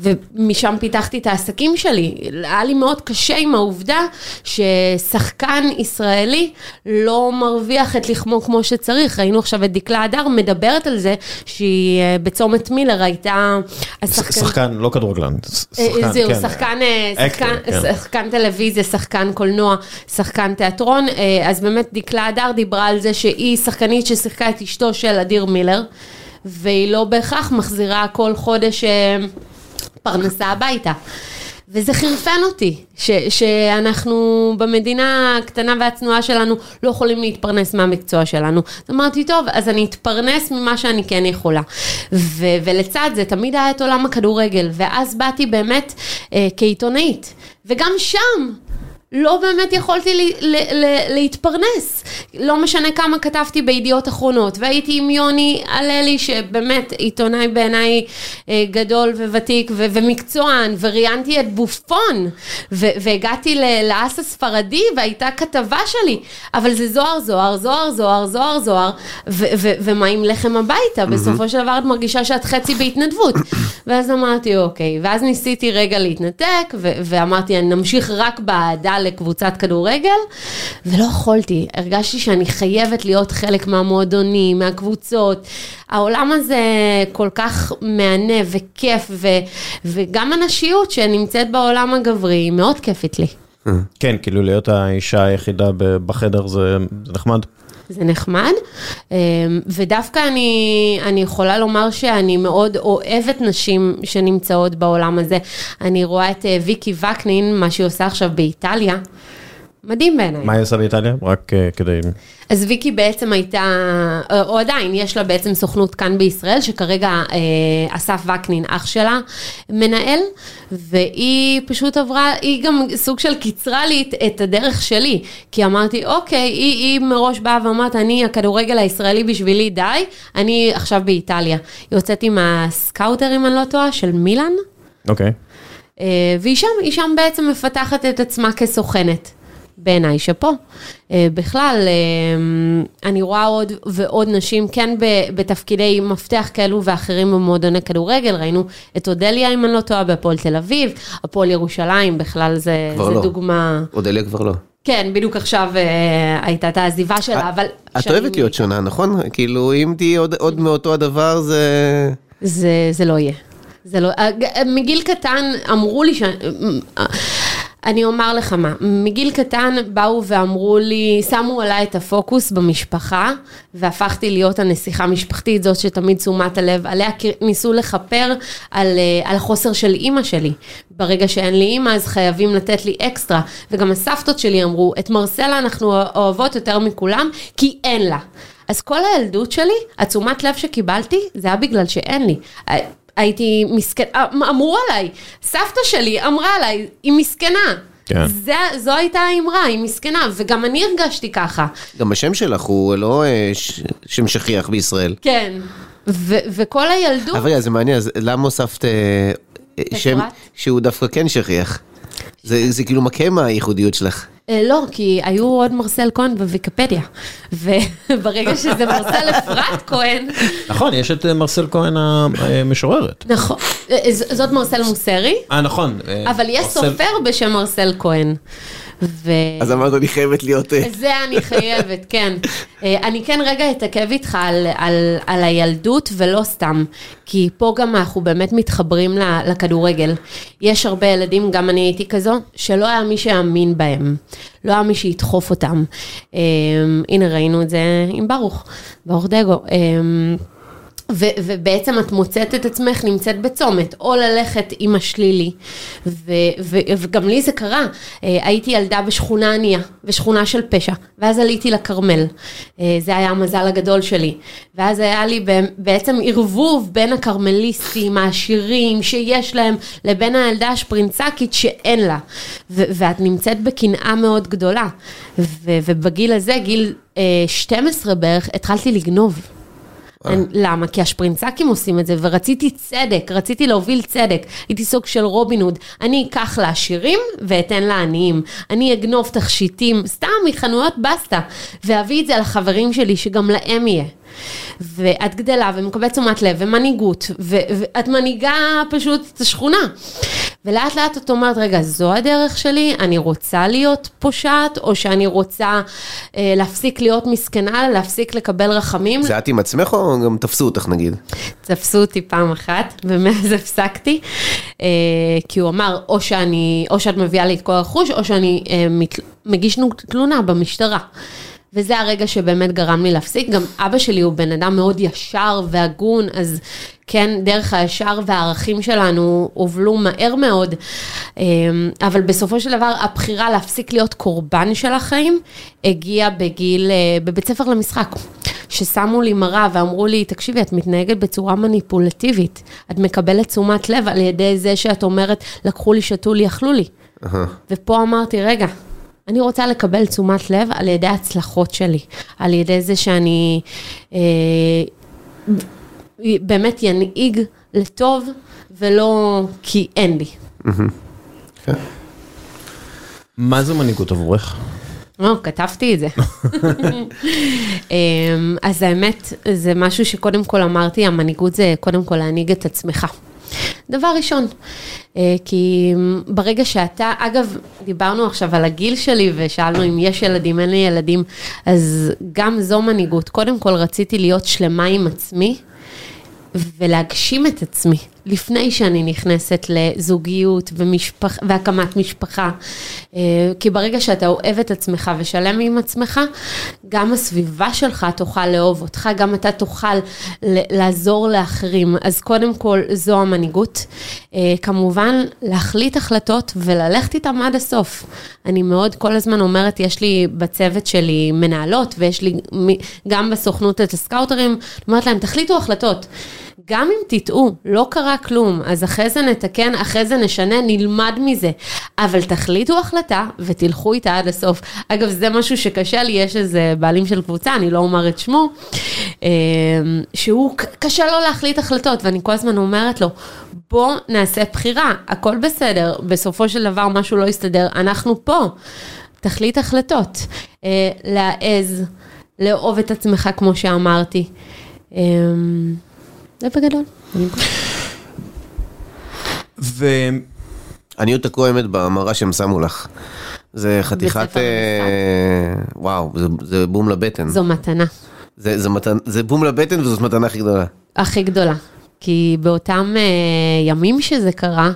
ומשם פיתחתי את העסקים שלי. היה לי מאוד קשה עם העובדה ששחקן ישראלי לא מרוויח את לחמו כמו שצריך. ראינו עכשיו את דקלה הדר מדברת על זה שהיא אה, בצומת מילר הייתה השחקן... שחקן, לא כדורגלן. אה, זהו, כן. שחקן, אה, שחקן, כן. שחקן טלוויזיה, שחקן קולנוע, שחקן תיאטרון, אה, אז באמת דקלה הדר דיברה על זה שהיא שחקנית ששיחקה את אשתו של אדיר מילר, והיא לא בהכרח מחזירה כל חודש אה, פרנסה הביתה. וזה חרפן אותי, ש, שאנחנו במדינה הקטנה והצנועה שלנו לא יכולים להתפרנס מהמקצוע שלנו. אז אמרתי, טוב, אז אני אתפרנס ממה שאני כן יכולה. ו, ולצד זה תמיד היה את עולם הכדורגל, ואז באתי באמת אה, כעיתונאית, וגם שם לא באמת יכולתי לי, ל, ל, להתפרנס. לא משנה כמה כתבתי בידיעות אחרונות, והייתי עם יוני הללי, שבאמת עיתונאי בעיניי אה, גדול וותיק ו, ומקצוען, וראיינתי את בופון, ו, והגעתי ל- לאס הספרדי, והייתה כתבה שלי, אבל זה זוהר זוהר, זוהר זוהר, זוהר זוהר, ו, ו, ומה עם לחם הביתה? בסופו של דבר את מרגישה שאת חצי בהתנדבות. ואז אמרתי, אוקיי, ואז ניסיתי רגע להתנתק, ו- ואמרתי, אני נמשיך רק באהדה לקבוצת כדורגל, ולא יכולתי, הרגשתי שאני חייבת להיות חלק מהמועדונים, מהקבוצות. העולם הזה כל כך מהנה וכיף, ו- וגם הנשיות שנמצאת בעולם הגברי, מאוד כיפית לי. כן, כאילו להיות האישה היחידה בחדר זה נחמד. זה נחמד, אמ, ודווקא אני, אני יכולה לומר שאני מאוד אוהבת נשים שנמצאות בעולם הזה. אני רואה את אה, ויקי וקנין, מה שהיא עושה עכשיו באיטליה, מדהים בעיניי. מה היא עושה באיטליה? רק אה, כדי... אז ויקי בעצם הייתה, אה, או עדיין, יש לה בעצם סוכנות כאן בישראל, שכרגע אה, אסף וקנין, אח שלה, מנהל, והיא פשוט עברה, היא גם סוג של קיצרה לי את, הדרך שלי, כי אמרתי, אוקיי, היא, היא מראש באה ואמרת, אני, הכדורגל הישראלי בשבילי, די, אני עכשיו באיטליה. היא יוצאת עם הסקאוטר, אם אני לא טועה, של מילאן, אוקיי. אה, והיא שם, היא שם בעצם מפתחת את עצמה כסוכנת. בעיניי שפה. אה, בכלל, אה, אני רואה עוד ועוד נשים, כן בתפקידי מפתח כאלו ואחרים במועדוני כדורגל, ראינו את אודליה, אם אני לא טועה, בהפועל תל אביב, הפועל ירושלים, בכלל זה, זה לא. דוגמה... אודליה כבר לא. כן, בדיוק עכשיו אה, הייתה את העזיבה שלה, אבל... את אוהבת להיות שונה, נכון? כאילו, אם תהיי עוד- עוד מאותו הדבר, זה... זה, זה לא יהיה. זה לא, מגיל קטן אמרו לי ש... אני אומר לך מה, מגיל קטן באו ואמרו לי, שמו עליי את הפוקוס במשפחה, והפכתי להיות הנסיכה המשפחתית, זאת שתמיד תשומת הלב עליה, ניסו לכפר על, אה, על חוסר של אימא שלי. ברגע שאין לי אימא, אז חייבים לתת לי אקסטרה. וגם הסבתות שלי אמרו, את מרסלה אנחנו אוהבות יותר מכולם, כי אין לה. אז כל הילדות שלי, התשומת לב שקיבלתי, זה היה בגלל שאין לי. הייתי מסכנה, אמרו עליי, סבתא שלי אמרה עליי, היא מסכנה. כן. זה, זו הייתה האמרה, היא מסכנה, וגם אני הרגשתי ככה. גם השם שלך הוא לא אה, ש- שם שכיח בישראל. כן. ו- וכל הילדות, אבל זה מעניין, אז למה הוספת אה, שם? שהוא דווקא כן שכיח? זה, זה כאילו מכה מהייחודיות שלך. אה, לא, כי היו עוד מרסל כהן בוויקיפדיה, וברגע שזה מרסל אפרת כהן, נכון, יש את אה, מרסל כהן המשוררת. נכון, אה, ז- זאת מרסל מוסרי, אה, נכון. אבל יש סופר בשם מרסל כהן. ו... אז אמרת, אני חייבת להיות... אה, זה אני חייבת, כן. אה, אני כן רגע אתעכב איתך על, על, על הילדות ולא סתם, כי פה גם אנחנו באמת מתחברים לכדורגל. יש הרבה ילדים, גם אני הייתי כזו, שלא היה מי שיאמין בהם, לא היה מי שידחוף אותם. אה, הנה ראינו את זה עם ברוך, ברוך דגו. ו- ובעצם את מוצאת את עצמך נמצאת בצומת, או ללכת עם השלילי, ו- ו- וגם לי זה קרה, אה, הייתי ילדה בשכונה ענייה, בשכונה של פשע, ואז עליתי לכרמל, אה, זה היה המזל הגדול שלי, ואז היה לי בעצם ערבוב בין הכרמליסטים העשירים שיש להם, לבין הילדה השפרינצקית שאין לה, ו- ואת נמצאת בקנאה מאוד גדולה, ו- ובגיל הזה, גיל אה, 12 בערך, התחלתי לגנוב. אני, למה? כי השפרינצקים עושים את זה, ורציתי צדק, רציתי להוביל צדק. הייתי סוג של רובין הוד. אני אקח לעשירים ואתן לעניים. אני אגנוב תכשיטים, סתם מחנויות בסטה, ואביא את זה לחברים שלי, שגם להם יהיה. ואת גדלה ומקבלת תשומת לב ומנהיגות, ואת מנהיגה פשוט את השכונה. ולאט לאט את אומרת, רגע, זו הדרך שלי, אני רוצה להיות פושעת, או שאני רוצה אה, להפסיק להיות מסכנה, להפסיק לקבל רחמים. זה את עם עצמך או גם תפסו אותך נגיד? תפסו אותי פעם אחת, ומאז הפסקתי, אה, כי הוא אמר, או שאני, או שאת מביאה לי את כל הרכוש, או שאני אה, מת, מגיש תלונה במשטרה. וזה הרגע שבאמת גרם לי להפסיק. גם אבא שלי הוא בן אדם מאוד ישר והגון, אז כן, דרך הישר והערכים שלנו הובלו מהר מאוד. אה, אבל בסופו של דבר, הבחירה להפסיק להיות קורבן של החיים, הגיעה בגיל, אה, בבית ספר למשחק. ששמו לי מראה ואמרו לי, תקשיבי, את מתנהגת בצורה מניפולטיבית. את מקבלת תשומת לב על ידי זה שאת אומרת, לקחו לי, שתו לי, אכלו לי. ופה אמרתי, רגע, אני רוצה לקבל תשומת לב על ידי ההצלחות שלי, על ידי זה שאני אה, באמת ינהיג לטוב, ולא כי אין לי. מה זו מנהיגות עבורך? או, כתבתי את זה. אמ, אז האמת, זה משהו שקודם כל אמרתי, המנהיגות זה קודם כל להנהיג את עצמך. דבר ראשון, אה, כי ברגע שאתה, אגב, דיברנו עכשיו על הגיל שלי ושאלנו אם יש ילדים, אין לי ילדים, אז גם זו מנהיגות. קודם כל רציתי להיות שלמה עם עצמי. ולהגשים את עצמי לפני שאני נכנסת לזוגיות ומשפח, והקמת משפחה. אה, כי ברגע שאתה אוהב את עצמך ושלם עם עצמך, גם הסביבה שלך תוכל לאהוב אותך, גם אתה תוכל לעזור לאחרים. אז קודם כל, זו המנהיגות. אה, כמובן, להחליט החלטות וללכת איתם עד הסוף. אני מאוד כל הזמן אומרת, יש לי בצוות שלי מנהלות, ויש לי גם בסוכנות את הסקאוטרים, אומרת להם, תחליטו החלטות. גם אם תטעו, לא קרה כלום, אז אחרי זה נתקן, אחרי זה נשנה, נלמד מזה. אבל תחליטו החלטה ותלכו איתה עד הסוף. אגב, זה משהו שקשה לי, יש איזה בעלים של קבוצה, אני לא אומר את שמו, אה, שהוא, קשה לו להחליט החלטות, ואני כל הזמן אומרת לו, בוא נעשה בחירה, הכל בסדר, בסופו של דבר משהו לא יסתדר, אנחנו פה, תחליט החלטות. אה, להעז, לאהוב את עצמך, כמו שאמרתי. זה בגדול. ו... אני עוד תקוע האמת במראה שהם שמו לך. זה חתיכת... אה, וואו, זה- זה בום לבטן. זו מתנה זה זה מתן- זה בום לבטן וזאת מתנה הכי גדולה. הכי גדולה. כי באותם אה, ימים שזה קרה,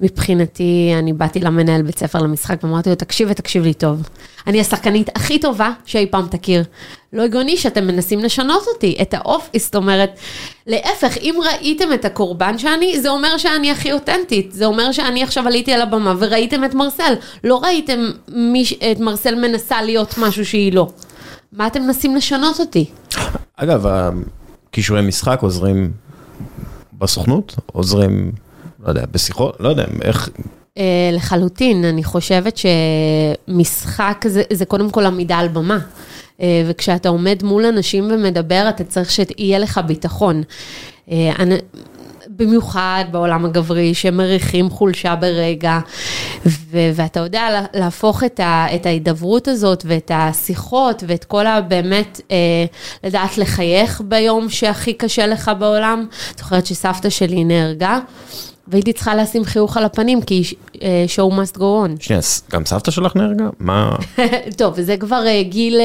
מבחינתי, אני באתי למנהל בית ספר למשחק ואמרתי לו, תקשיב ותקשיב לי טוב. אני השחקנית הכי טובה שאי פעם תכיר. לא הגיוני שאתם מנסים לשנות אותי, את האופי, זאת אומרת, להפך, אם ראיתם את הקורבן שאני, זה אומר שאני הכי אותנטית. זה אומר שאני עכשיו עליתי על הבמה וראיתם את מרסל. לא ראיתם מי, ש- את מרסל מנסה להיות משהו שהיא לא. מה אתם מנסים לשנות אותי? אגב, הכישורי משחק עוזרים בסוכנות? עוזרים, לא יודע, בשיחות? לא יודע, איך... אה, לחלוטין, אני חושבת שמשחק זה, זה קודם כל עמידה על במה. אה, וכשאתה עומד מול אנשים ומדבר, אתה צריך שיהיה לך ביטחון. אה, במיוחד בעולם הגברי, שמריחים חולשה ברגע, ו- ואתה יודע לה- להפוך את, ה- את ההידברות הזאת ואת השיחות ואת כל הבאמת, אה, לדעת לחייך ביום שהכי קשה לך בעולם. זוכרת שסבתא שלי נהרגה, והייתי צריכה לשים חיוך על הפנים, כי אה, show must go on. שנייה, גם סבתא שלך נהרגה? מה? טוב, זה כבר אה, גיל,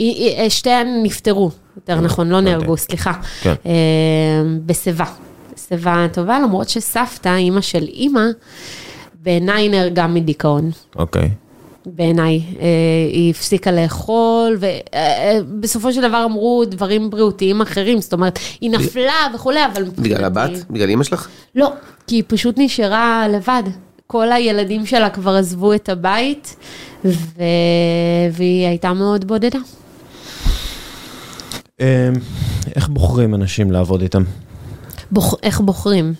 אה, שתיהן נפטרו, יותר נכון, לא נהרגו, סליחה. כן. בשיבה, שיבה טובה, למרות שסבתא, אימא של אימא, בעיניי נהרגה מדיכאון. אוקיי. בעיניי, אה, היא הפסיקה לאכול, ובסופו של דבר אמרו דברים בריאותיים אחרים, זאת אומרת, היא נפלה וכולי, אבל בגלל הבת? בגלל אימא שלך? לא, כי היא פשוט נשארה לבד. כל הילדים שלה כבר עזבו את הבית, ו... והיא הייתה מאוד בודדה. אה, איך בוחרים אנשים לעבוד איתם? בוח... איך בוחרים?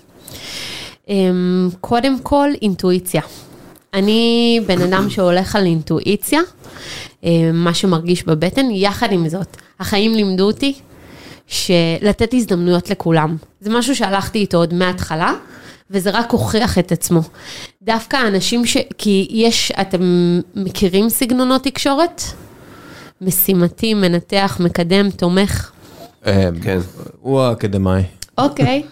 אמ, קודם כל, אינטואיציה. אני בן אדם שהולך על אינטואיציה, אמ, מה שמרגיש בבטן, יחד עם זאת, החיים לימדו אותי שלתת הזדמנויות לכולם. זה משהו שהלכתי איתו עוד מההתחלה, וזה רק הוכיח את עצמו. דווקא האנשים ש... כי יש, אתם מכירים סגנונות תקשורת? משימתי, מנתח, מקדם, תומך. אה, כן. הוא האקדמאי. אוקיי,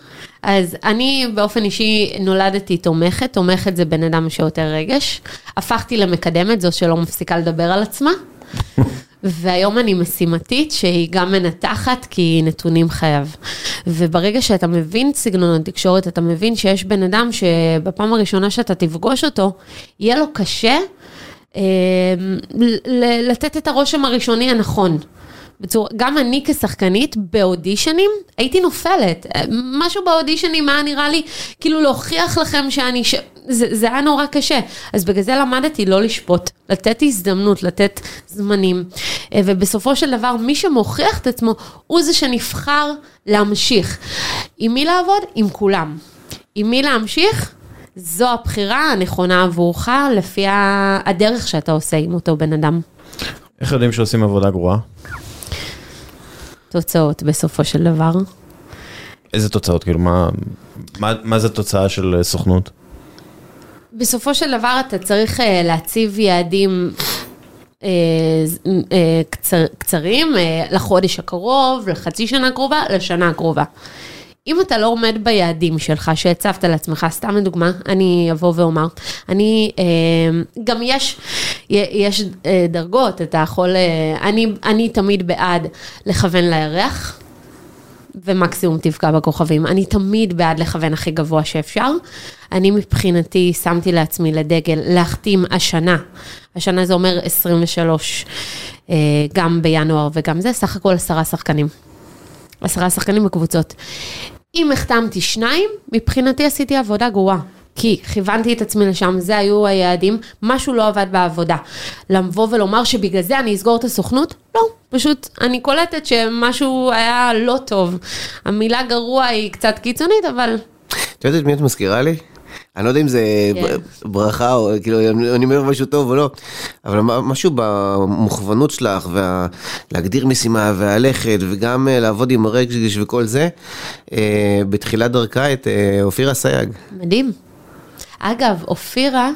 אז אני באופן אישי נולדתי תומכת, תומכת זה בן אדם שיותר רגש. הפכתי למקדמת, זו שלא מפסיקה לדבר על עצמה. והיום אני משימתית, שהיא גם מנתחת, כי נתונים חייב. וברגע שאתה מבין סגנונות תקשורת, אתה מבין שיש בן אדם שבפעם הראשונה שאתה תפגוש אותו, יהיה לו קשה אה, לתת את הרושם הראשוני הנכון. בצורה, גם אני כשחקנית באודישנים הייתי נופלת. משהו באודישנים היה נראה לי כאילו להוכיח לכם שאני, ש... זה, זה היה נורא קשה. אז בגלל זה למדתי לא לשפוט, לתת הזדמנות, לתת זמנים. אה, ובסופו של דבר מי שמוכיח את עצמו הוא זה שנבחר להמשיך. עם מי לעבוד? עם כולם. עם מי להמשיך? זו הבחירה הנכונה עבורך לפי הדרך שאתה עושה עם אותו בן אדם. איך יודעים שעושים עבודה גרועה? תוצאות בסופו של דבר. איזה תוצאות? כאילו, מה, מה, מה זה תוצאה של אה, סוכנות? בסופו של דבר אתה צריך אה, להציב יעדים אה, קצר, קצרים לחודש הקרוב, לחצי שנה הקרובה, לשנה הקרובה. אם אתה לא עומד ביעדים שלך שהצבת לעצמך, סתם לדוגמה, אני אבוא ואומר, אני, אה, גם יש, יש אה, דרגות, אתה יכול, אה, אני, אני תמיד בעד לכוון לירח. ומקסימום תפגע בכוכבים. אני תמיד בעד לכוון הכי גבוה שאפשר. אני מבחינתי שמתי לעצמי לדגל להחתים השנה. השנה זה אומר 23, אה, גם בינואר וגם זה, סך הכל עשרה שחקנים. עשרה שחקנים בקבוצות. אם החתמתי שניים, מבחינתי עשיתי עבודה גרועה. כי כיוונתי את עצמי לשם, זה היו היעדים, משהו לא עבד בעבודה. לבוא ולומר שבגלל זה אני אסגור את הסוכנות? לא, פשוט אני קולטת שמשהו היה לא טוב. המילה גרוע היא קצת קיצונית, אבל את יודעת מי את מזכירה לי? אני לא יודע אם זה כן. ברכה או כאילו אני אומר משהו טוב או לא, אבל משהו במוכוונות שלך ולהגדיר משימה והלכת וגם אה, לעבוד עם הרגש וכל זה, אה, בתחילת דרכה את אה, אופירה סייג. מדהים. אגב, אופירה,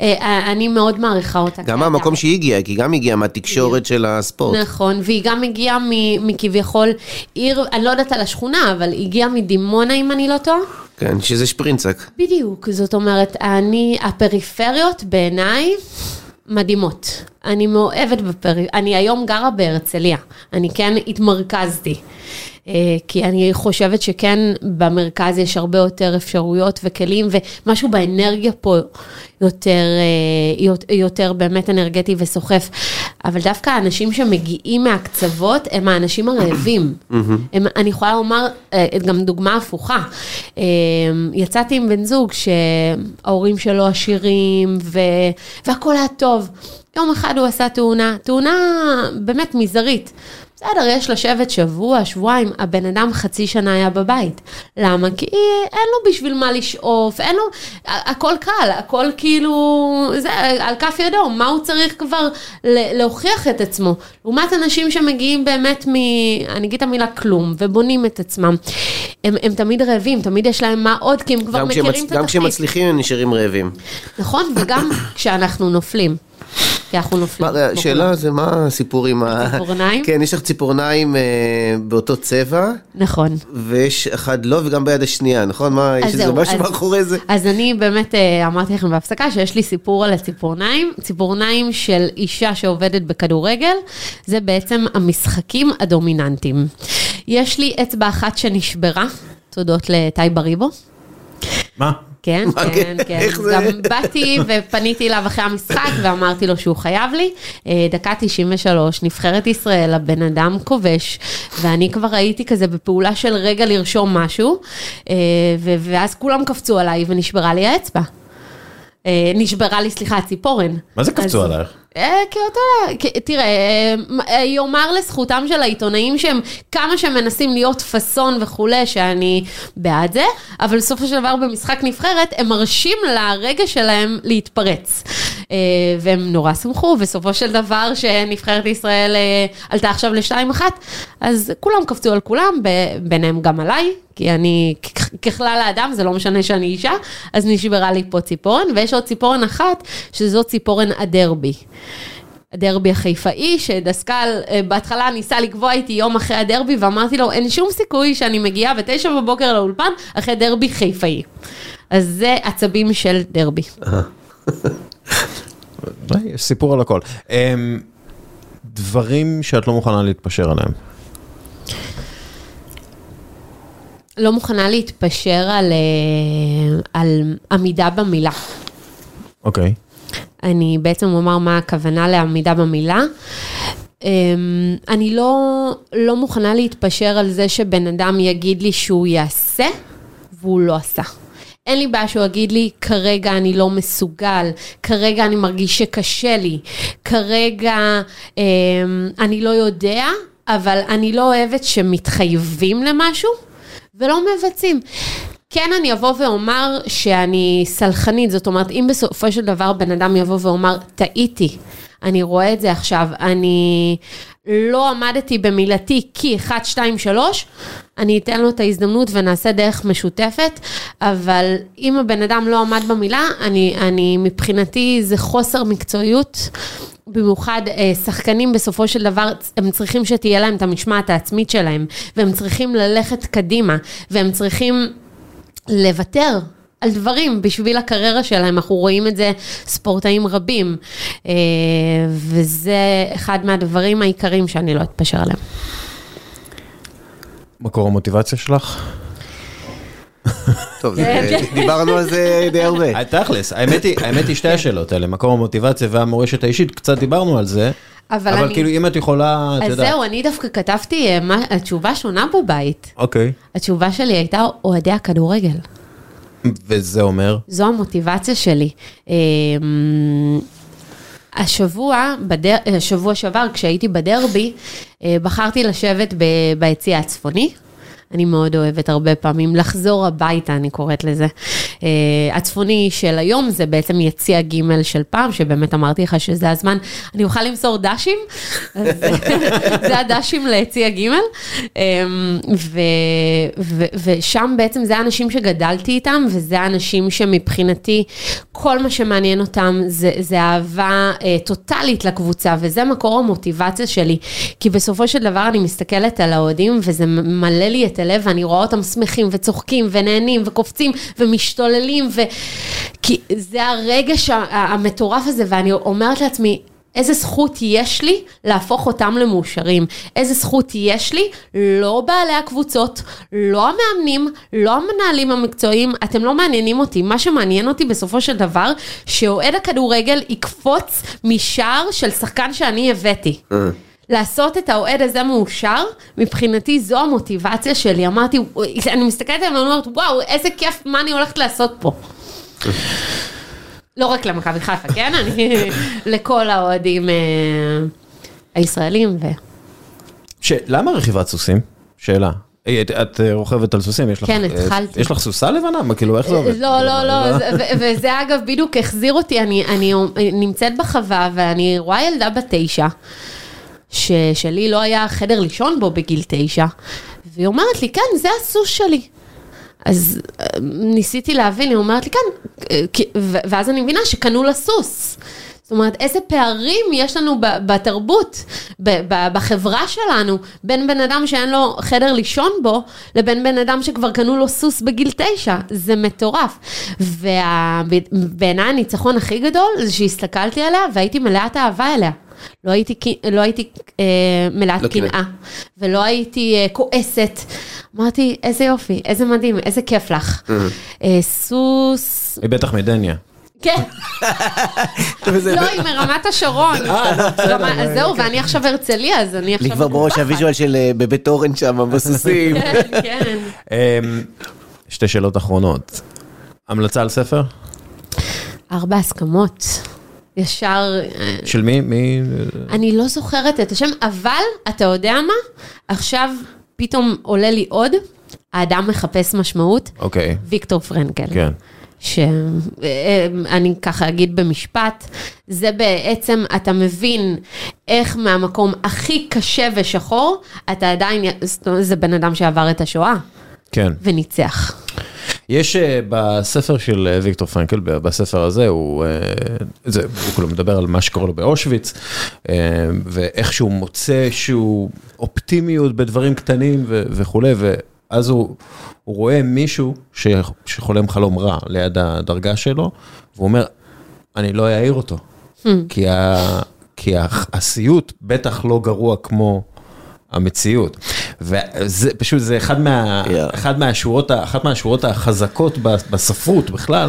אה, אני מאוד מעריכה אותה. גם כאדם. מהמקום שהיא הגיעה, כי היא גם הגיעה מהתקשורת של הספורט. נכון, והיא גם הגיעה מכביכול עיר, אני לא יודעת על השכונה, אבל היא הגיעה מדימונה, אם אני לא טועה. כן, שזה שפרינצק. בדיוק, זאת אומרת, אני, הפריפריות בעיניי מדהימות. אני מאוהבת בפריפריה, אני היום גרה בהרצליה, אני כן התמרכזתי. אה, כי אני חושבת שכן במרכז יש הרבה יותר אפשרויות וכלים ומשהו באנרגיה פה יותר, אה, יות- יותר באמת אנרגטי וסוחף. אבל דווקא האנשים שמגיעים מהקצוות הם האנשים הרעבים. הם, אני יכולה לומר אה, גם דוגמה הפוכה. יצאתי עם בן זוג שההורים שלו עשירים ו, והכל היה טוב. יום אחד הוא עשה תאונה, תאונה באמת מזערית. בסדר, יש לשבת שבוע, שבועיים, הבן אדם חצי שנה היה בבית. למה? כי אין לו בשביל מה לשאוף, אין לו, הכל קל, הכל כאילו, זה על כף ידו, מה הוא צריך כבר להוכיח את עצמו? לעומת אנשים שמגיעים באמת מ... אני אגיד את המילה כלום, ובונים את עצמם. הם, הם תמיד רעבים, תמיד יש להם מה עוד, כי הם כבר מכירים שמצ... את התפקיד. גם כשהם מצליחים הם נשארים רעבים. נכון, וגם כשאנחנו נופלים. כי אנחנו נופלים. השאלה זה מה הסיפור עם ה... ציפורניים? כן, יש לך ציפורניים אה, באותו צבע. נכון. ויש אחד לא, וגם ביד השנייה, נכון? מה, יש איזה משהו מאחורי זה? אז אני באמת אה, אמרתי לכם בהפסקה שיש לי סיפור על הציפורניים. ציפורניים של אישה שעובדת בכדורגל, זה בעצם המשחקים הדומיננטיים. יש לי אצבע אחת שנשברה, תודות לטי בריבו. מה? כן, כן, כן. זה? גם באתי ופניתי אליו אחרי המשחק ואמרתי לו שהוא חייב לי. אה, דקה 93, נבחרת ישראל, הבן אדם כובש, ואני כבר הייתי כזה בפעולה של רגע לרשום משהו, אה, ואז כולם קפצו עליי ונשברה לי האצבע. אה, נשברה לי, סליחה, הציפורן. מה זה קפצו עלייך? אה, כי אותו, תראה, אה, יאמר לזכותם של העיתונאים שהם, כמה שהם מנסים להיות פאסון וכולי, שאני בעד זה, אבל בסופו של דבר במשחק נבחרת, הם מרשים לרגע שלהם להתפרץ. והם נורא שמחו, בסופו של דבר שנבחרת ישראל עלתה עכשיו לשתיים אחת, אז כולם קפצו על כולם, ביניהם גם עליי, כי אני, ככלל האדם, זה לא משנה שאני אישה, אז נשברה לי פה ציפורן, ויש עוד ציפורן אחת, שזו ציפורן הדרבי. הדרבי החיפאי, שדסקל בהתחלה ניסה לקבוע איתי יום אחרי הדרבי, ואמרתי לו, אין שום סיכוי שאני מגיעה בתשע בבוקר לאולפן אחרי דרבי חיפאי. אז זה עצבים של דרבי. יש סיפור על הכל. דברים שאת לא מוכנה להתפשר עליהם. לא מוכנה להתפשר על, על עמידה במילה. אוקיי. Okay. אני בעצם אומר מה הכוונה לעמידה במילה. אני לא, לא מוכנה להתפשר על זה שבן אדם יגיד לי שהוא יעשה, והוא לא עשה. אין לי בעיה שהוא יגיד לי, כרגע אני לא מסוגל, כרגע אני מרגיש שקשה לי, כרגע אה, אני לא יודע, אבל אני לא אוהבת שמתחייבים למשהו ולא מבצעים. כן, אני אבוא ואומר שאני סלחנית, זאת אומרת, אם בסופו של דבר בן אדם יבוא ואומר, טעיתי, אני רואה את זה עכשיו, אני לא עמדתי במילתי כי 1, 2, 3, אני אתן לו את ההזדמנות ונעשה דרך משותפת, אבל אם הבן אדם לא עמד במילה, אני, אני מבחינתי זה חוסר מקצועיות. במיוחד אה, שחקנים בסופו של דבר, הם צריכים שתהיה להם את המשמעת העצמית שלהם, והם צריכים ללכת קדימה, והם צריכים לוותר על דברים בשביל הקריירה שלהם, אנחנו רואים את זה ספורטאים רבים, אה, וזה אחד מהדברים העיקריים שאני לא אתפשר עליהם. מקור המוטיבציה שלך? טוב, דיברנו על זה די הרבה. תכלס, האמת היא שתי השאלות האלה, מקור המוטיבציה והמורשת האישית, קצת דיברנו על זה. אבל. כאילו אם את יכולה, את יודעת. אז זהו, אני דווקא כתבתי, מה, התשובה שונה בבית. אוקיי. התשובה שלי הייתה אוהדי הכדורגל. וזה אומר? זו המוטיבציה שלי. אמ, השבוע, בדר... השבוע שעבר, כשהייתי בדרבי, אה, בחרתי לשבת ביציע הצפוני. אני מאוד אוהבת הרבה פעמים לחזור הביתה, אני קוראת לזה. Uh, הצפוני של היום זה בעצם יציע ג' של פעם, שבאמת אמרתי לך שזה הזמן, אני אוכל למסור דשים, זה הדשים ליציע ג', ו, ושם בעצם זה האנשים שגדלתי איתם, וזה האנשים שמבחינתי, כל מה שמעניין אותם זה, זה אהבה uh, טוטאלית לקבוצה, וזה מקור המוטיבציה שלי, כי בסופו של דבר אני מסתכלת על האוהדים, וזה מלא לי את הלב, ואני רואה אותם שמחים וצוחקים ונהנים וקופצים ומשתוללים, ו... כי זה הרגש המטורף הזה, ואני אומרת לעצמי, איזה זכות יש לי להפוך אותם למאושרים? איזה זכות יש לי? לא בעלי הקבוצות, לא המאמנים, לא המנהלים המקצועיים, אתם לא מעניינים אותי. מה שמעניין אותי בסופו של דבר, שאוהד הכדורגל יקפוץ משער של שחקן שאני הבאתי. אה. לעשות את האוהד הזה מאושר, מבחינתי זו המוטיבציה שלי. אמרתי, אני מסתכלת עליהם ואומרת, וואו, איזה כיף, מה אני הולכת לעשות פה. לא רק למכבי חיפה, כן? אני... לכל האוהדים אה, הישראלים ו... ש... למה רכיבת סוסים? שאלה. אה, את, את אה, רוכבת על סוסים, יש לך, כן, אה, התחלתי. יש לך סוסה לבנה? כאילו, איך זה עובד? לא, לא, לא, ו- וזה אגב בדיוק החזיר אותי, אני, אני נמצאת בחווה ואני רואה ילדה בת תשע, ש- שלי לא היה חדר לישון בו בגיל תשע, והיא אומרת לי, כן, זה הסוס שלי. אז אה, ניסיתי להבין, היא אומרת לי, כן, אה, ואז אני מבינה שקנו לה סוס. זאת אומרת, איזה פערים יש לנו בתרבות, בחברה שלנו, בין בן אדם שאין לו חדר לישון בו, לבין בן אדם שכבר קנו לו סוס בגיל תשע. זה מטורף. ובעיניי הניצחון הכי גדול זה שהסתכלתי עליה והייתי מלאת אהבה אליה. לא הייתי, לא הייתי אה, מלאת לא. קנאה, ולא הייתי אה, כועסת. אמרתי, איזה יופי, איזה מדהים, איזה כיף לך. אה, סוס, היא בטח מדניה. כן. לא, היא מרמת השרון. רמה- אז זהו, ואני עכשיו הרצליה, אז אני לי עכשיו... כבר בראש. הוויז'ואל של אה, בבית אורן שם, בסוסים. כן, כן. אמ, שתי שאלות אחרונות. המלצה על ספר? ארבע הסכמות. ישר, אה, של מי? מי? אני לא זוכרת את השם, אבל אתה יודע מה? עכשיו פתאום עולה לי עוד, האדם מחפש משמעות, אוקיי, ויקטור פרנקל. כן. שאני ככה אגיד במשפט, זה בעצם, אתה מבין איך מהמקום הכי קשה ושחור, אתה עדיין, זה בן אדם שעבר את השואה כן. וניצח. יש אה, בספר של אה, ויקטור פרנקל, בספר הזה, הוא, אה, זה, הוא כאילו מדבר על מה שקורה לו באושוויץ, ואיך שהוא מוצא איזשהו אופטימיות בדברים קטנים ו- וכולי, ואז הוא, הוא רואה מישהו ש, שחולם חלום רע ליד הדרגה שלו, והוא אומר, אני לא אעיר אותו, כי, ה, כי הסיוט בטח לא גרוע כמו... המציאות. וזה פשוט, זה אחד, מה, Yeah. אחד מהשורות, אחת מהשורות החזקות בספרות בכלל,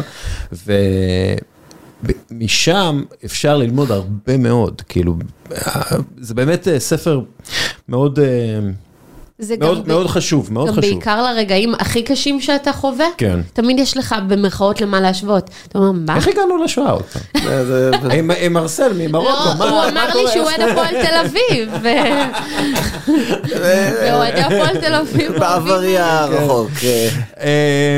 ומשם אפשר ללמוד הרבה מאוד, כאילו, זה באמת אה, ספר מאוד, אה, זה גם, מאוד, ב- מאוד חשוב, מאוד גם חשוב. בעיקר לרגעים הכי קשים שאתה חווה, כן. תמיד יש לך במרכאות למה להשוות. אתה אומר, מה? איך הגענו לשואה עוד פעם? זה- זה- עם- מרסל ממרוקו, לא, מה הוא מה אמר לי? שהוא אוהד הפועל תל אביב, ואוהדי הפועל תל אביב בעברי הרחוק. אה,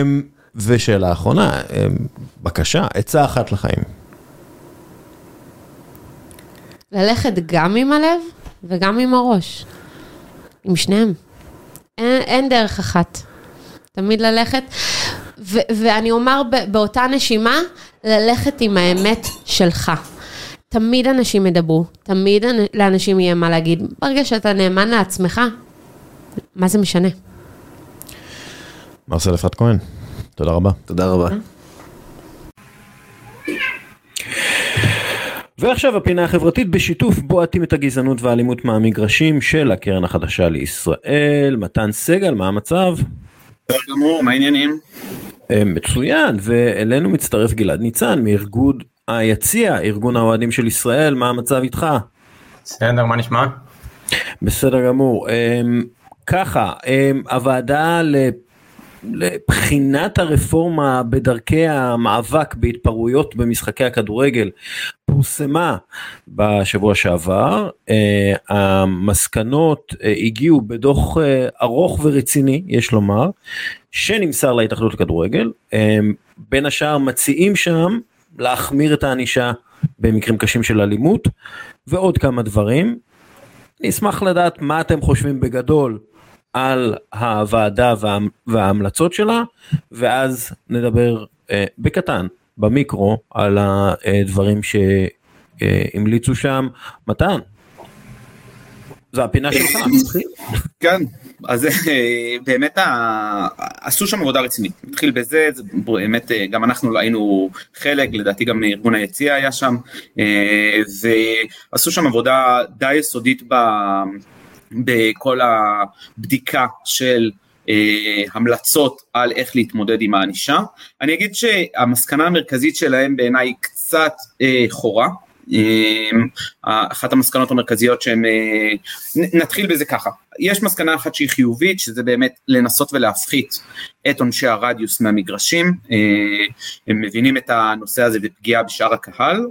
אמ, ושאלה אחרונה, אמ, בבקשה, עצה אחת לחיים. ללכת גם עם הלב וגם עם הראש. עם שניהם. אין, אין דרך אחת. תמיד ללכת, ו- ואני אומר ב- באותה נשימה, ללכת עם האמת שלך. תמיד אנשים ידברו, תמיד אנ- לאנשים יהיה מה להגיד. ברגע שאתה נאמן לעצמך, מה זה משנה? מרסל אפרת כהן, תודה רבה. תודה רבה. ועכשיו הפינה החברתית בשיתוף בועטים את הגזענות והאלימות מהמגרשים של הקרן החדשה לישראל. מתן סגל, מה המצב? בסדר גמור, מה העניינים? אה, מצוין, ואלינו מצטרף גלעד ניצן מארגון היציע, ארגון האוהדים של ישראל, מה המצב איתך? בסדר, מה נשמע? בסדר גמור. אמ, ככה, אמ, הוועדה ל- לבחינת הרפורמה בדרכי המאבק בהתפרעויות במשחקי הכדורגל פורסמה בשבוע שעבר. אה, המסקנות אה, הגיעו בדוח אה, ארוך ורציני, יש לומר, שנמסר להתאחדות לכדורגל. בין השאר מציעים שם להחמיר את הענישה במקרים קשים של אלימות ועוד כמה דברים. אני אשמח לדעת מה אתם חושבים בגדול על הוועדה וה, וההמלצות שלה, ואז נדבר אה, בקטן, במיקרו, על הדברים שהמליצו שם. מתן, זו הפינה שלך. כן, אז אה, באמת עשו שם עבודה רצינית. נתחיל בזה, זה באמת אה, גם אנחנו היינו חלק, לדעתי גם ארגון היציע היה שם, אה, ועשו שם עבודה די יסודית ב- בכל הבדיקה של אה, המלצות על איך להתמודד עם הענישה. אני אגיד שהמסקנה המרכזית שלהם בעיניי היא קצת אה, חורה. אחת המסקנות המרכזיות שהם, נתחיל בזה ככה, יש מסקנה אחת שהיא חיובית, שזה באמת לנסות ולהפחית את עונשי הרדיוס מהמגרשים, הם מבינים את הנושא הזה בפגיעה בשאר הקהל,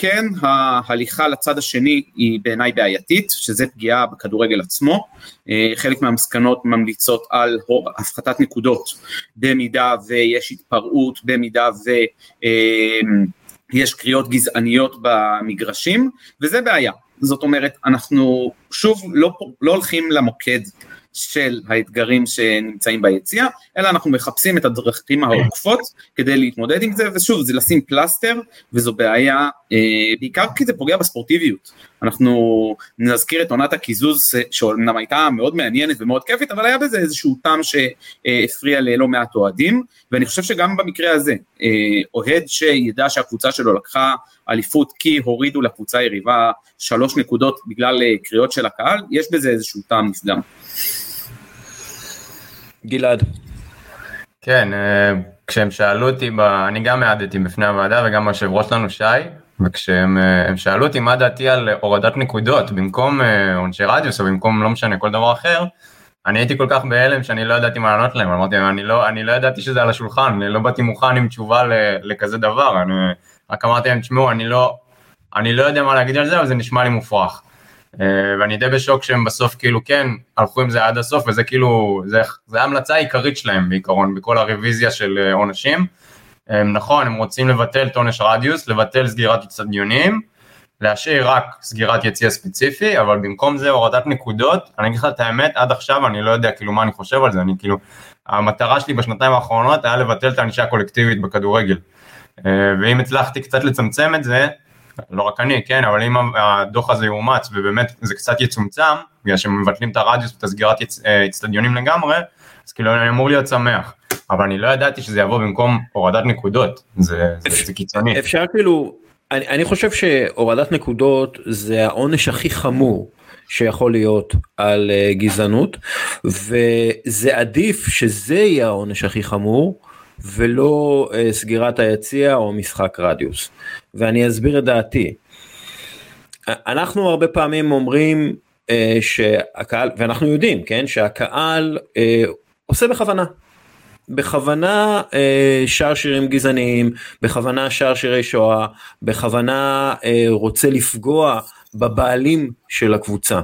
כן ההליכה לצד השני היא בעיניי בעייתית, שזה פגיעה בכדורגל עצמו, אה, חלק מהמסקנות ממליצות על הפחתת נקודות במידה ויש התפרעות, במידה ויש אה, קריאות גזעניות במגרשים, וזה בעיה, זאת אומרת אנחנו שוב לא, לא הולכים למוקד של האתגרים שנמצאים ביציאה, אלא אנחנו מחפשים את הדרכים העוקפות כדי להתמודד עם זה, ושוב, זה לשים פלסטר, וזו בעיה, אה, בעיקר כי זה פוגע בספורטיביות. אנחנו נזכיר את עונת הקיזוז, שאומנם הייתה מאוד מעניינת ומאוד כיפית, אבל היה בזה איזשהו טעם שהפריע ללא מעט אוהדים, ואני חושב שגם במקרה הזה, אה, אוהד שידע שהקבוצה שלו לקחה אליפות כי הורידו לקבוצה היריבה שלוש נקודות בגלל אה, קריאות של הקהל, יש בזה איזשהו טעם נפגם. גלעד. כן, אה, כשהם שאלו אותי. אני גם העדתי בפני הוועדה וגם היושב ראש שלנו שי, וכשהם אה, שאלו אותי מה דעתי על הורדת נקודות במקום אה, עונשי רדיוס או במקום לא משנה כל דבר אחר, אני הייתי כל כך בהלם שאני לא ידעתי מה לענות להם, אמרתי אני לא, אני לא ידעתי שזה על השולחן, אני לא באתי מוכן עם תשובה לכזה דבר, אני רק אמרתי להם תשמעו אני לא, אני לא יודע מה להגיד על זה אבל זה נשמע לי מופרך. אה, ואני די בשוק שהם בסוף כאילו כן הלכו עם זה עד הסוף וזה כאילו זה, זה ההמלצה העיקרית שלהם בעיקרון בכל הרוויזיה של אה, עונשים. נכון הם רוצים לבטל את עונש רדיוס לבטל סגירת אצטדיונים להשאיר רק סגירת יציע ספציפי אבל במקום זה הורדת נקודות אני אגיד לך את האמת עד עכשיו אני לא יודע כאילו מה אני חושב על זה אני כאילו המטרה שלי בשנתיים האחרונות היה לבטל את הענישה הקולקטיבית בכדורגל אה, ואם הצלחתי קצת לצמצם את זה לא רק אני, כן, אבל אם הדוח הזה יאומץ ובאמת זה קצת יצומצם, בגלל שהם מבטלים את הרדיוס ואת הסגירת אצטדיונים לגמרי, אז כאילו אני אמור להיות שמח. אבל אני לא ידעתי שזה יבוא במקום הורדת נקודות, זה, זה, זה קיצוני. אפשר כאילו, אני, אני חושב שהורדת נקודות זה העונש הכי חמור שיכול להיות על uh, גזענות, וזה עדיף שזה יהיה העונש הכי חמור. ולא uh, סגירת היציע או משחק רדיוס. ואני אסביר את דעתי. אנחנו הרבה פעמים אומרים uh, שהקהל, ואנחנו יודעים, כן, שהקהל uh, עושה בכוונה. בכוונה uh, שר שירים גזעניים, בכוונה שר שירי שואה, בכוונה uh, רוצה לפגוע בבעלים של הקבוצה.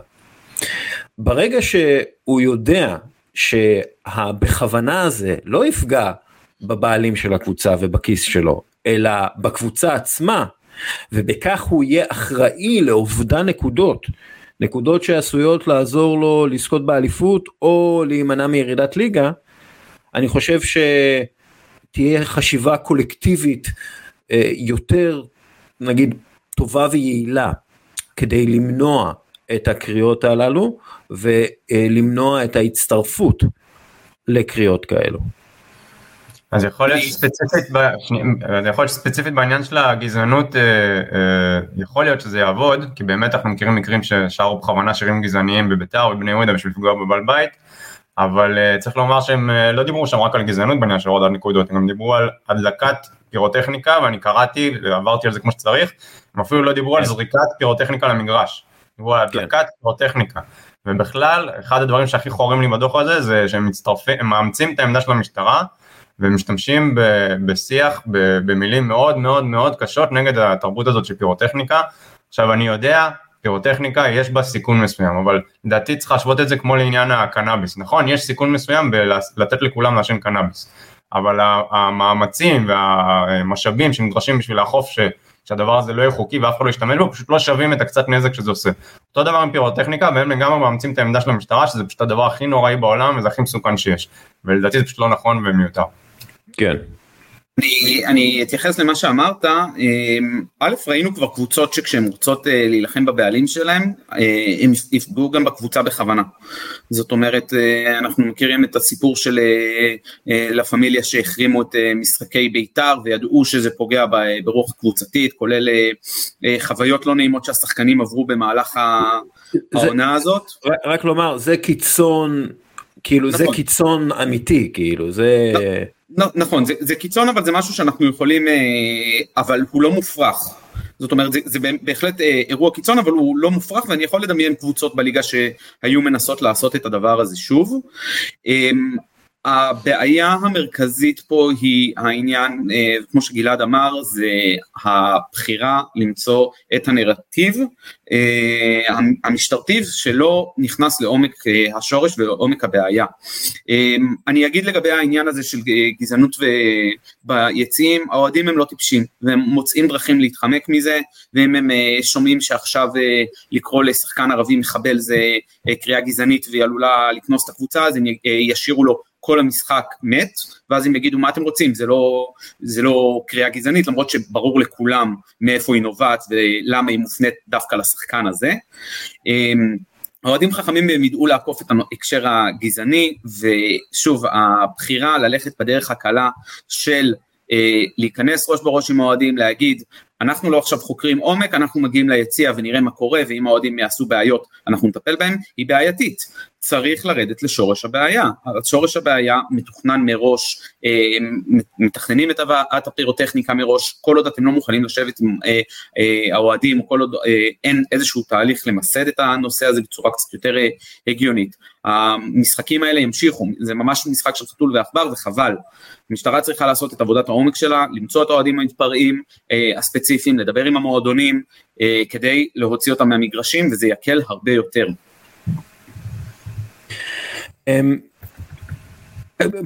ברגע שהוא יודע שהבכוונה הזה לא יפגע בבעלים של הקבוצה ובכיס שלו, אלא בקבוצה עצמה, ובכך הוא יהיה אחראי לאובדן נקודות. נקודות שעשויות לעזור לו לזכות באליפות או להימנע מירידת ליגה, אני חושב שתהיה חשיבה קולקטיבית אה, יותר, נגיד, טובה ויעילה כדי למנוע את הקריאות הללו ולמנוע את ההצטרפות לקריאות כאלו. אז יכול להיות שספציפית, יכול להיות שספציפית בעניין של הגזענות, אה, אה, יכול להיות שזה יעבוד, כי באמת אנחנו מכירים מקרים ששרו בכוונה שירים גזעניים בביתר או בבני יהודה בשביל לפגוע בבעל בית, אבל אה, צריך לומר שהם לא דיברו שם רק על גזענות בעניין של הורדת נקודות, הם גם דיברו על הדלקת פירוטכניקה, ואני קראתי, עברתי על זה כמו שצריך, הם אפילו לא דיברו על כן. זריקת פירוטכניקה למגרש, דיברו על הדלקת כן. פירוטכניקה. ובכלל, אחד הדברים שהכי חורים לי בדוח הזה, זה שהם מצטרפים, מאמצים את העמדה של המשטרה, ומשתמשים בשיח במילים מאוד מאוד מאוד קשות נגד התרבות הזאת של פירוטכניקה. עכשיו אני יודע, פירוטכניקה יש בה סיכון מסוים, אבל לדעתי צריך להשוות את זה כמו לעניין הקנאביס, נכון? יש סיכון מסוים בלתת לכולם לעשן קנאביס, אבל המאמצים והמשאבים שנדרשים בשביל לאכוף ש... שהדבר הזה לא יהיה חוקי ואף אחד לא ישתמש בו, פשוט לא שווים את הקצת נזק שזה עושה. אותו דבר עם פירוטכניקה, והם לגמרי מאמצים את העמדה של המשטרה, שזה פשוט הדבר הכי נוראי בעולם וזה הכי מסוכן שיש. ולדעתי זה פשוט לא נכון ומיותר. כן. אני, אני אתייחס למה שאמרת, אמ, א' ראינו כבר קבוצות שכשהן רוצות אה, להילחם בבעלים שלהם, אה, הם יפגעו גם בקבוצה בכוונה. זאת אומרת, אה, אנחנו מכירים את הסיפור של לה פמיליה שהחרימו את משחקי בית"ר וידעו שזה פוגע ברוח קבוצתית, כולל חוויות לא נעימות שהשחקנים עברו במהלך העונה הזאת. רק לומר, זה קיצון, כאילו נכון. זה קיצון אמיתי, כאילו זה... נכון, זה, זה קיצון אבל זה משהו שאנחנו יכולים, אה, אבל הוא לא מופרך. זאת אומרת זה, זה בהחלט אה, אירוע קיצון אבל הוא לא מופרך ואני יכול לדמיין קבוצות בליגה שהיו מנסות לעשות את הדבר הזה שוב. הבעיה המרכזית פה היא העניין, אה, כמו שגלעד אמר, זה הבחירה למצוא את הנרטיב אה, המשטרתי שלא נכנס לעומק אה, השורש ולעומק הבעיה. אני אגיד לגבי העניין הזה של גזענות ביציעים, האוהדים הם לא טיפשים והם מוצאים דרכים להתחמק מזה ואם הם שומעים שעכשיו לקרוא לשחקן ערבי מחבל זה קריאה גזענית והיא עלולה לקנוס את הקבוצה אז הם ישירו לו כל המשחק מת, ואז הם יגידו מה אתם רוצים, זה לא, זה לא קריאה גזענית, למרות שברור לכולם מאיפה היא נובעת ולמה היא מופנית דווקא לשחקן הזה. אמ, האוהדים חכמים הם ידעו לעקוף את ההקשר הגזעני, ושוב, הבחירה ללכת בדרך הקלה של אה, להיכנס ראש בראש עם האוהדים, להגיד אנחנו לא עכשיו חוקרים עומק, אנחנו מגיעים ליציע ונראה מה קורה, ואם האוהדים יעשו בעיות אנחנו נטפל בהם, היא בעייתית. צריך לרדת לשורש הבעיה. שורש הבעיה מתוכנן מראש, אה, מתכננים את הבאת הפירוטכניקה מראש, כל עוד אתם לא מוכנים לשבת עם אה, אה, האוהדים, כל עוד אין איזשהו תהליך למסד את הנושא הזה בצורה קצת יותר הגיונית. המשחקים האלה ימשיכו, זה ממש משחק של חתול ועכבר וחבל. המשטרה צריכה לעשות את עבודת העומק שלה, למצוא את האוהדים המתפרעים הספציפיים, לדבר עם המועדונים, כדי להוציא אותם מהמגרשים וזה יקל הרבה יותר. אמ,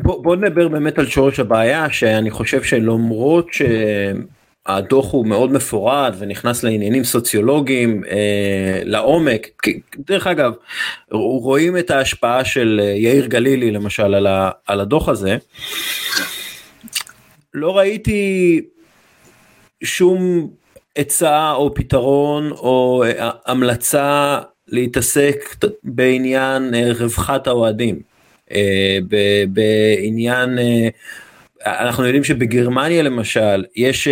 בוא, בוא נדבר באמת על שורש הבעיה שאני חושב שלמרות שהדוח הוא מאוד מפורט ונכנס לעניינים סוציולוגיים אה, לעומק דרך אגב רואים את ההשפעה של יאיר גלילי למשל על, ה, על הדוח הזה. לא ראיתי שום עצה או פתרון או אה, המלצה להתעסק בעניין אה, רווחת האוהדים, אה, בעניין, אה, אנחנו יודעים שבגרמניה למשל יש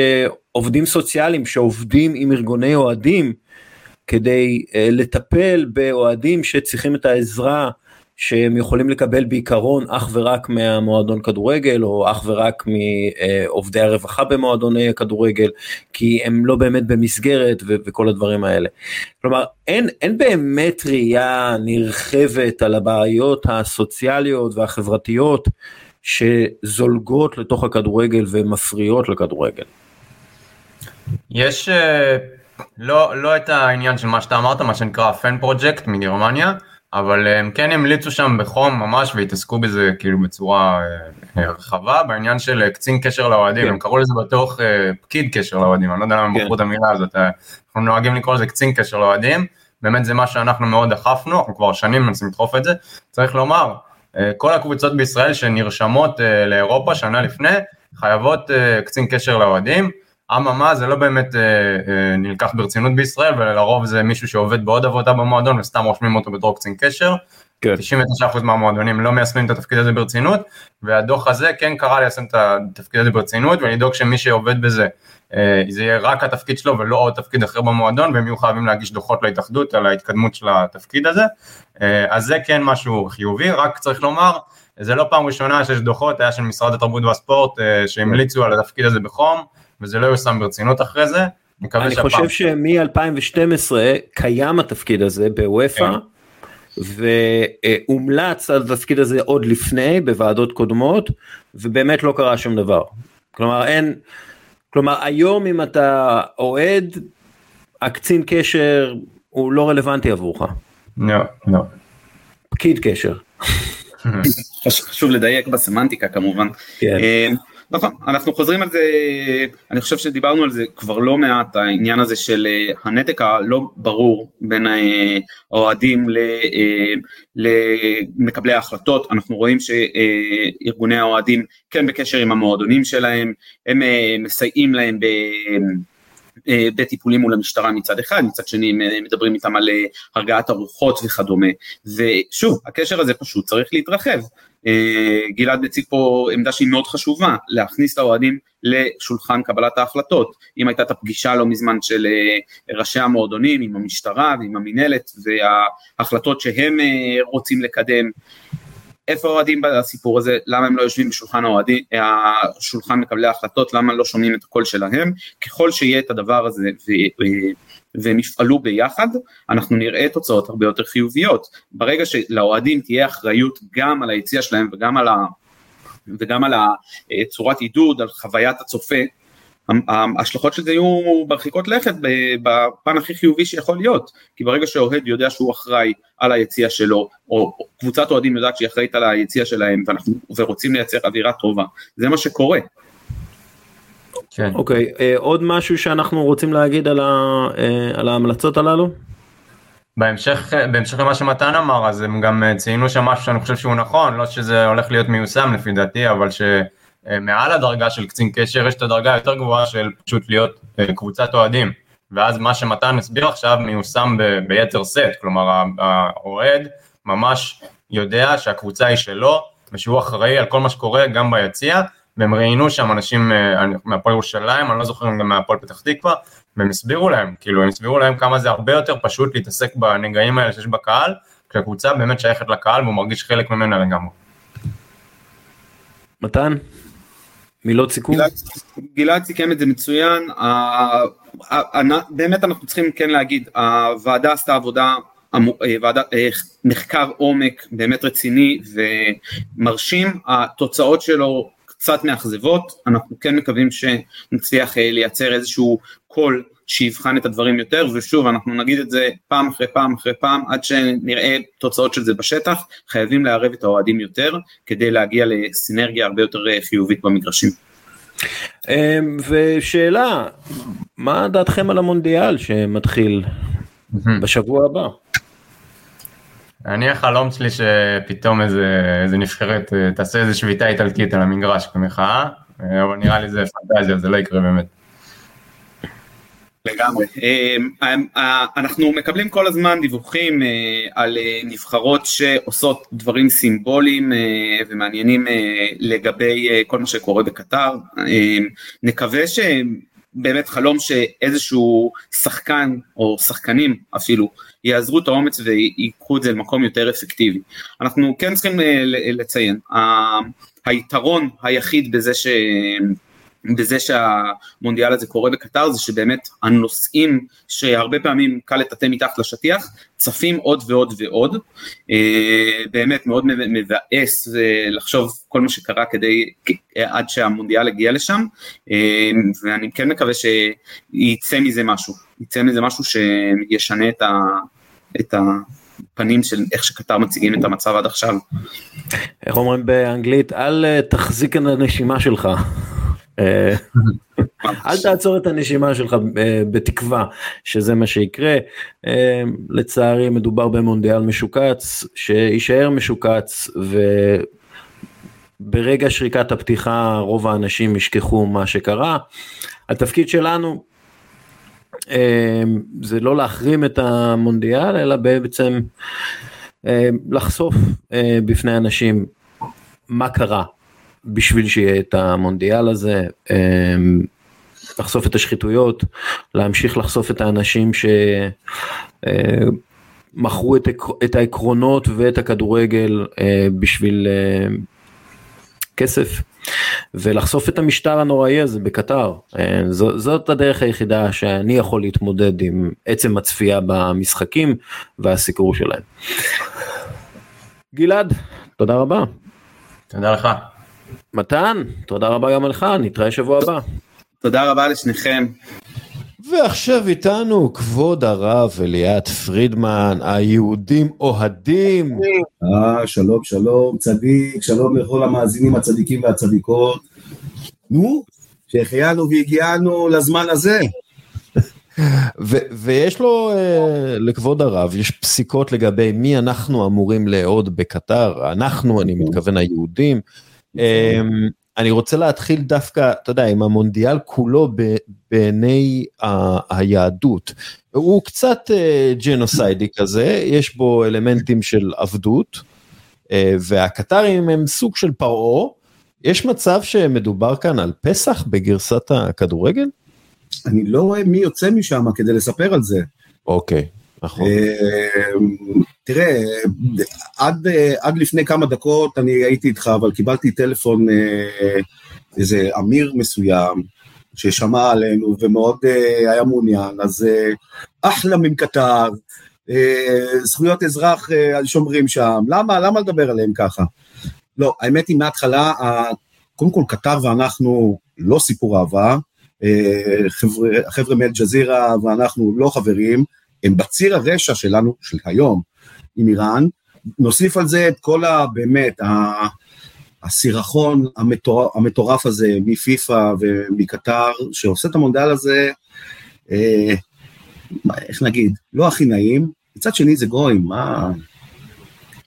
עובדים סוציאליים שעובדים עם ארגוני אוהדים כדי לטפל באוהדים שצריכים את העזרה שהם יכולים לקבל בעיקרון אך ורק מהמועדון כדורגל או אך ורק מעובדי הרווחה במועדוני הכדורגל כי הם לא באמת במסגרת ו- וכל הדברים האלה. כלומר אין, אין באמת ראייה נרחבת על הבעיות הסוציאליות והחברתיות שזולגות לתוך הכדורגל ומפריעות לכדורגל. יש אה, לא, לא את העניין של מה שאתה אמרת, מה שנקרא פן פרוג'קט מגרמניה, אבל אה, הם כן המליצו שם בחום ממש והתעסקו בזה כאילו בצורה אה, רחבה בעניין של אה, קצין קשר לאוהדים, כן. הם קראו לזה בתוך פקיד קשר לאוהדים, אני לא יודע למה הם כן. בחרו את המילה הזאת, אנחנו נוהגים לקרוא לזה קצין קשר לאוהדים, באמת זה מה שאנחנו מאוד דחפנו, אנחנו כבר שנים מנסים לדחוף את זה, צריך לומר, כל הקבוצות בישראל שנרשמות לאירופה שנה לפני, חייבות קצין קשר לאוהדים, אממה זה לא באמת אה, אה, נלקח ברצינות בישראל ולרוב זה מישהו שעובד בעוד עבודה במועדון וסתם רושמים אותו בתור קצין קשר. כן. 99% מהמועדונים לא מיישמים את התפקיד הזה ברצינות והדוח הזה כן קרא ליישם את התפקיד הזה ברצינות ולדאוג שמי שעובד בזה אה, זה יהיה רק התפקיד שלו ולא עוד תפקיד אחר במועדון והם יהיו חייבים להגיש דוחות להתאחדות על ההתקדמות של התפקיד הזה אה, אז זה כן משהו חיובי רק צריך לומר זה לא פעם ראשונה שיש דוחות היה של משרד התרבות והספורט אה, שהמליצו על התפקיד הזה בחום וזה לא יושם ברצינות אחרי זה. אני חושב שמ-2012 קיים התפקיד הזה בוופא. כן. והומלץ על התפקיד הזה עוד לפני בוועדות קודמות ובאמת לא קרה שום דבר. כלומר אין, כלומר היום אם אתה אוהד, הקצין קשר הוא לא רלוונטי עבורך. לא, לא. פקיד קשר. חשוב לדייק בסמנטיקה כמובן. כן. אה, נכון, אנחנו חוזרים על זה, אני חושב שדיברנו על זה כבר לא מעט, העניין הזה של אה, הנתק הלא ברור בין האוהדים אה, למקבלי ההחלטות, אנחנו רואים שארגוני האוהדים כן בקשר עם המועדונים שלהם, הם אה, מסייעים להם ב... בטיפולים מול המשטרה מצד אחד, מצד שני מדברים איתם על הרגעת הרוחות וכדומה, ושוב, הקשר הזה פשוט צריך להתרחב, אה, גלעד מציג פה עמדה שהיא מאוד חשובה, להכניס את האוהדים לשולחן קבלת ההחלטות. אם הייתה את הפגישה לא מזמן של אה, ראשי המועדונים עם המשטרה ועם המינהלת וההחלטות שהם אה, רוצים לקדם, איפה האוהדים בסיפור הזה, למה הם לא יושבים בשולחן האוהדים, השולחן מקבלי ההחלטות, למה לא שומעים את הקול שלהם, ככל שיהיה את הדבר הזה ו, והם יפעלו ביחד, אנחנו נראה תוצאות הרבה יותר חיוביות. ברגע שלאוהדים תהיה אחריות גם על היציאה שלהם וגם על, ה, וגם על הצורת עידוד, על חוויית הצופה, ההשלכות של זה יהיו מרחיקות לכת בפן הכי חיובי שיכול להיות, כי ברגע שאוהד יודע שהוא אחראי על היציאה שלו, או קבוצת אוהדים יודעת שהיא אחראית על היציאה שלהם, ואנחנו, ורוצים לייצר אווירה טובה, זה מה שקורה. כן. אוקיי, okay, אה, עוד משהו שאנחנו רוצים להגיד על, ה, אה, על ההמלצות הללו? בהמשך, בהמשך למה שמתן אמר, אז הם גם ציינו שם משהו שאני חושב שהוא נכון, לא שזה הולך להיות מיושם לפי דעתי, אבל ש... אה, מעל הדרגה של קצין קשר יש את הדרגה היותר גבוהה של פשוט להיות אה, קבוצת אוהדים. ואז מה שמתן הסביר עכשיו מיושם ב- ביתר סט, כלומר האוהד ממש יודע שהקבוצה היא שלו ושהוא אחראי על כל מה שקורה גם ביציע, והם ראיינו שם אנשים אה, מהפועל ירושלים, אני לא זוכר גם מהפועל פתח תקווה, והם הסבירו להם, כאילו הם הסבירו להם כמה זה הרבה יותר פשוט להתעסק בנגעים האלה שיש בקהל, כשהקבוצה באמת שייכת לקהל והוא מרגיש חלק ממנה לגמרי. מתן? מילות סיכום? גלעד, גלעד סיכם את זה מצוין, באמת אנחנו צריכים כן להגיד, הוועדה עשתה עבודה, אה, אה, מחקר עומק באמת רציני ומרשים, התוצאות שלו קצת מאכזבות, אנחנו כן מקווים שנצליח אה, לייצר איזשהו קול שיבחן את הדברים יותר, ושוב אנחנו נגיד את זה פעם אחרי פעם אחרי פעם, עד שנראה תוצאות של זה בשטח, חייבים לערב את האוהדים יותר, כדי להגיע לסינרגיה הרבה יותר אה, חיובית במגרשים. אמ, ושאלה, מה דעתכם על המונדיאל שמתחיל בשבוע הבא? אני החלום שלי שפתאום איזה, איזה נבחרת אה, תעשה איזה שביתה איטלקית על המגרש כמחאה, אה, אבל נראה לי זה פנטזיה, זה לא יקרה באמת. לגמרי. אמ, אמ, אנחנו מקבלים כל הזמן דיווחים אה, על אה, נבחרות שעושות דברים סימבוליים אה, ומעניינים לגבי כל מה שקורה בקטר. אמ, נקווה שבאמת חלום שאיזשהו שחקן או שחקנים אפילו יעזרו את האומץ ויקחו את זה למקום יותר אפקטיבי. אנחנו כן צריכים לציין, היתרון היחיד בזה ש... בזה שהמונדיאל הזה קורה בקטר זה שבאמת הנושאים שהרבה פעמים קל לטאטא מתחת לשטיח צפים עוד ועוד ועוד אה, באמת מאוד מבאס לחשוב כל מה שקרה כדי עד שהמונדיאל הגיע לשם אה, ואני כן מקווה שיצא מזה משהו יצא מזה משהו שישנה את ה... את ה פנים של איך שקטר מציגים את המצב עד עכשיו. איך אומרים באנגלית אל אה, תחזיק את הנשימה שלך. אה, אל תעצור את הנשימה שלך אה, בתקווה שזה מה שיקרה. אה, לצערי מדובר במונדיאל משוקץ, שיישאר משוקץ וברגע שריקת הפתיחה רוב האנשים ישכחו מה שקרה. התפקיד שלנו זה לא להחרים את המונדיאל אלא בעצם לחשוף בפני אנשים מה קרה בשביל שיהיה את המונדיאל הזה, אמ, לחשוף את השחיתויות, להמשיך לחשוף את האנשים שמכרו אה, את, העקרונות ואת הכדורגל אה, בשביל אה, כסף. ולחשוף את המשטר הנוראי הזה בקטר. זאת הדרך היחידה שאני יכול להתמודד עם עצם הצפייה במשחקים והסיקור שלהם. גלעד, תודה רבה. תודה לך. מתן, תודה רבה גם לך, נתראה שבוע הבא. תודה רבה לשניכם. ועכשיו איתנו כבוד הרב אליעד פרידמן, היהודים אוהדים. אה, שלום, שלום, צדיק, שלום לכל המאזינים הצדיקים והצדיקות. נו, שהחיינו והגיענו לזמן הזה. ו- ויש לו, uh, לכבוד הרב, יש פסיקות לגבי מי אנחנו אמורים לאהוד בקטר, אנחנו, אני מתכוון היהודים. אמ, אני רוצה להתחיל דווקא, אתה יודע, עם המונדיאל כולו בעיני היהדות. הוא קצת אה, ג'נוסיידי כזה, יש בו אלמנטים של עבדות, אה, והקטרים הם סוג של פרעה. יש מצב שמדובר כאן על פסח בגרסת הכדורגל? אני לא רואה מי יוצא משם כדי לספר על זה. אוקיי. נכון. אה, תראה, עד, עד לפני כמה דקות אני הייתי איתך, אבל קיבלתי טלפון אה, איזה אמיר מסוים ששמע עלינו ומאוד אה, היה מעוניין, אז אה, אחלה מקטר, אה, זכויות אזרח שומרים שם, למה, למה לדבר עליהם ככה? לא, האמת היא מההתחלה, קודם כל קטר ואנחנו לא סיפור אהבה, אה, חבר'ה- החבר'ה מאל-ג'זירה ואנחנו לא חברים, הם בציר הרשע שלנו, של היום, עם איראן, נוסיף על זה את כל ה... באמת, ה- הסירחון המטור- המטורף הזה מפיפ"א ומקטר, שעושה את המונדיאל הזה, אה, איך נגיד, לא הכי נעים, מצד שני זה גויים, מה...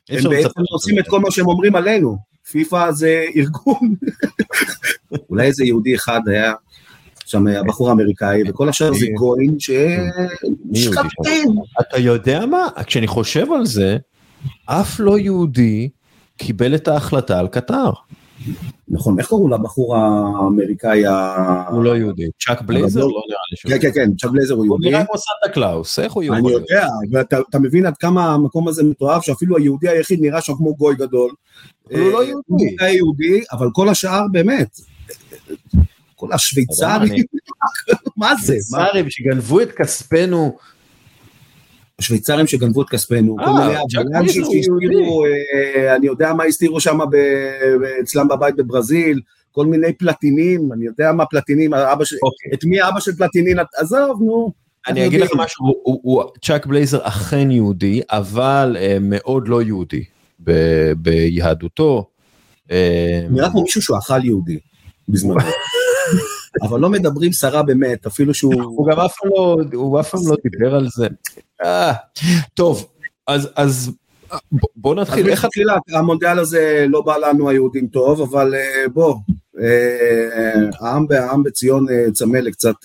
הם בעצם עושים את כל מה שהם אומרים עלינו, פיפ"א זה ארגון, אולי איזה יהודי אחד היה שם הבחור האמריקאי, וכל השאר זה גויים שמשחקים. אתה יודע מה? כשאני חושב על זה, אף לא יהודי קיבל את ההחלטה על קטר. נכון, איך קראו לבחור האמריקאי ה... הוא לא יהודי. צ'אק בלייזר? לא- לא נראה לי שהוא. כן, כן, כן, צ'אק בלייזר הוא הוא יהודי. נראה כמו סנטה קלאוס, איך הוא אני יכול? יודע, ואתה אתה מבין עד כמה המקום הזה מתועב, שאפילו היהודי היחיד נראה שם כמו גוי גדול. אבל הוא לא אה, יהודי. הוא היה יהודי, אבל כל השאר באמת. כל השוויצרים, מה זה? שרים שגנבו את כספנו. השוויצרים שגנבו את כספנו, אה, כל מיני הוא שהסתירו, אה, אני יודע מה הסתירו שם ב- אצלם בבית בברזיל, כל מיני פלטינים, אני יודע מה פלטינים, אבא של... אוקיי. את מי אבא של פלטינין, עזוב, נו. אני אגיד לך. משהו, צ'אק בלייזר אכן יהודי, אבל אה, מאוד לא יהודי ב- ביהדותו. אה, נראה כמו מישהו שהוא אכל יהודי בזמנו. אבל לא מדברים סרה באמת, אפילו שהוא... הוא גם אף פעם לא, הוא אף פעם לא דיבר על זה. אה, טוב, אז בוא נתחיל, איך אתה... מלכתחילה המונדיאל הזה לא בא לנו היהודים טוב, אבל אה, בוא, אה, העם העם בציון צמא לקצת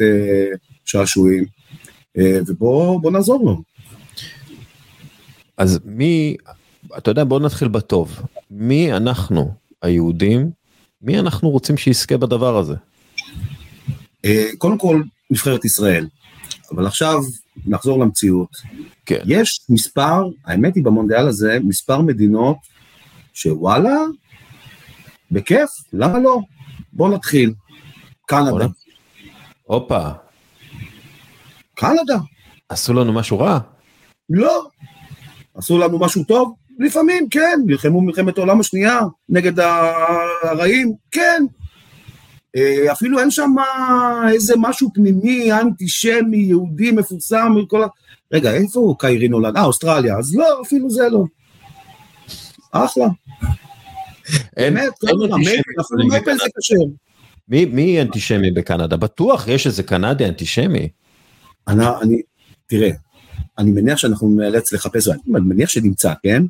שעשועים, ובוא בוא נעזור לו. אז מי, אתה יודע, בוא נתחיל בטוב. מי אנחנו, היהודים, מי אנחנו רוצים שיזכה בדבר הזה? אה, קודם כל, נבחרת ישראל, אבל עכשיו נחזור למציאות. כן. יש מספר, האמת היא במונדיאל הזה, מספר מדינות שוואלה, בכיף, למה לא? בוא נתחיל. קנדה, הופה, קנדה, עשו לנו משהו רע? לא. עשו לנו משהו טוב? לפעמים כן, נלחמו מלחמת העולם השנייה נגד הרעים, כן. אה, אפילו אין שם איזה משהו פנימי, אנטישמי, יהודי מפורסם, כל ה... רגע, איפה קיירי נולד? אה, אוסטרליה, אז לא, אפילו זה לא. אחלה, באמת, אפילו מפל זה. כשר. מי, מי אנטישמי בקנדה? בטוח יש איזה קנדי אנטישמי. אני, אני, תראה, אני מניח שאנחנו נאלץ לחפש, אני מניח שנמצא, כן?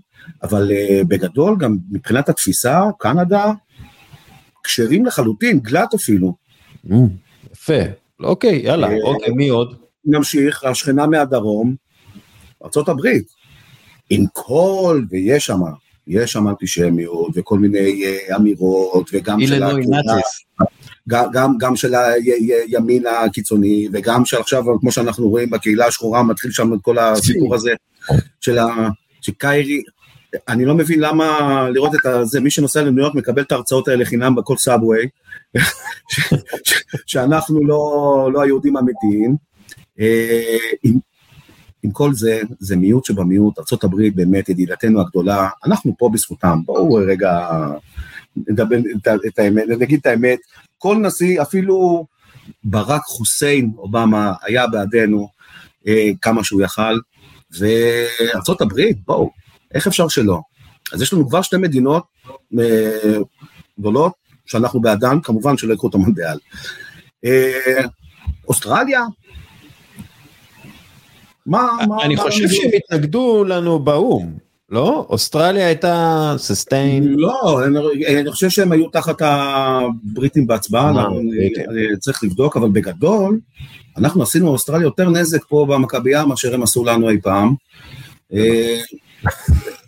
אבל uh, בגדול, גם מבחינת התפיסה, קנדה, כשרים לחלוטין, גלאט אפילו. Mm, יפה, אוקיי, יאללה, אה, אוקיי, מי עוד? נמשיך, השכנה מהדרום, ארה"ב, עם כל, ויש שם, יש שם אנטישמיות וכל מיני uh, אמירות, וגם של. גם, גם, גם של הימין הקיצוני, וגם של עכשיו, כמו שאנחנו רואים בקהילה השחורה, מתחיל שם את כל הסיפור הזה של ה... שקיירי, אני לא מבין למה לראות את זה, מי שנוסע לניו יורק מקבל את ההרצאות האלה חינם בכל סאבווי, שאנחנו לא, לא היהודים האמיתיים. אה, עם, עם כל זה, זה מיעוט שבמיעוט, ארה"ב באמת ידידתנו הגדולה, אנחנו פה בזכותם, בואו רגע נדבר את האמת, נגיד את האמת, כל נשיא, אפילו ברק חוסיין אובמה היה בעדנו אה, כמה שהוא יכל, וארצות הברית, בואו, איך אפשר שלא? אז יש לנו כבר שתי מדינות אה, גדולות שאנחנו בעדן, כמובן שלא יקחו את המונדיאל. אה, אוסטרליה? מה, מה, אני חושב? שהם התנגדו לנו באו"ם, לא? אוסטרליה הייתה ססטיין. לא, אני- אני חושב שהם היו תחת הבריטים בהצבעה, אה. אני צריך לבדוק, אבל בגדול, אנחנו עשינו לאוסטרליה יותר נזק פה במכבייה מאשר הם עשו לנו אי פעם. אה,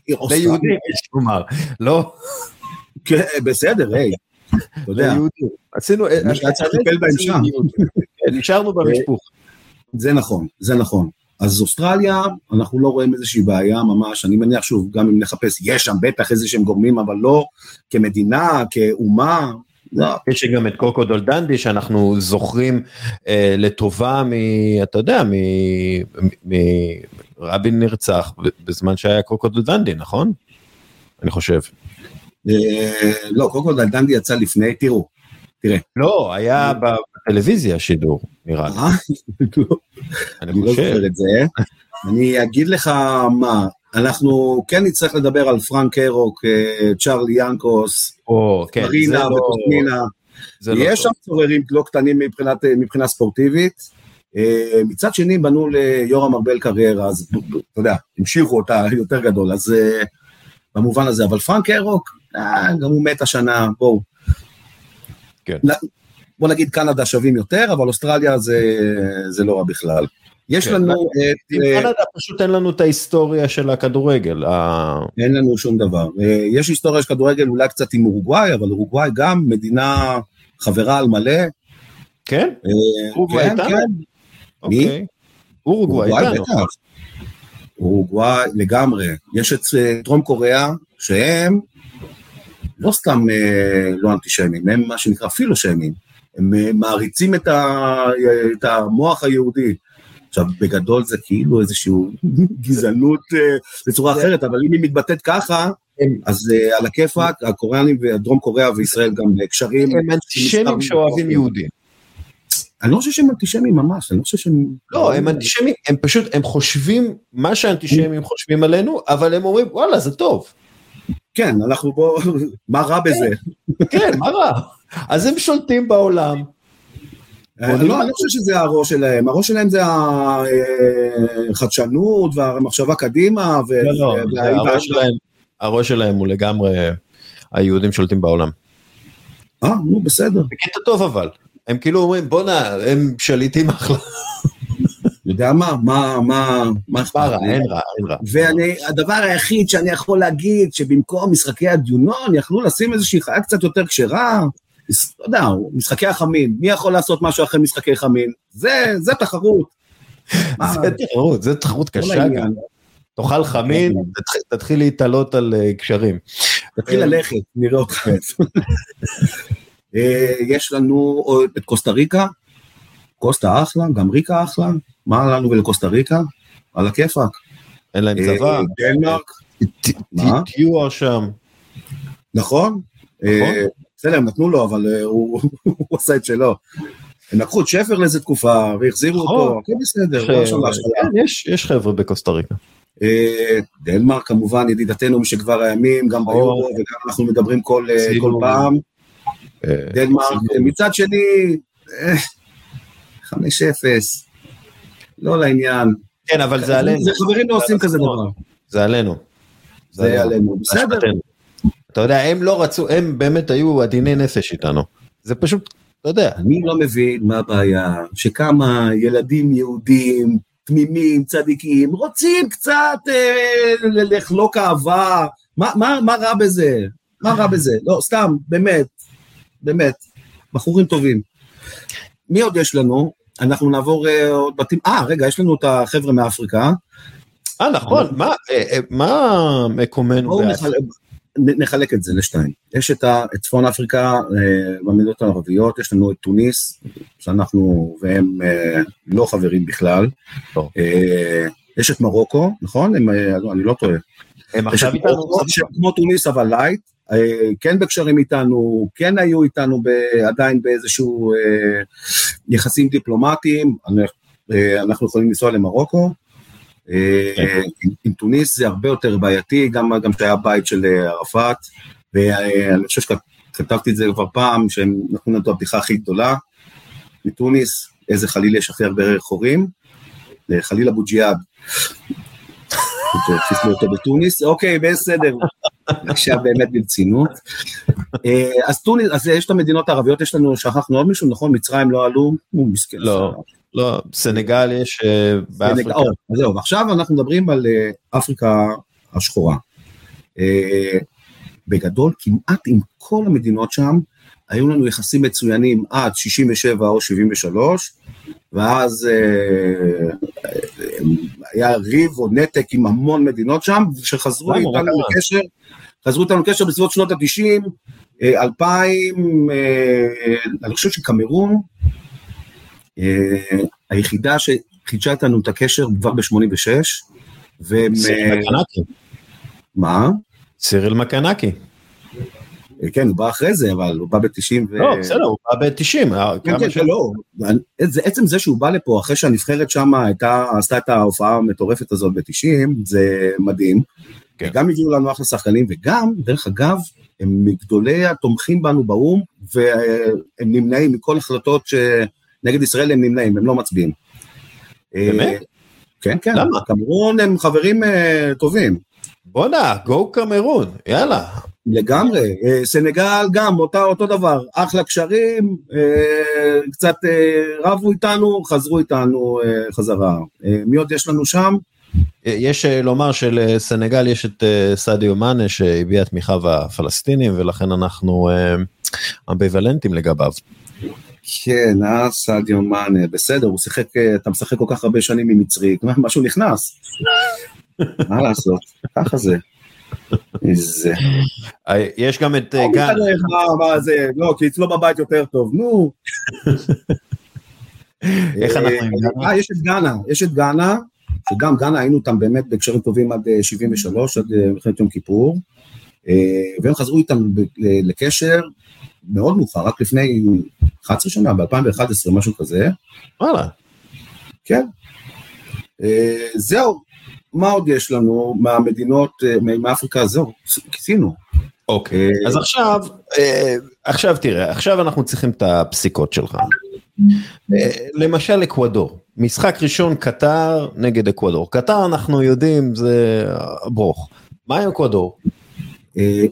ליהודים יש לומר, לא? כן, בסדר, היי, אתה יודע. עשינו, מה שהיה צריך לטפל בהם שם. כן, נשארנו במשפוך. זה נכון, זה נכון. אז אוסטרליה, אנחנו לא רואים איזושהי בעיה ממש, אני מניח שוב, גם אם נחפש, יש שם בטח איזה שהם גורמים, אבל לא כמדינה, כאומה, לא. יש גם את קוקו דולדנדי שאנחנו זוכרים אה, לטובה מ... אתה יודע, מ... מ... רבין נרצח בזמן שהיה קוקו דולדנדי, נכון? אני חושב. אה, לא, קוקו דולדנדי יצא לפני, תראו, תראה. לא, היה בטלוויזיה שידור, נראה לי. אה? לא. אני לא חושב. זוכר את זה. אני אגיד לך מה, אנחנו כן נצטרך לדבר על פרנק הרוק, אה, צ'ארלי ינקוס, כן, מרינה לא... וקוסמינה. זה לא יש שם. צוררים לא קטנים מבחינה ספורטיבית. אה, מצד שני בנו ליורם ארבל קריירה, אז אתה יודע, המשיכו אותה יותר גדול, אז אה, במובן הזה, אבל פרנק הרוק, אה, גם הוא מת השנה, בואו. כן. בוא נגיד קנדה שווים יותר, אבל אוסטרליה זה, זה לא רע בכלל. יש כן, לנו עם את... אה, קנדה פשוט אין לנו את ההיסטוריה של הכדורגל. אין לנו שום דבר. יש היסטוריה של כדורגל אולי קצת עם אורוגוואי, אבל אורוגוואי גם מדינה חברה על מלא. כן? אורוגוואי כן, איתנו? כן. מי? אוקיי. אורוגוואי. בטח. אורוגוואי לגמרי. יש את אה, דרום קוריאה, שהם לא סתם אה, לא אנטישמים, הם מה שנקרא פילושמים. הם אה, מעריצים את, ה, את המוח היהודי. עכשיו, בגדול זה כאילו איזושהי גזענות בצורה אחרת, אבל אם היא מתבטאת ככה, אז על הכיפאק, הקוריאנים ודרום קוריאה וישראל גם קשרים. הם אנטישמים שאוהבים יהודים. אני לא חושב שהם אנטישמים ממש, אני לא חושב שהם... לא, הם אנטישמים, הם פשוט, הם חושבים מה שאנטישמים חושבים עלינו, אבל הם אומרים, וואלה, זה טוב. כן, אנחנו בוא... מה רע בזה? כן, מה רע? אז הם שולטים בעולם. אה, לא, אני לא חושב שזה הראש שלהם, הראש שלהם זה החדשנות והמחשבה קדימה. ו- לא, לא, הראש שלהם הוא לגמרי, היהודים שולטים בעולם. אה, נו, בסדר. בקטע טוב אבל. הם כאילו אומרים, בואנה, הם שליטים אחלה. יודע מה, מה, מה, מה אכפת לי? אין רע, אין רע. ואני, הדבר היחיד שאני יכול להגיד, שבמקום משחקי הדיונון, יכלו לשים איזושהי חיה קצת יותר כשרה, לא יודע, משחקי החמין, מי יכול לעשות משהו אחרי משחקי חמין? זה, זה תחרות. זה תחרות, זה תחרות קשה גם. תאכל חמין, תתחיל- תתחיל להתעלות על אה, קשרים. תתחיל ללכת, נראה אותך. אה, יש לנו את קוסטה ריקה, קוסטה אחלה, גם ריקה אחלה, מה לנו ולקוסטה ריקה? על הכיפאק. אין להם אה, צבא. דנמרק? טיואר שם. נכון? אה, בסדר, הם נתנו לו, אבל הוא עשה את שלו. הם לקחו את שפר לאיזה תקופה, והחזירו נכון. אותו, הכל בסדר. כן, יש- חבר'ה בקוסטה ריקה. דנמרק כמובן ידידתנו משכבר הימים, גם ביורו וגם אנחנו מדברים כל פעם. אה, דנמרק, עשינו- מצד שני, אה, 5-0, לא לעניין. כן, אבל זה עלינו. זה חברים לא עושים כזה דבר. זה עלינו. זה עלינו, בסדר. אתה יודע, הם לא רצו, הם באמת היו עדיני נפש איתנו. זה פשוט, אתה יודע. אני לא מבין מה הבעיה, שכמה ילדים יהודים, תמימים, צדיקים, רוצים קצת אה, לחלוק אהבה, מה, מה רע בזה? מה רע בזה? לא, סתם, באמת, באמת, בחורים טובים. מי עוד יש לנו? אנחנו נעבור אה, עוד בתים, אה, רגע, יש לנו את החבר'ה מאפריקה. אה, נכון, מה, אה, אה, מה מקומנו? בואו נחלק, את זה לשתיים. יש את, צפון אפריקה במדינות הערביות, יש לנו את טוניס, שאנחנו והם לא חברים בכלל. לא. יש את מרוקו, נכון? הם, אני לא טועה. הם עכשיו איתנו? כמו טוניס אבל לייט, כן בקשרים איתנו, כן היו איתנו ב, עדיין באיזשהו אה, יחסים דיפלומטיים, אה, אנחנו יכולים לנסוע למרוקו. אה, כן. עם, עם טוניס זה הרבה יותר בעייתי, גם, גם שהיה בית של אה, ערפאת, ואני חושב שכתבתי את זה כבר פעם, שהם נתנו לנו את הבדיחה הכי גדולה, מטוניס, איזה חליל יש הכי הרבה חורים, אה, חליל אבו ג'יהאד. חיסלו אותו בתוניס, אוקיי, בסדר, עכשיו באמת ברצינות. אה, אז טוניס, אז יש את המדינות הערביות, יש לנו, שכחנו עוד מישהו, נכון? מצרים לא עלו? הוא מסכן. לא, לא, סנגל יש אה, באפריקה. או, אז זהו, עכשיו אנחנו מדברים על אה, אפריקה השחורה. בגדול, כמעט עם כל המדינות שם, היו לנו יחסים מצוינים עד 67 או 73, ואז היה ריב או נתק עם המון מדינות שם, שחזרו איתנו? לקשר, חזרו איתנו לקשר בסביבות שנות ה-90, 2000, אה, אני חושב שקמרון, אה, היחידה שחידשה איתנו את הקשר כבר ב-86, והם... סיריל אה, מקנקי. מה? סיריל מקנקי. אה, כן, הוא בא אחרי זה, אבל הוא בא ב-90 ו... לא, בסדר, הוא בא ב-90. כן, כן, כן, לא. זה, עצם זה שהוא בא לפה אחרי שהנבחרת שם הייתה, עשתה את ההופעה המטורפת הזאת ב-90, זה מדהים. כן. גם הביאו לנו אחלה שחקנים, וגם, דרך אגב, הם מגדולי התומכים בנו באו"ם, והם נמנעים מכל החלטות שנגד ישראל הם נמנעים, הם לא מצביעים. באמת? אה, כן, כן. למה? קמרון הם חברים אה, טובים. בואנה, גו קמרון, יאללה. לגמרי, אה, סנגל גם אותה, אותו דבר, אחלה קשרים, אה, קצת אה, רבו איתנו, חזרו איתנו חזרה. מי עוד יש לנו שם? יש לומר שלסנגל יש את סעדיו מאנה שהביע תמיכה בפלסטינים ולכן אנחנו אמביוולנטים לגביו. כן, אה, סעדיו מאנה, בסדר, הוא שיחק, אתה משחק כל כך הרבה שנים עם מצרי, משהו נכנס. מה לעשות, ככה זה. איזה... אה, יש גם את אה, גן, מה, זה, לא, כי אצלו בבית יותר טוב, נו. איך אנחנו עם? אה, יש את גאנה, יש את גאנה, שגם גאנה היינו איתם באמת בקשרים טובים עד אה, 73, עד מלחמת יום כיפור, והם חזרו איתם לקשר מאוד מאוחר, רק לפני 11 שנה, ב-2011, משהו כזה, וואלה. כן. זהו, מה עוד יש לנו מהמדינות, אה, מאפריקה, זהו, כיסינו. אוקיי, אה, אז עכשיו, אה, עכשיו תראה, עכשיו אנחנו צריכים את הפסיקות שלך. למשל אקוודור, משחק ראשון קטר נגד אקוודור. קטר אנחנו יודעים זה ברוך. מה עם אקוודור?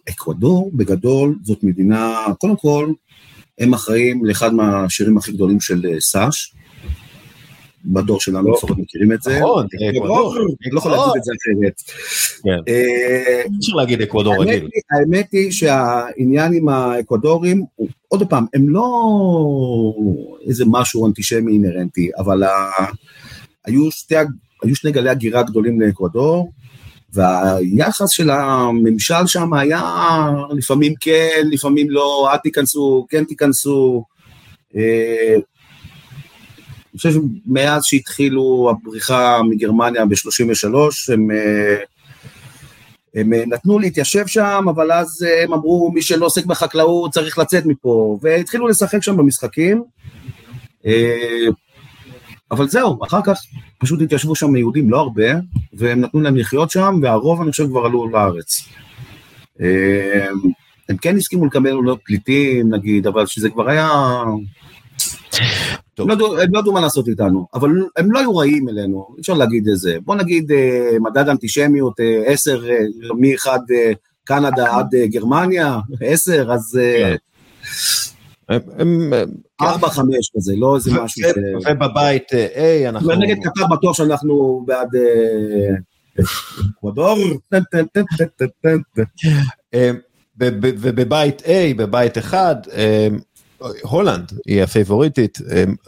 אקוודור בגדול זאת מדינה, קודם כל, הם אחראים לאחד מהשירים הכי גדולים של סאש. בדור שלנו לפחות מכירים את זה. נכון, אקוודור. אני לא יכול להגיד את זה אחרת. כן. אה, אי אפשר להגיד אקוודור האמת רגיל. היא- האמת היא שהעניין עם האקוודורים, עוד פעם, הם לא איזה משהו אנטישמי אינהרנטי, אבל היו שני גלי הגירה גדולים לאקוודור, והיחס של הממשל שם היה לפעמים כן, לפעמים לא, אל תיכנסו, כן תיכנסו. אני חושב שמאז שהתחילו הבריחה מגרמניה ב-33, הם... אה, הם אה, נתנו להתיישב שם, אבל אז אה, הם אמרו, מי שלא עוסק בחקלאות צריך לצאת מפה, והתחילו לשחק שם במשחקים. אבל זהו, אחר כך פשוט התיישבו שם יהודים, לא הרבה, והם נתנו להם לחיות שם, והרוב אני חושב כבר עלו לארץ. הם כן הסכימו לקבל עולות פליטים, נגיד, אבל שזה כבר היה... טוב. הם לא ידעו- הם לא ידעו מה לעשות איתנו, אבל הם לא היו רעים אלינו, אי אפשר להגיד את זה. בוא נגיד אה, מדד אנטישמיות, אה, עשר, אה, מאחד אה, קנדה עד גרמניה, עשר, אז הם- הם- הם- ארבע, חמש כזה, לא איזה משהו ש... ובבית A אנחנו... ונגד קטר בטוח שאנחנו בעד אקוודור. ובבית A, בבית אחד, אה, הולנד היא הפייבוריטית,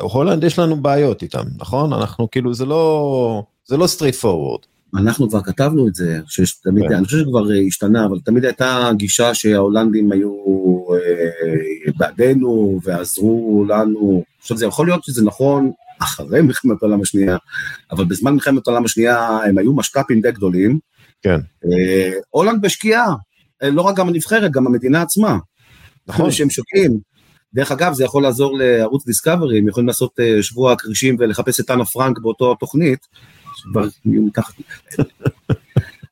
הולנד יש לנו בעיות איתם, נכון? אנחנו כאילו זה לא, זה לא straight forward. אנחנו כבר כתבנו את זה, שיש תמיד, כן. אני חושב שכבר אה, השתנה, אבל תמיד הייתה גישה שההולנדים היו אה, בעדנו ועזרו לנו. עכשיו זה יכול להיות שזה נכון אחרי מלחמת העולם השנייה, אבל בזמן מלחמת העולם השנייה הם היו משת"פים די גדולים. כן. אה, הולנד בשקיעה, אה, לא רק גם הנבחרת, גם המדינה עצמה. נכון. שהם שוקעים. דרך אגב, זה יכול לעזור לערוץ דיסקאברי, הם יכולים לעשות אה, שבוע הכרישים ולחפש את אנה פרנק באותו תוכנית, שכבר יהיו מתחת.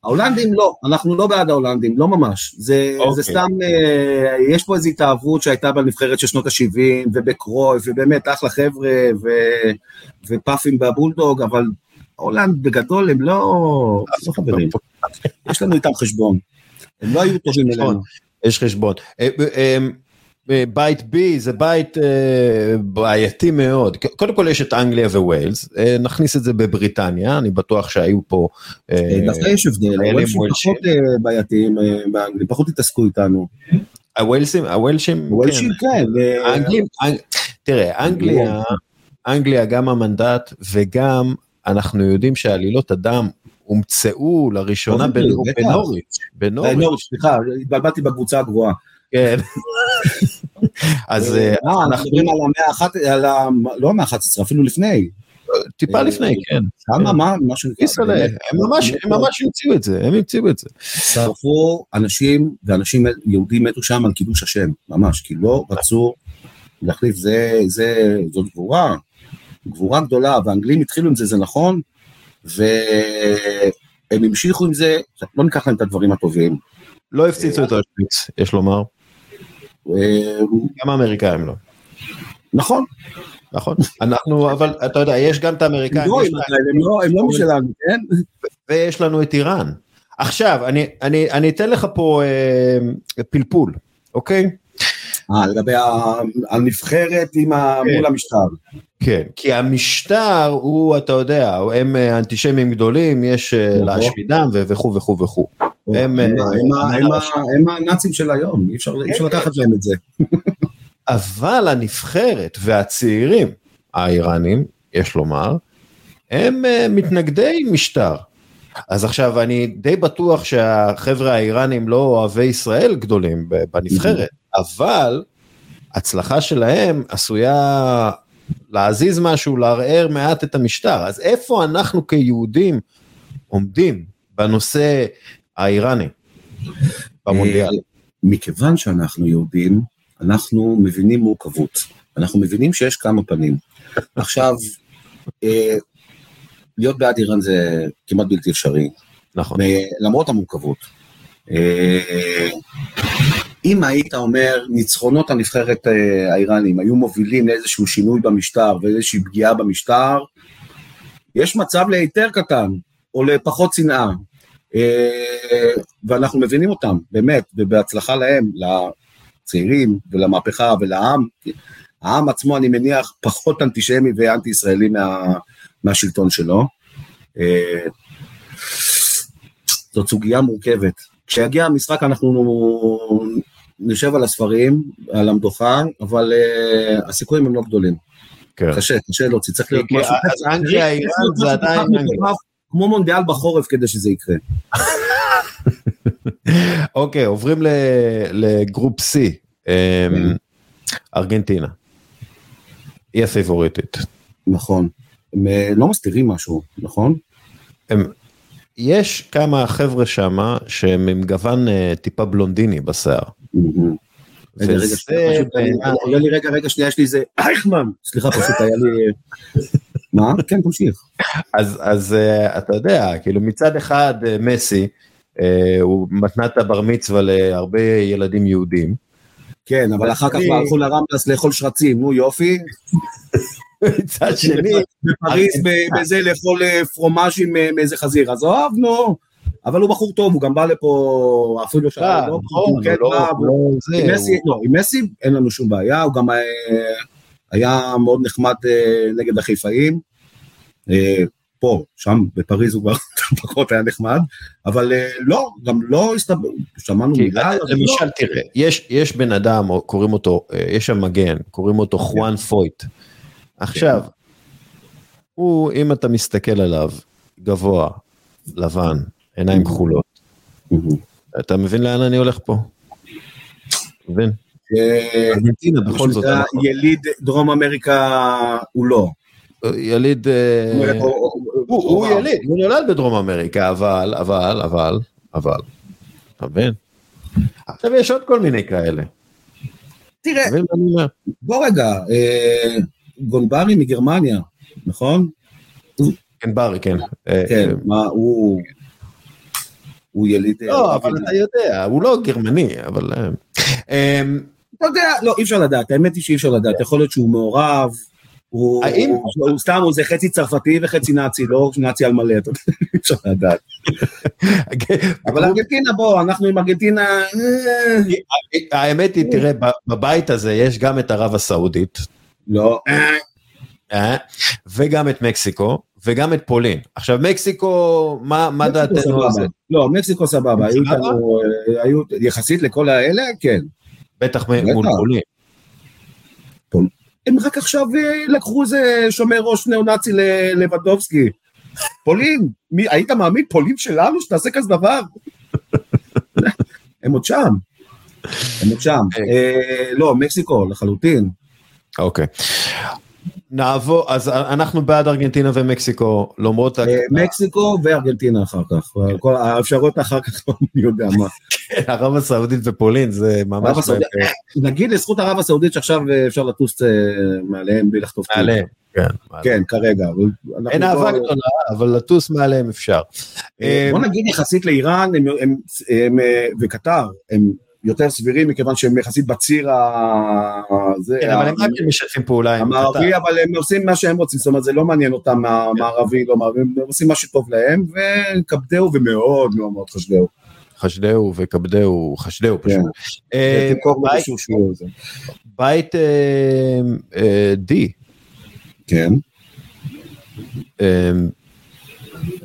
ההולנדים לא, אנחנו לא בעד ההולנדים, לא ממש. זה, אוקיי. זה סתם, אה, יש פה איזו התאהבות שהייתה בנבחרת של שנות ה-70, ובקרויף, ובאמת אחלה חבר'ה, ו, ופאפים בבולדוג, אבל הולנד בגדול הם לא, לא חברים. יש לנו איתם חשבון. הם לא היו טובים. אלינו. יש חשבון. אה, אה, אה, בית B זה בית אה, בעייתי מאוד. קודם כל יש את אנגליה וויילס, אה, נכניס את זה בבריטניה, אני בטוח שהיו פה... אה, דווקא יש הבדל, הוולשים וולשים. פחות אה, בעייתיים אה, באנגליה, פחות התעסקו איתנו. הווילסים, הוולשים, וולשים כן, אה, האנגלים, אנג- תראה, אנגליה, אנגליה גם המנדט וגם אנחנו יודעים שעלילות הדם הומצאו לראשונה. בנוריץ', אה, בנוריץ', נוריץ', סליחה, התבלבלתי בקבוצה הגבוהה. כן. אז אה, אה, אנחנו מדברים על המאה האחת, על ה... לא המאה ה-11, אפילו לפני. טיפה לפני, כן. כמה, מה, משהו נקרא. איסל'ה, באמת. הם ממש, המציאו את זה, הם המציאו את זה. שרפו אנשים, ואנשים יהודים מתו שם על קידוש השם, ממש, כי לא רצו להחליף, זה, זה, זאת גבורה, גבורה גדולה, והאנגלים התחילו עם זה, זה נכון, והם המשיכו עם זה, לא ניקח להם את הדברים הטובים. לא הפציצו את אושוויץ, יש לומר. גם האמריקאים לא. נכון, נכון? אנחנו, אבל אתה יודע, יש גם את האמריקאים, לא, הם לא- הם לא משלנו, כן? ויש לנו את איראן. עכשיו, אני אתן לך פה אה, פלפול, אוקיי? אה, לגבי הנבחרת עם ה- כן. מול המשטר. כן, כי המשטר הוא, אתה יודע, הם אה, אנטישמים גדולים, יש אה, נכון. להשמידם וכו' וכו' וכו'. הם, הנאצים של היום, אי אפשר אי אפשר לקחת להם את זה. אבל הנבחרת והצעירים האיראנים, יש לומר, הם אה, מתנגדי משטר. אז עכשיו אני די בטוח שהחבר'ה האיראנים לא אוהבי ישראל גדולים בנבחרת, אבל הצלחה שלהם עשויה להזיז משהו, לערער מעט את המשטר. אז איפה אנחנו כיהודים עומדים בנושא האיראני במונדיאל? אה, מכיוון שאנחנו יהודים, אנחנו מבינים מורכבות. אנחנו מבינים שיש כמה פנים. עכשיו, אה, להיות בעד איראן זה כמעט בלתי אפשרי, נכון. למרות המורכבות. אם היית אומר, ניצחונות הנבחרת אה, האיראנים היו מובילים לאיזשהו שינוי במשטר ואיזושהי פגיעה במשטר, יש מצב להיתר קטן, או לפחות שנאה. אה, ואנחנו מבינים אותם, באמת, ובהצלחה להם, לצעירים ולמהפכה ולעם. העם עצמו, אני מניח, פחות אנטישמי ואנטי ישראלי מה, מהשלטון שלו. אה, זאת סוגיה מורכבת. כשיגיע המשחק אנחנו נשב על הספרים, על המדוכה, אבל uh, הסיכויים הם לא גדולים. כן. קשה, קשה להוציא, צריך להיות משהו... אז אנגליה, איראן זה עדיין אנגליה. כמו מונדיאל בחורף כדי שזה יקרה. אוקיי, עוברים ל- לגרופ C, אמ, ארגנטינה. היא הפייבוריטית. נכון. הם אה, לא מסתירים משהו, נכון? הם- יש כמה חבר'ה שמה שהם עם גוון אה, טיפה בלונדיני בשיער. מהמם. רגע, רגע, וזה שנייה, פשוט, אני- בעיניי- עולה לי רגע, רגע, שנייה, יש לי איזה אייכמן. סליחה, פשוט היה לי... מה? כן, תמשיך. אז אה, אתה יודע, כאילו מצד אחד אה, מסי, אה, הוא מתנת הבר מצווה להרבה ילדים יהודים. כן, אבל אחר כך הלכו לרמבלס לאכול שרצים, נו יופי. מצד שני, בפריז בזה לאכול אה, פרומאז' עם אה, מאיזה חזיר, עזוב, נו. אבל הוא בחור טוב, הוא גם בא לפה, אפילו ש... אה, לא, נכון, הוא כן לא- לא עם מסי, לא, עם מסי אין לנו שום בעיה, הוא גם היה מאוד נחמד נגד החיפאים. פה, שם, בפריז הוא כבר פחות היה נחמד, אבל לא, גם לא הסתבר, שמענו מילה, לא. למשל תראה, יש, יש בן אדם, קוראים אותו, יש שם מגן, קוראים אותו חואן פויט. עכשיו, הוא, אם אתה מסתכל עליו, גבוה, לבן, עיניים כחולות, מהמם. אתה מבין לאן אני הולך פה? מבין? אה, ארגנטינה בכל זאת, אנחנו- יליד דרום אמריקה הוא לא. יליד, אה, זאת אומרת, הוא- יליד, הוא נולד בדרום אמריקה, אבל, אבל, אבל, אבל, אתה מבין? עכשיו יש עוד כל מיני כאלה, תראה? בוא רגע, אה, גונברי מגרמניה, נכון? כן, ברי, כן. אה, כן, אה, מה, הוא... הוא יליד... אה, לא, אבל. אתה יודע, הוא לא גרמני, אבל... אה, אה, אתה יודע, לא, אי אפשר לדעת, האמת היא שאי אפשר לדעת, יכול להיות שהוא מעורב, הוא האם- הוא- סתם, הוא זה חצי צרפתי וחצי נאצי, לא נאצי על מלא, אתה יודע, אי אפשר לדעת. אבל ארגנטינה, בוא, אנחנו עם ארגנטינה... האמת היא, תראה, בבית הזה יש גם את ערב הסעודית, לא, אה, וגם את מקסיקו, וגם את פולין. עכשיו, מקסיקו, מה דעתנו על זה? לא, מקסיקו סבבה, היו סבבה? איתנו, אה, היו, יחסית לכל האלה, כן. בטח מול. פולין. הם רק עכשיו אה, לקחו איזה שומר ראש ניאו-נאצי ללבדובסקי. פולין, מי, היית מאמין פולין שלנו שתעשה כזה דבר? הם עוד שם, הם עוד שם. אה, לא, מקסיקו לחלוטין. אוקיי. נעבור, אז אנחנו בעד ארגנטינה ומקסיקו, למרות... אה, מקסיקו וארגנטינה אחר כך, כל האפשרויות אחר כך, אני יודע מה. ערב הסעודית ופולין זה ממש... הסעודית, נגיד לזכות ערב הסעודית שעכשיו אה, אפשר לטוס אה, מעליהם בלי לחטוף טיל. מעליהם, כן. כן, כרגע. אין אהבה גדולה, אבל לטוס מעליהם אפשר. אה, בוא נגיד יחסית לאיראן אה, וקטר הם יותר סבירים מכיוון שהם יחסית בציר ה... זה, כן, ה- אבל הם רק משתפים פעולה עם המערבי. אבל הם עושים מה שהם רוצים, זאת אומרת זה לא מעניין אותם המערבי, לא מערבי, הם עושים מה שטוב להם, וכבדהו ומאוד מאוד מאוד חשדהו. חשדהו וכבדהו, חשדהו פשוט. אה, תמכור בית- אה, אה, D, כן. אה,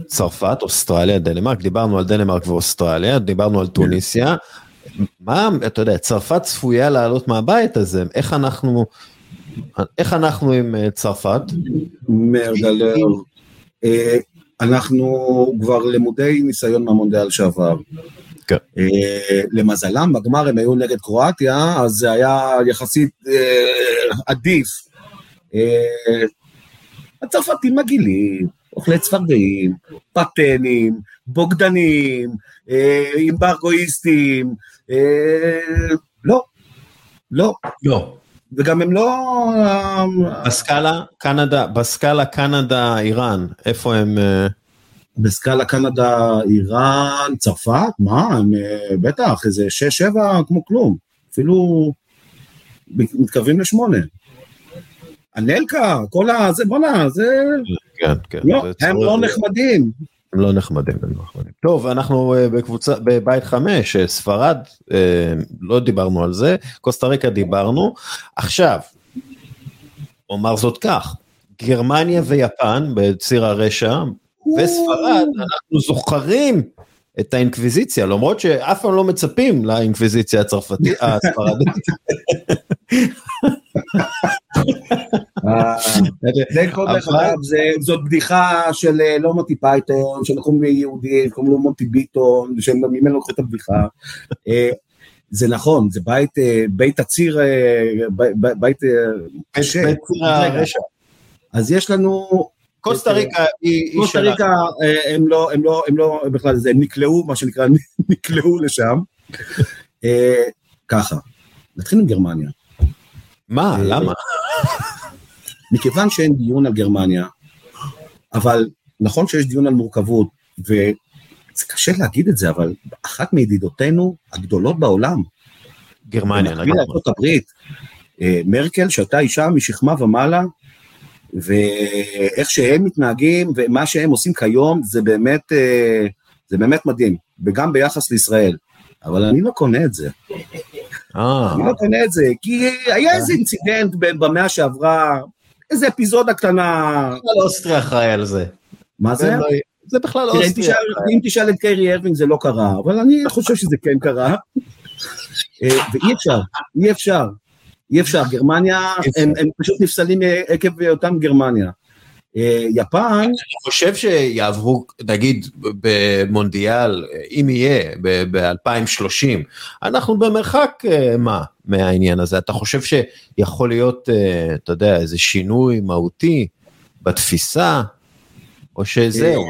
צרפת, אוסטרליה, דנמרק, דיברנו על דנמרק ואוסטרליה, דיברנו על טוניסיה. מה, אתה יודע, צרפת צפויה לעלות מהבית הזה, איך אנחנו, איך אנחנו עם אה, צרפת? מרדלר. אה, אנחנו כבר למודי ניסיון מהמונדיאל שעבר. כן. אה, למזלם, בגמר הם היו נגד קרואטיה, אז זה היה יחסית עדיף. הצרפתים מגעילים, אוכלי צפרדעים, פטנים, בוגדנים, אימברגואיסטים, אה, לא, לא, לא. וגם הם לא... אה, בסקאלה, קנדה, בסקאלה קנדה, איראן, איפה הם? אה, בסקאלה קנדה, איראן, צרפת, מה, הם אה, בטח, איזה שש, שבע, כמו כלום, אפילו מתקרבים לשמונה. הנלקה, כל הזה, בואנה, זה, כן, כן. לא, זה הם לא נחמדים. הם לא נחמדים, הם לא נחמדים. טוב, אנחנו אה, בקבוצה, בבית חמש, אה, ספרד, אה, לא דיברנו על זה, קוסטה ריקה דיברנו. עכשיו, אומר זאת כך, גרמניה ויפן בציר הרשע, וספרד, אנחנו זוכרים את האינקוויזיציה, למרות שאף פעם לא מצפים לאינקוויזיציה הצרפתית, הספרדית. אה, זה כל דרך אבל- אגב, זה- זאת בדיחה של אה, לא מונטי פייתון, של כל מיני יהודים, קוראים לו מוטי ביטון, שהם ממנו לקחו את הבדיחה. אה, זה נכון, זה בית, בית הציר, בית קשה. בציר הרשע. אז יש לנו, קוסטה ריקה היא קוסטה. ריקה, הם לא, הם לא, הם לא בכלל, זה, הם נקלעו, מה שנקרא, נקלעו לשם. אה, ככה, נתחיל עם גרמניה. מה, למה? מכיוון שאין דיון על גרמניה, אבל נכון שיש דיון על מורכבות, וזה קשה להגיד את זה, אבל אחת מידידותינו הגדולות בעולם, גרמניה, נגיד. הברית, אה, מרקל, שהייתה אישה משכמה ומעלה, ואיך שהם מתנהגים ומה שהם עושים כיום, זה באמת, אה, זה באמת מדהים, וגם ביחס לישראל. אבל אני לא קונה את זה. אה, אני לא קונה את זה, כי היה איזה אינצידנט ב- במאה שעברה, איזה אפיזודה קטנה, בכלל אוסטריה אחראי על זה. מה זה? זה לא- בכלל אם אוסטריה. אם תשאל את קרי ארווינג זה לא קרה, אבל אני חושב שזה כן קרה. אה, ואי אפשר, אי אפשר, אי אפשר, גרמניה, הם הם פשוט נפסלים אה, עקב היותם גרמניה. אה, יפן, אני חושב שיעברו, נגיד, במונדיאל, אם יהיה, ב-2030, אנחנו במרחק, מה, מהעניין הזה? אתה חושב שיכול להיות, אה, אתה יודע, איזה שינוי מהותי בתפיסה, או שזהו?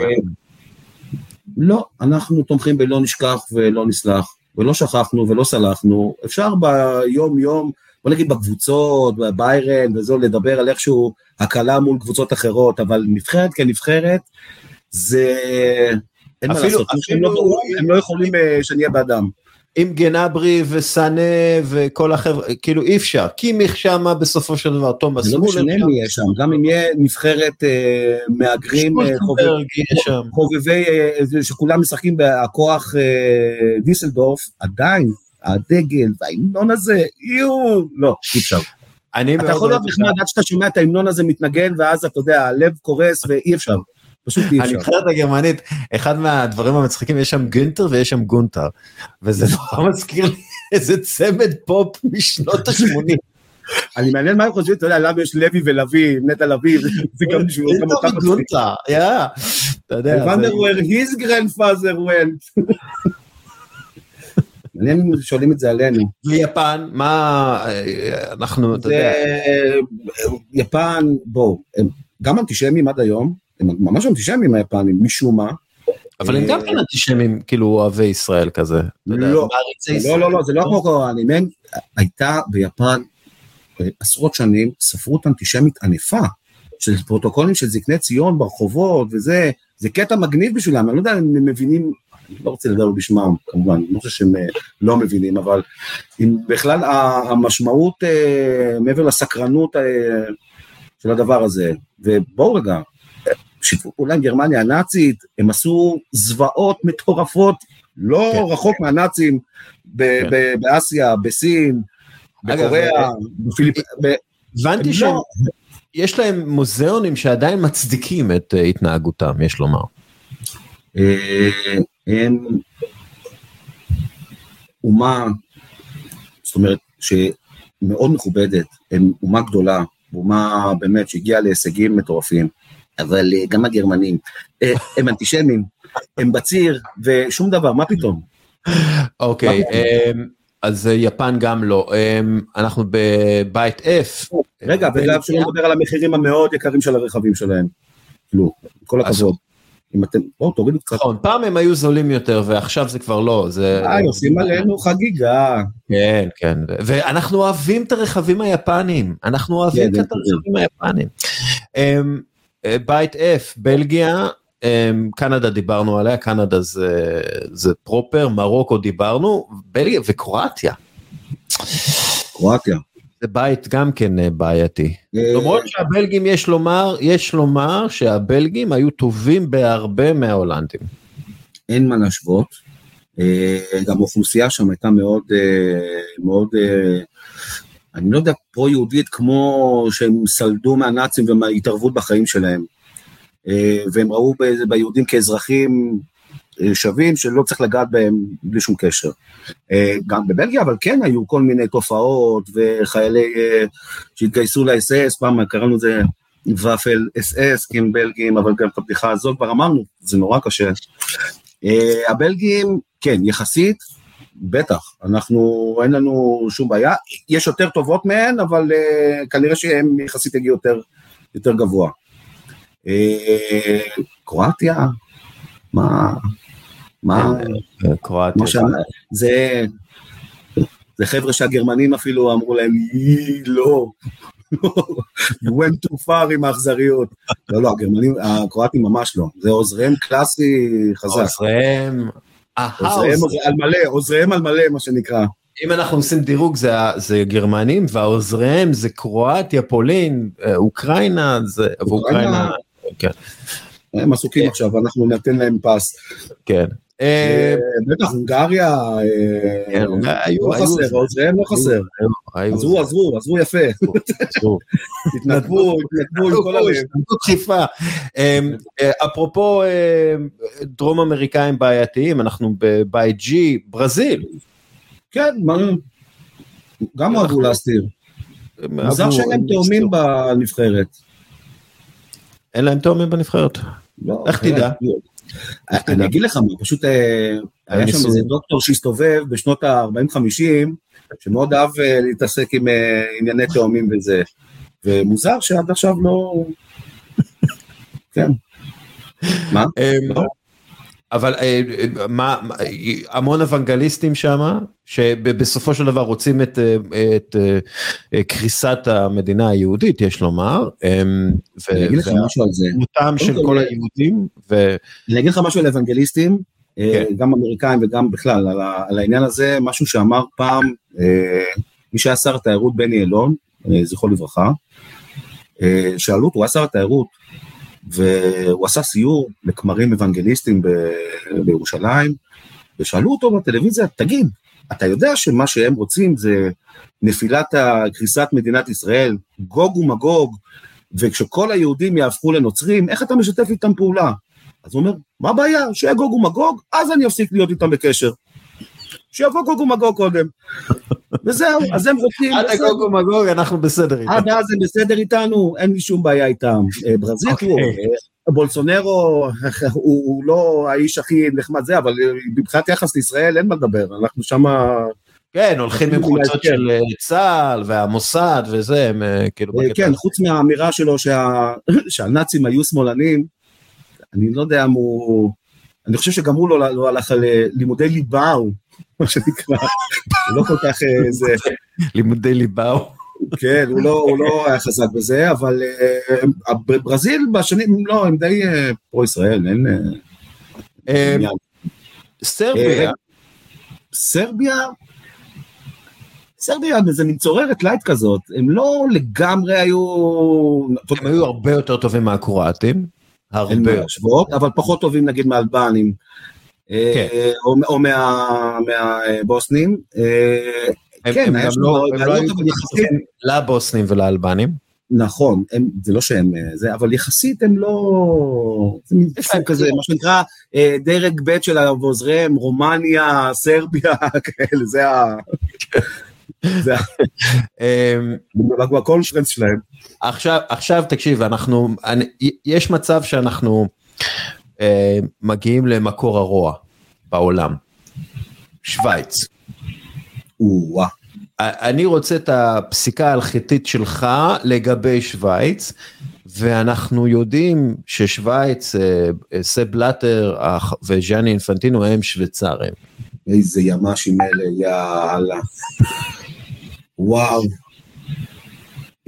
לא, אנחנו תומכים בלא נשכח ולא נסלח, ולא שכחנו ולא סלחנו, אפשר ביום יום, בוא נגיד בקבוצות, בביירן וזו, לדבר על איכשהו הקלה מול קבוצות אחרות, אבל נבחרת כנבחרת, זה... אין מה אפילו- לעשות, הם לא- אפילו- הם לא יכולים אה, שנהיה בעדם. עם גנברי וסאנה וכל החבר'ה, כאילו אי אפשר, קימיך שמה בסופו של דבר, תומאס זה לא מולר משנה מי יהיה שם, גם אם יהיה נבחרת אה, מהגרים, אה. חובבי, אה, שכולם משחקים בכוח אה, דיסלדורף, עדיין, הדגל וההמנון הזה, יואו, לא, אי אפשר. אתה יכול להיות נחמד עד שאתה שומע את ההמנון הזה מתנגן, ואז אתה יודע, הלב קורס ואי אפשר. פשוט אי אפשר. הנבחרת הגרמנית, אחד מהדברים המצחיקים, יש שם גונטר ויש שם גונטר, וזה נורא מזכיר לי איזה צמד פופ משנות ה-80. אני מעניין מה הם חושבים, אתה יודע, למה יש לוי ולוי, נטע לביא, זה גם בשביל גם אותם מצחיק. אתה יודע, where his grandfather went. מעניין אם שואלים את זה עלינו. ויפן, מה, אה, אנחנו, אתה יודע, יפן, בואו, גם אנטישמים עד היום, הם ממש אנטישמים היפנים, משום מה. אבל הם גם כן אנטישמים, כאילו אוהבי ישראל כזה. לא, לא, ישראל. לא, לא, זה לא כמו קוראנים, הייתה ביפן אה, עשרות שנים ספרות אנטישמית ענפה, של פרוטוקולים של זקני ציון ברחובות וזה, זה קטע מגניב בשבילם, אני לא יודע אם הם מבינים, אני לא רוצה לדבר בשמם כמובן, אני לא חושב שהם אה, לא מבינים, אבל אם בכלל המשמעות אה, מעבר לסקרנות אה, של הדבר הזה, ובואו רגע, אה, שיתפו פעולה עם גרמניה הנאצית, הם עשו זוועות מטורפות, לא כן. רחוק מהנאצים ב- כן. ב- באסיה, בסין, בקוריאה, אה, בפיליפ... ב- הבנתי הם שהם, לא- יש להם מוזיאונים שעדיין מצדיקים את אה, התנהגותם, יש לומר. אה, הם אומה, זאת אומרת, שמאוד מכובדת, הם אומה גדולה, אומה באמת שהגיעה להישגים מטורפים, אבל אה, גם הגרמנים, אה, הם אנטישמים, הם בציר, ושום דבר, מה פתאום? אוקיי, אמ, אז אה, יפן גם לא. אמ, אנחנו בבית F. רגע, וגם שלא נדבר על המחירים המאוד יקרים של הרכבים שלהם. כאילו, כל הכבוד. אם אתם, בואו תורידו קצת. נכון, פעם הם היו זולים יותר ועכשיו זה כבר לא, זה... היי, עושים עלינו חגיגה. כן, כן, ואנחנו אוהבים את הרכבים היפניים, אנחנו אוהבים כן, את הרכבים היפניים. אה, בית F, בלגיה, אמ, קנדה דיברנו עליה, קנדה זה, זה פרופר, מרוקו דיברנו, בלגיה וקרואטיה, קרואטיה. זה בית גם כן אה, בעייתי. אה, למרות שהבלגים יש לומר, יש לומר שהבלגים היו טובים בהרבה מההולנדים. אין מה להשוות. גם האוכלוסייה שם הייתה מאוד, מאוד, אני לא יודע, פרו-יהודית כמו שהם סלדו מהנאצים ומההתערבות בחיים שלהם. אה, והם ראו ביהודים כאזרחים אה, שווים שלא צריך לגעת בהם בלי שום קשר. אה, גם בבלגיה, אבל כן היו כל מיני תופעות וחיילי שהתגייסו לאס-אס, פעם קראנו לזה ופל אס-אס, כי הם בלגים, אבל גם את הבדיחה הזאת כבר אמרנו, זה נורא קשה. הבלגים, כן, יחסית, בטח, אנחנו, אין לנו שום בעיה, יש יותר טובות מהן, אבל אה, כנראה שהם יחסית יגיעו יותר, יותר גבוה. אה, קרואטיה, מה, מה, אה, קרואטיה. זה, זה חבר'ה שהגרמנים אפילו אמרו להם, "אי, לא, you went too far עם האכזריות. לא, לא, הגרמנים, הקרואטים ממש לא, זה עוזריהם קלאסי חזק. עוזריהם, עוזריהם על מלא, עוזריהם על מלא, מה שנקרא. אם אנחנו עושים דירוג זה, זה גרמנים והעוזריהם זה קרואטיה, פולין, אה, אוקראינה, זה, ואוקראינה, כן, הם עסוקים עכשיו, אנחנו ניתן להם פס. כן. אה, אה, בטח, הונגריה, אה, כן, היו- לא חסר, עוזריהם לא חסר. עזרו, עזרו, עזרו יפה. התנדבו, התנדבו עם כל הלב. השתלטות דחיפה. אמ, אה, אפרופו אה, דרום אמריקאים בעייתיים, אנחנו בבית G, ברזיל. כן. גם אהבו להסתיר. מזל שאין להם הם תאומים בנבחרת. אין להם תאומים בנבחרת. לא, איך אין. תדע? אני אגיד לך מה, פשוט אה, היה שם איזה דוקטור שהסתובב בשנות ה-40-50, שמאוד אהב אה, להתעסק עם אה, ענייני תאומים וזה. ומוזר שעד עכשיו לא... כן. מה? אבל אה, מה, המון אוונגליסטים שם, שבסופו של דבר רוצים את, אה, את אה, קריסת המדינה היהודית, יש לומר, אני אגיד לך משהו על זה. והתמותם של כל היהודים, ו... אני אגיד לך משהו על אוונגליסטים, כן. גם אמריקאים וגם בכלל, על על העניין הזה, משהו שאמר פעם אה, מי שהיה שר התיירות בני אלון, אה, זכרו לברכה, אה, שאלו אותו, הוא היה שר התיירות, והוא עשה סיור לכמרים אוונגליסטים ב- בירושלים, ושאלו אותו בטלוויזיה, תגיד, אתה יודע שמה שהם רוצים זה נפילת קריסת מדינת ישראל, גוג ומגוג, וכשכל היהודים יהפכו לנוצרים, איך אתה משתף איתם פעולה? אז הוא אומר, מה הבעיה? שיהיה גוג ומגוג, אז אני אפסיק להיות איתם בקשר. שיבוא גוג ומגוג קודם. וזהו, אז הם רוצים, עד. הגוגו מגוג אנחנו בסדר איתם. עד אז הם בסדר איתנו, אין לי שום בעיה איתם. אה, ברזיל, אוקיי. אה, בולסונרו הוא לא האיש הכי נחמד זה, אבל אה, מבחינת יחס לישראל אין מה לדבר, אנחנו שמה... כן, הולכים עם חולצות כן. של אה, צה"ל והמוסד וזה, הם כאילו... כן. חוץ מהאמירה שלו שה- שהנאצים היו שמאלנים, אני לא יודע אם הוא... אני חושב שגם הוא לא לא הלך על לימודי ליבה, הוא, מה שנקרא, לא כל כך אה, זה... לימודי ליבה. כן, הוא לא, הוא לא היה חזק בזה, אבל אה, ברזיל בשנים, לא, הם די אה, פרו-ישראל, אין אה, אה. סרביה, אה, סרביה, סרביה זה מין צוררת לייט כזאת, הם לא לגמרי היו, הם היו הרבה יותר טובים מהקרואטים. הרבה. אבל פחות טובים נגיד מהאלבנים, אה, כן. או- או מה- מהבוסנים. אה, הם- כן, הם היה שם לא הם לא היו יחסית- לבוסנים ולאלבנים. נכון, הם, זה לא שהם אה, זה, אבל יחסית הם לא... זה מין סוג כזה, מה שנקרא אה, דרג ב' של עוזריהם, רומניה, סרביה, כאלה, זה ה... זה אמ, הקונפרנס שלהם. עכשיו, עכשיו תקשיב, אנחנו, אני, יש מצב שאנחנו אה, מגיעים למקור הרוע בעולם. שווייץ. או-אה. אני רוצה את הפסיקה ההלכתית שלך לגבי שווייץ, ואנחנו יודעים ששווייץ, אה, אה, סב בלאטר וז'אני אינפנטינו הם שוויצרים. איזה ימ"שים אלה, יאללה. וואו.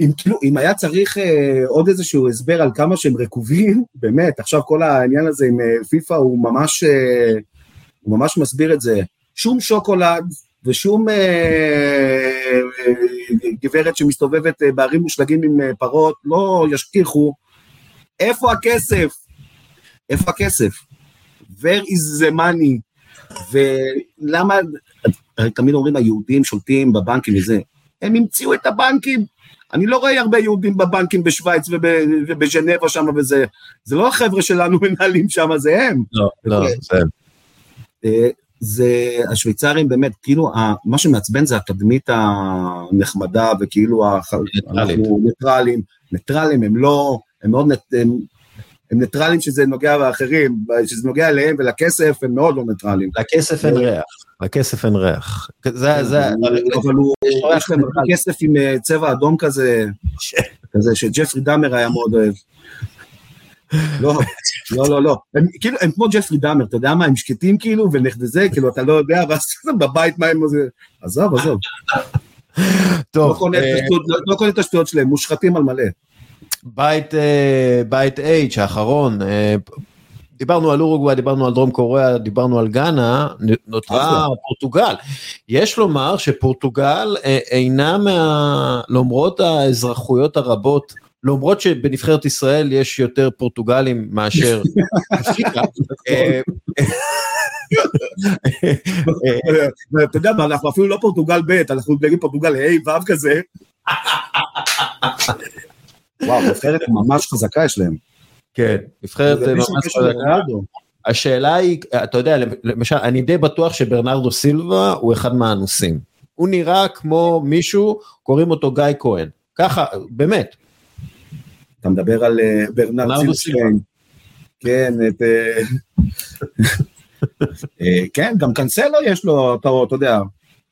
אם כאילו, אם היה צריך אה, עוד איזשהו הסבר על כמה שהם רקובים, באמת, עכשיו כל העניין הזה עם אה, פיפא הוא ממש, אה, הוא ממש מסביר את זה. שום שוקולד ושום אה, אה, גברת שמסתובבת אה, בערים מושלגים עם אה, פרות, לא ישכיחו. איפה הכסף? איפה הכסף? Where is the money? ולמה, תמיד אומרים היהודים שולטים בבנקים וזה, הם המציאו את הבנקים. אני לא רואה הרבה יהודים בבנקים בשוויץ וב, ובז'נבה שם וזה, זה לא החבר'ה שלנו מנהלים שם, זה הם. לא, לא, זה... אה, זה השוויצרים באמת, כאילו, מה שמעצבן זה התדמית הנחמדה וכאילו. אנחנו ניטרלים, ניטרלים הם לא, הם מאוד, הם, הם ניטרלים שזה נוגע לאחרים, שזה נוגע אליהם ולכסף הם מאוד לא ניטרלים. לכסף אין ריח, לכסף אין ריח. זה, זה, אבל הוא, יש להם כסף עם אה, צבע אדום כזה, כזה שג'פרי דאמר היה מאוד אוהב. לא, לא, לא, לא. הם כאילו, הם כמו ג'פרי דאמר, אתה יודע מה, הם שקטים כאילו, וזה, כאילו, אתה לא יודע, ואז בבית מה הם... זה- עזוב, עזוב. לא טוב, קונה את אה, לא- לא קונה את השטויות שלהם, מושחתים על מלא. בית, אה, H האחרון, דיברנו על אורוגוואי, דיברנו על דרום קוריאה, דיברנו על גאנה, נותרה אחלה. פורטוגל. יש לומר שפורטוגל אה, אינה מה... למרות האזרחויות הרבות, למרות שבנבחרת ישראל יש יותר פורטוגלים מאשר אה, אה, אתה יודע מה, אנחנו אפילו לא פורטוגל ב', אנחנו נגיד פורטוגל ה' ו' כזה. וואו, נבחרת ממש חזקה יש להם. כן, נבחרת ממש חזקה. לרונלדו. השאלה היא, אתה יודע, למשל, אני די בטוח שברנרדו סילבה הוא אחד מהאנוסים. הוא נראה כמו מישהו, קוראים אותו גיא כהן. ככה, באמת. אתה מדבר על אה, ברנרד ברנרדו סילבשטיין. כן, את... אה, אה, כן, גם קאנסלו יש לו, אתה אתה יודע,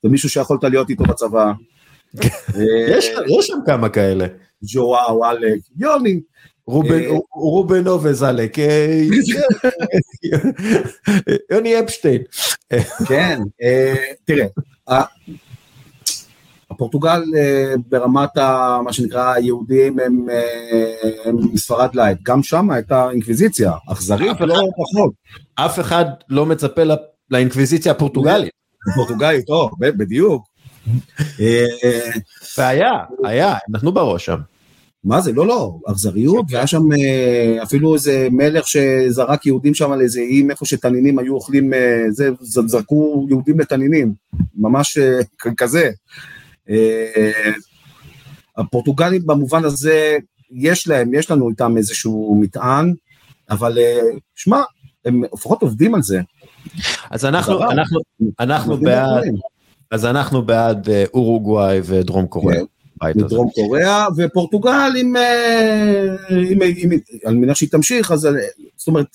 זה מישהו שיכולת להיות איתו בצבא. יש שם כמה כאלה. ג'ואאו, עלק, יוני. רובן- אה, רובנו וזלק, אה, יוני אפשטיין. כן, אה, תראה, הפורטוגל אה, ברמת ה- מה שנקרא היהודים הם אה, הם ספרד לייט, גם שם הייתה אינקוויזיציה, אכזרית לא פחות, אף אחד לא מצפה לאינקוויזיציה הפורטוגלית. פורטוגלית, או, בדיוק. אה, והיה, היה, נתנו בראש שם. מה זה, לא, לא, אכזריות, והיה שם אה, אפילו איזה מלך שזרק יהודים שם על איזה איים, איפה שתנינים היו אוכלים, אה, זה, זרקו יהודים לתנינים, ממש אה, כזה. הפורטוגלים במובן הזה, יש להם, יש לנו איתם איזשהו מטען, אבל שמע, הם לפחות עובדים על זה. אז אנחנו, דבר. אנחנו, אנחנו בעד. אז אנחנו בעד אורוגוואי ודרום קוריאה. כן. מדרום קוריאה, ופורטוגל עם, אה, עם, עם, על מנת שהיא תמשיך, אז אה, זאת אומרת,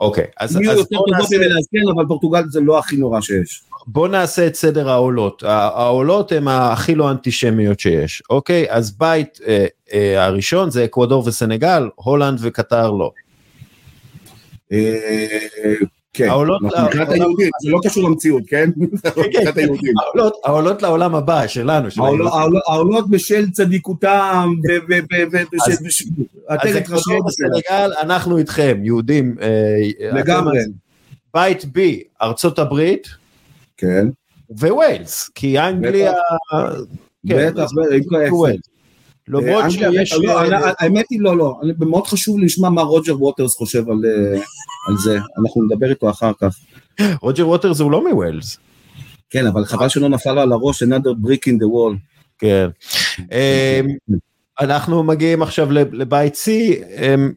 אוקיי, אז מי אז יותר טובות נעשה- כן, אבל פורטוגל זה לא הכי נורא שיש. בוא נעשה את סדר העולות. העולות הן הכי לא אנטישמיות שיש, אוקיי? אז בית אה, אה, הראשון זה אקוודור וסנגל, הולנד וקטר לא. כן, מבחינת היהודים, זה לא קשור למציאות, כן? מבחינת היהודים. העולות, העולות לעולם הבא שלנו, של העולות- בשל צדיקותם, ו- ו- ו- ו- אז- ושל- אז עטרת בסדר. וסנגל, אנחנו איתכם, יהודים. אה, לגמרי, בית בי, ארצות הברית כן, ווילס, כי אנגליה... כן, בטח, בטח, למרות אנגליה, שיש... לא, אה, האמת היא לא, לא, מאוד חשוב לי לשמוע מה רוג'ר ווטרס חושב על אה, על זה, אנחנו נדבר איתו אחר כך. רוג'ר ווטרס הוא לא מווילס. כן, אבל חבל שלא נפל לו על הראש, another brick in the wall. כן. אמ, אנחנו מגיעים עכשיו לב- לבית C, אמ,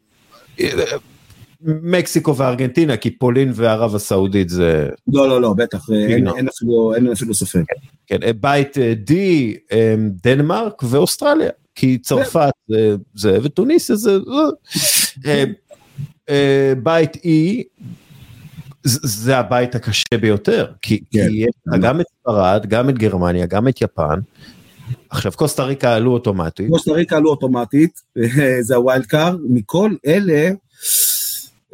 מקסיקו וארגנטינה, כי פולין וערב הסעודית זה... לא, לא, לא, בטח, אה, אין-. אין אפילו- אין אפילו ספק. כן, בית אה, D, אמ, דנמרק ואוסטרליה, כי צרפת זה, זה ותוניסיה זה... זה. אה, אה, בית E, זה הבית הקשה ביותר, כי, כן. יש גם את ספרד, גם את גרמניה, גם את יפן. עכשיו קוסטה ריקה עלו אוטומטית, קוסטה ריקה עלו אוטומטית, זה ה wild card, מכל אלה,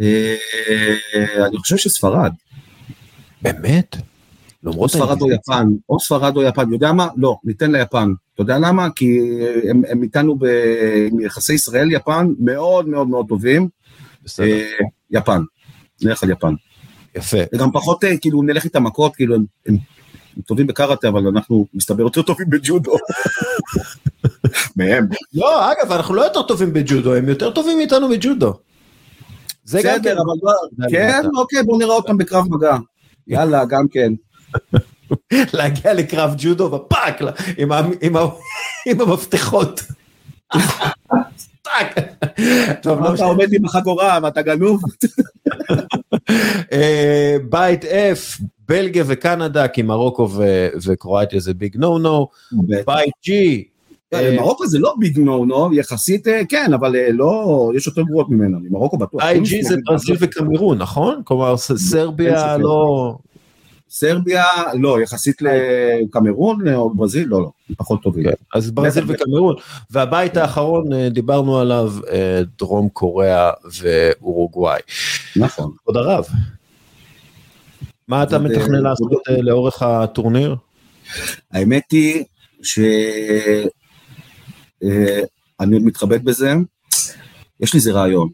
אה, אני חושב שספרד, באמת? או ספרד או יפן, או ספרד או יפן, יודע מה? לא, ניתן ליפן. אתה יודע למה? כי הם, הם איתנו ביחסי ישראל-יפן מאוד מאוד מאוד טובים. בסדר, אה, יפן, נלך על יפן. יפה. זה גם פחות, אה, כאילו, נלך איתם מכות, כאילו, הם, הם, הם טובים בקראטה, אבל אנחנו מסתבר יותר טובים בג'ודו. מהם. לא, אגב, אנחנו לא יותר טובים בג'ודו, הם יותר טובים מאיתנו בג'ודו. זה גם כן. בסדר, אבל לא, כן, אוקיי, בואו נראה אותם בקרב מגע. יאללה, גם כן. להגיע לקרב ג'ודו ופאק, עם המפתחות. טאק. טוב, לא אתה. עומד עם החגורה ואתה גנוב. אה, בית F, בלגיה וקנדה, כי מרוקו וקרואטיה זה big no no. בית G, אה, מרוקו זה לא big no no, יחסית אה, כן, אבל לא, יש יותר גרועות ממנה, ממרוקו בטוח. בית G זה ברזיל וקמרון, נכון? כלומר ס- סרביה אין ספק. לא... סרביה, לא, יחסית לקמרון או ברזיל, לא, לא, פחות טובים. כן, אז ברזיל. וקמרון. והבית האחרון, אה, דיברנו עליו, אה, דרום קוריאה ואורוגוואי. נכון. כבוד הרב. מה אתה מתכנן אה, לעשות אה, לאורך הטורניר? האמת היא שאני עוד מתחבט בזה, יש לי איזה רעיון.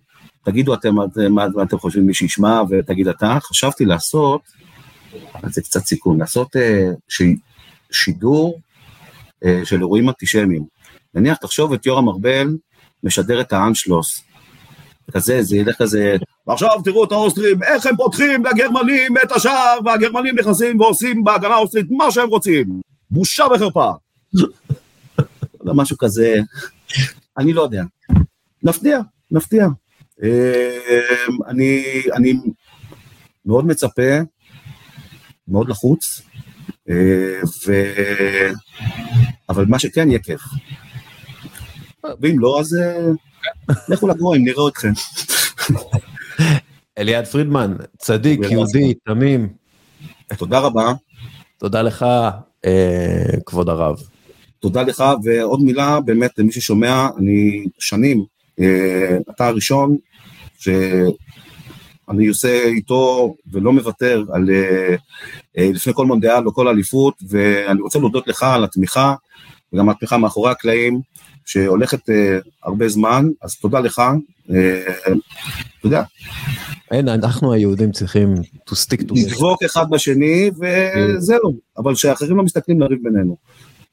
תגידו אתם מה אתם חושבים, מי שישמע, ותגיד אתה, חשבתי לעשות, אבל זה קצת סיכון, לעשות אה, ש- שידור אה, של אירועים אנטישמיים. נניח, תחשוב את יורם ארבל משדר את האנשלוס. כזה, זה ילך כזה, ועכשיו תראו את האוסטרים, איך הם פותחים לגרמנים את השער, והגרמנים נכנסים ועושים בהגנה האוסטרית מה שהם רוצים. בושה וחרפה. לא משהו כזה, אני לא יודע. נפתיע, נפתיע. אה, אני, אני מאוד מצפה, מאוד לחוץ, אה, ו... אבל מה שכן יהיה כיף. ואם לא, אז אה, לכו לגרועים, נראה אתכם. אליעד פרידמן, צדיק. יהודי, תמים, תודה רבה, תודה לך, אה, כבוד הרב. תודה לך, ועוד מילה, באמת, למי ששומע, אני שנים, אה, אתה הראשון שאני עושה איתו ולא מוותר על אה, אה, לפני כל מונדיאל או כל אליפות, ואני רוצה להודות לך על התמיכה, וגם התמיכה מאחורי הקלעים, שהולכת אה, הרבה זמן, אז תודה לך. יודע, אין, אנחנו היהודים צריכים to stick to. לדבוק אחד בשני, וזהו, אבל שאחרים לא מסתכלים לריב בינינו.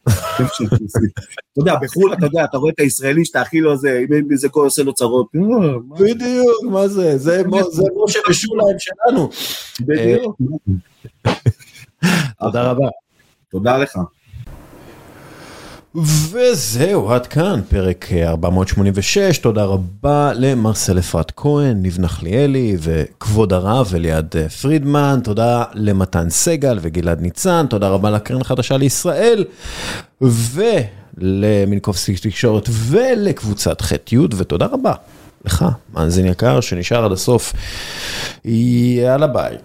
אתה יודע, בחו"ל אתה יודע, אתה רואה את הישראלי שאתה הכי לא זה, אם איזה כל עושה לו צרות. אה, מה- בדיוק, מה זה? זה זה משה ושוליים שלנו. בדיוק. תודה רבה. תודה לך. וזהו, עד כאן, פרק 486, תודה רבה למרסל אפרת כהן, ניב נחליאלי וכבוד הרב אליעד פרידמן, תודה למתן סגל וגלעד ניצן, תודה רבה לקרן החדשה לישראל, ולמינקובסקי תקשורת ולקבוצת ח'-י', ותודה רבה לך, מאזין יקר, שנשאר עד הסוף, יאללה ביי.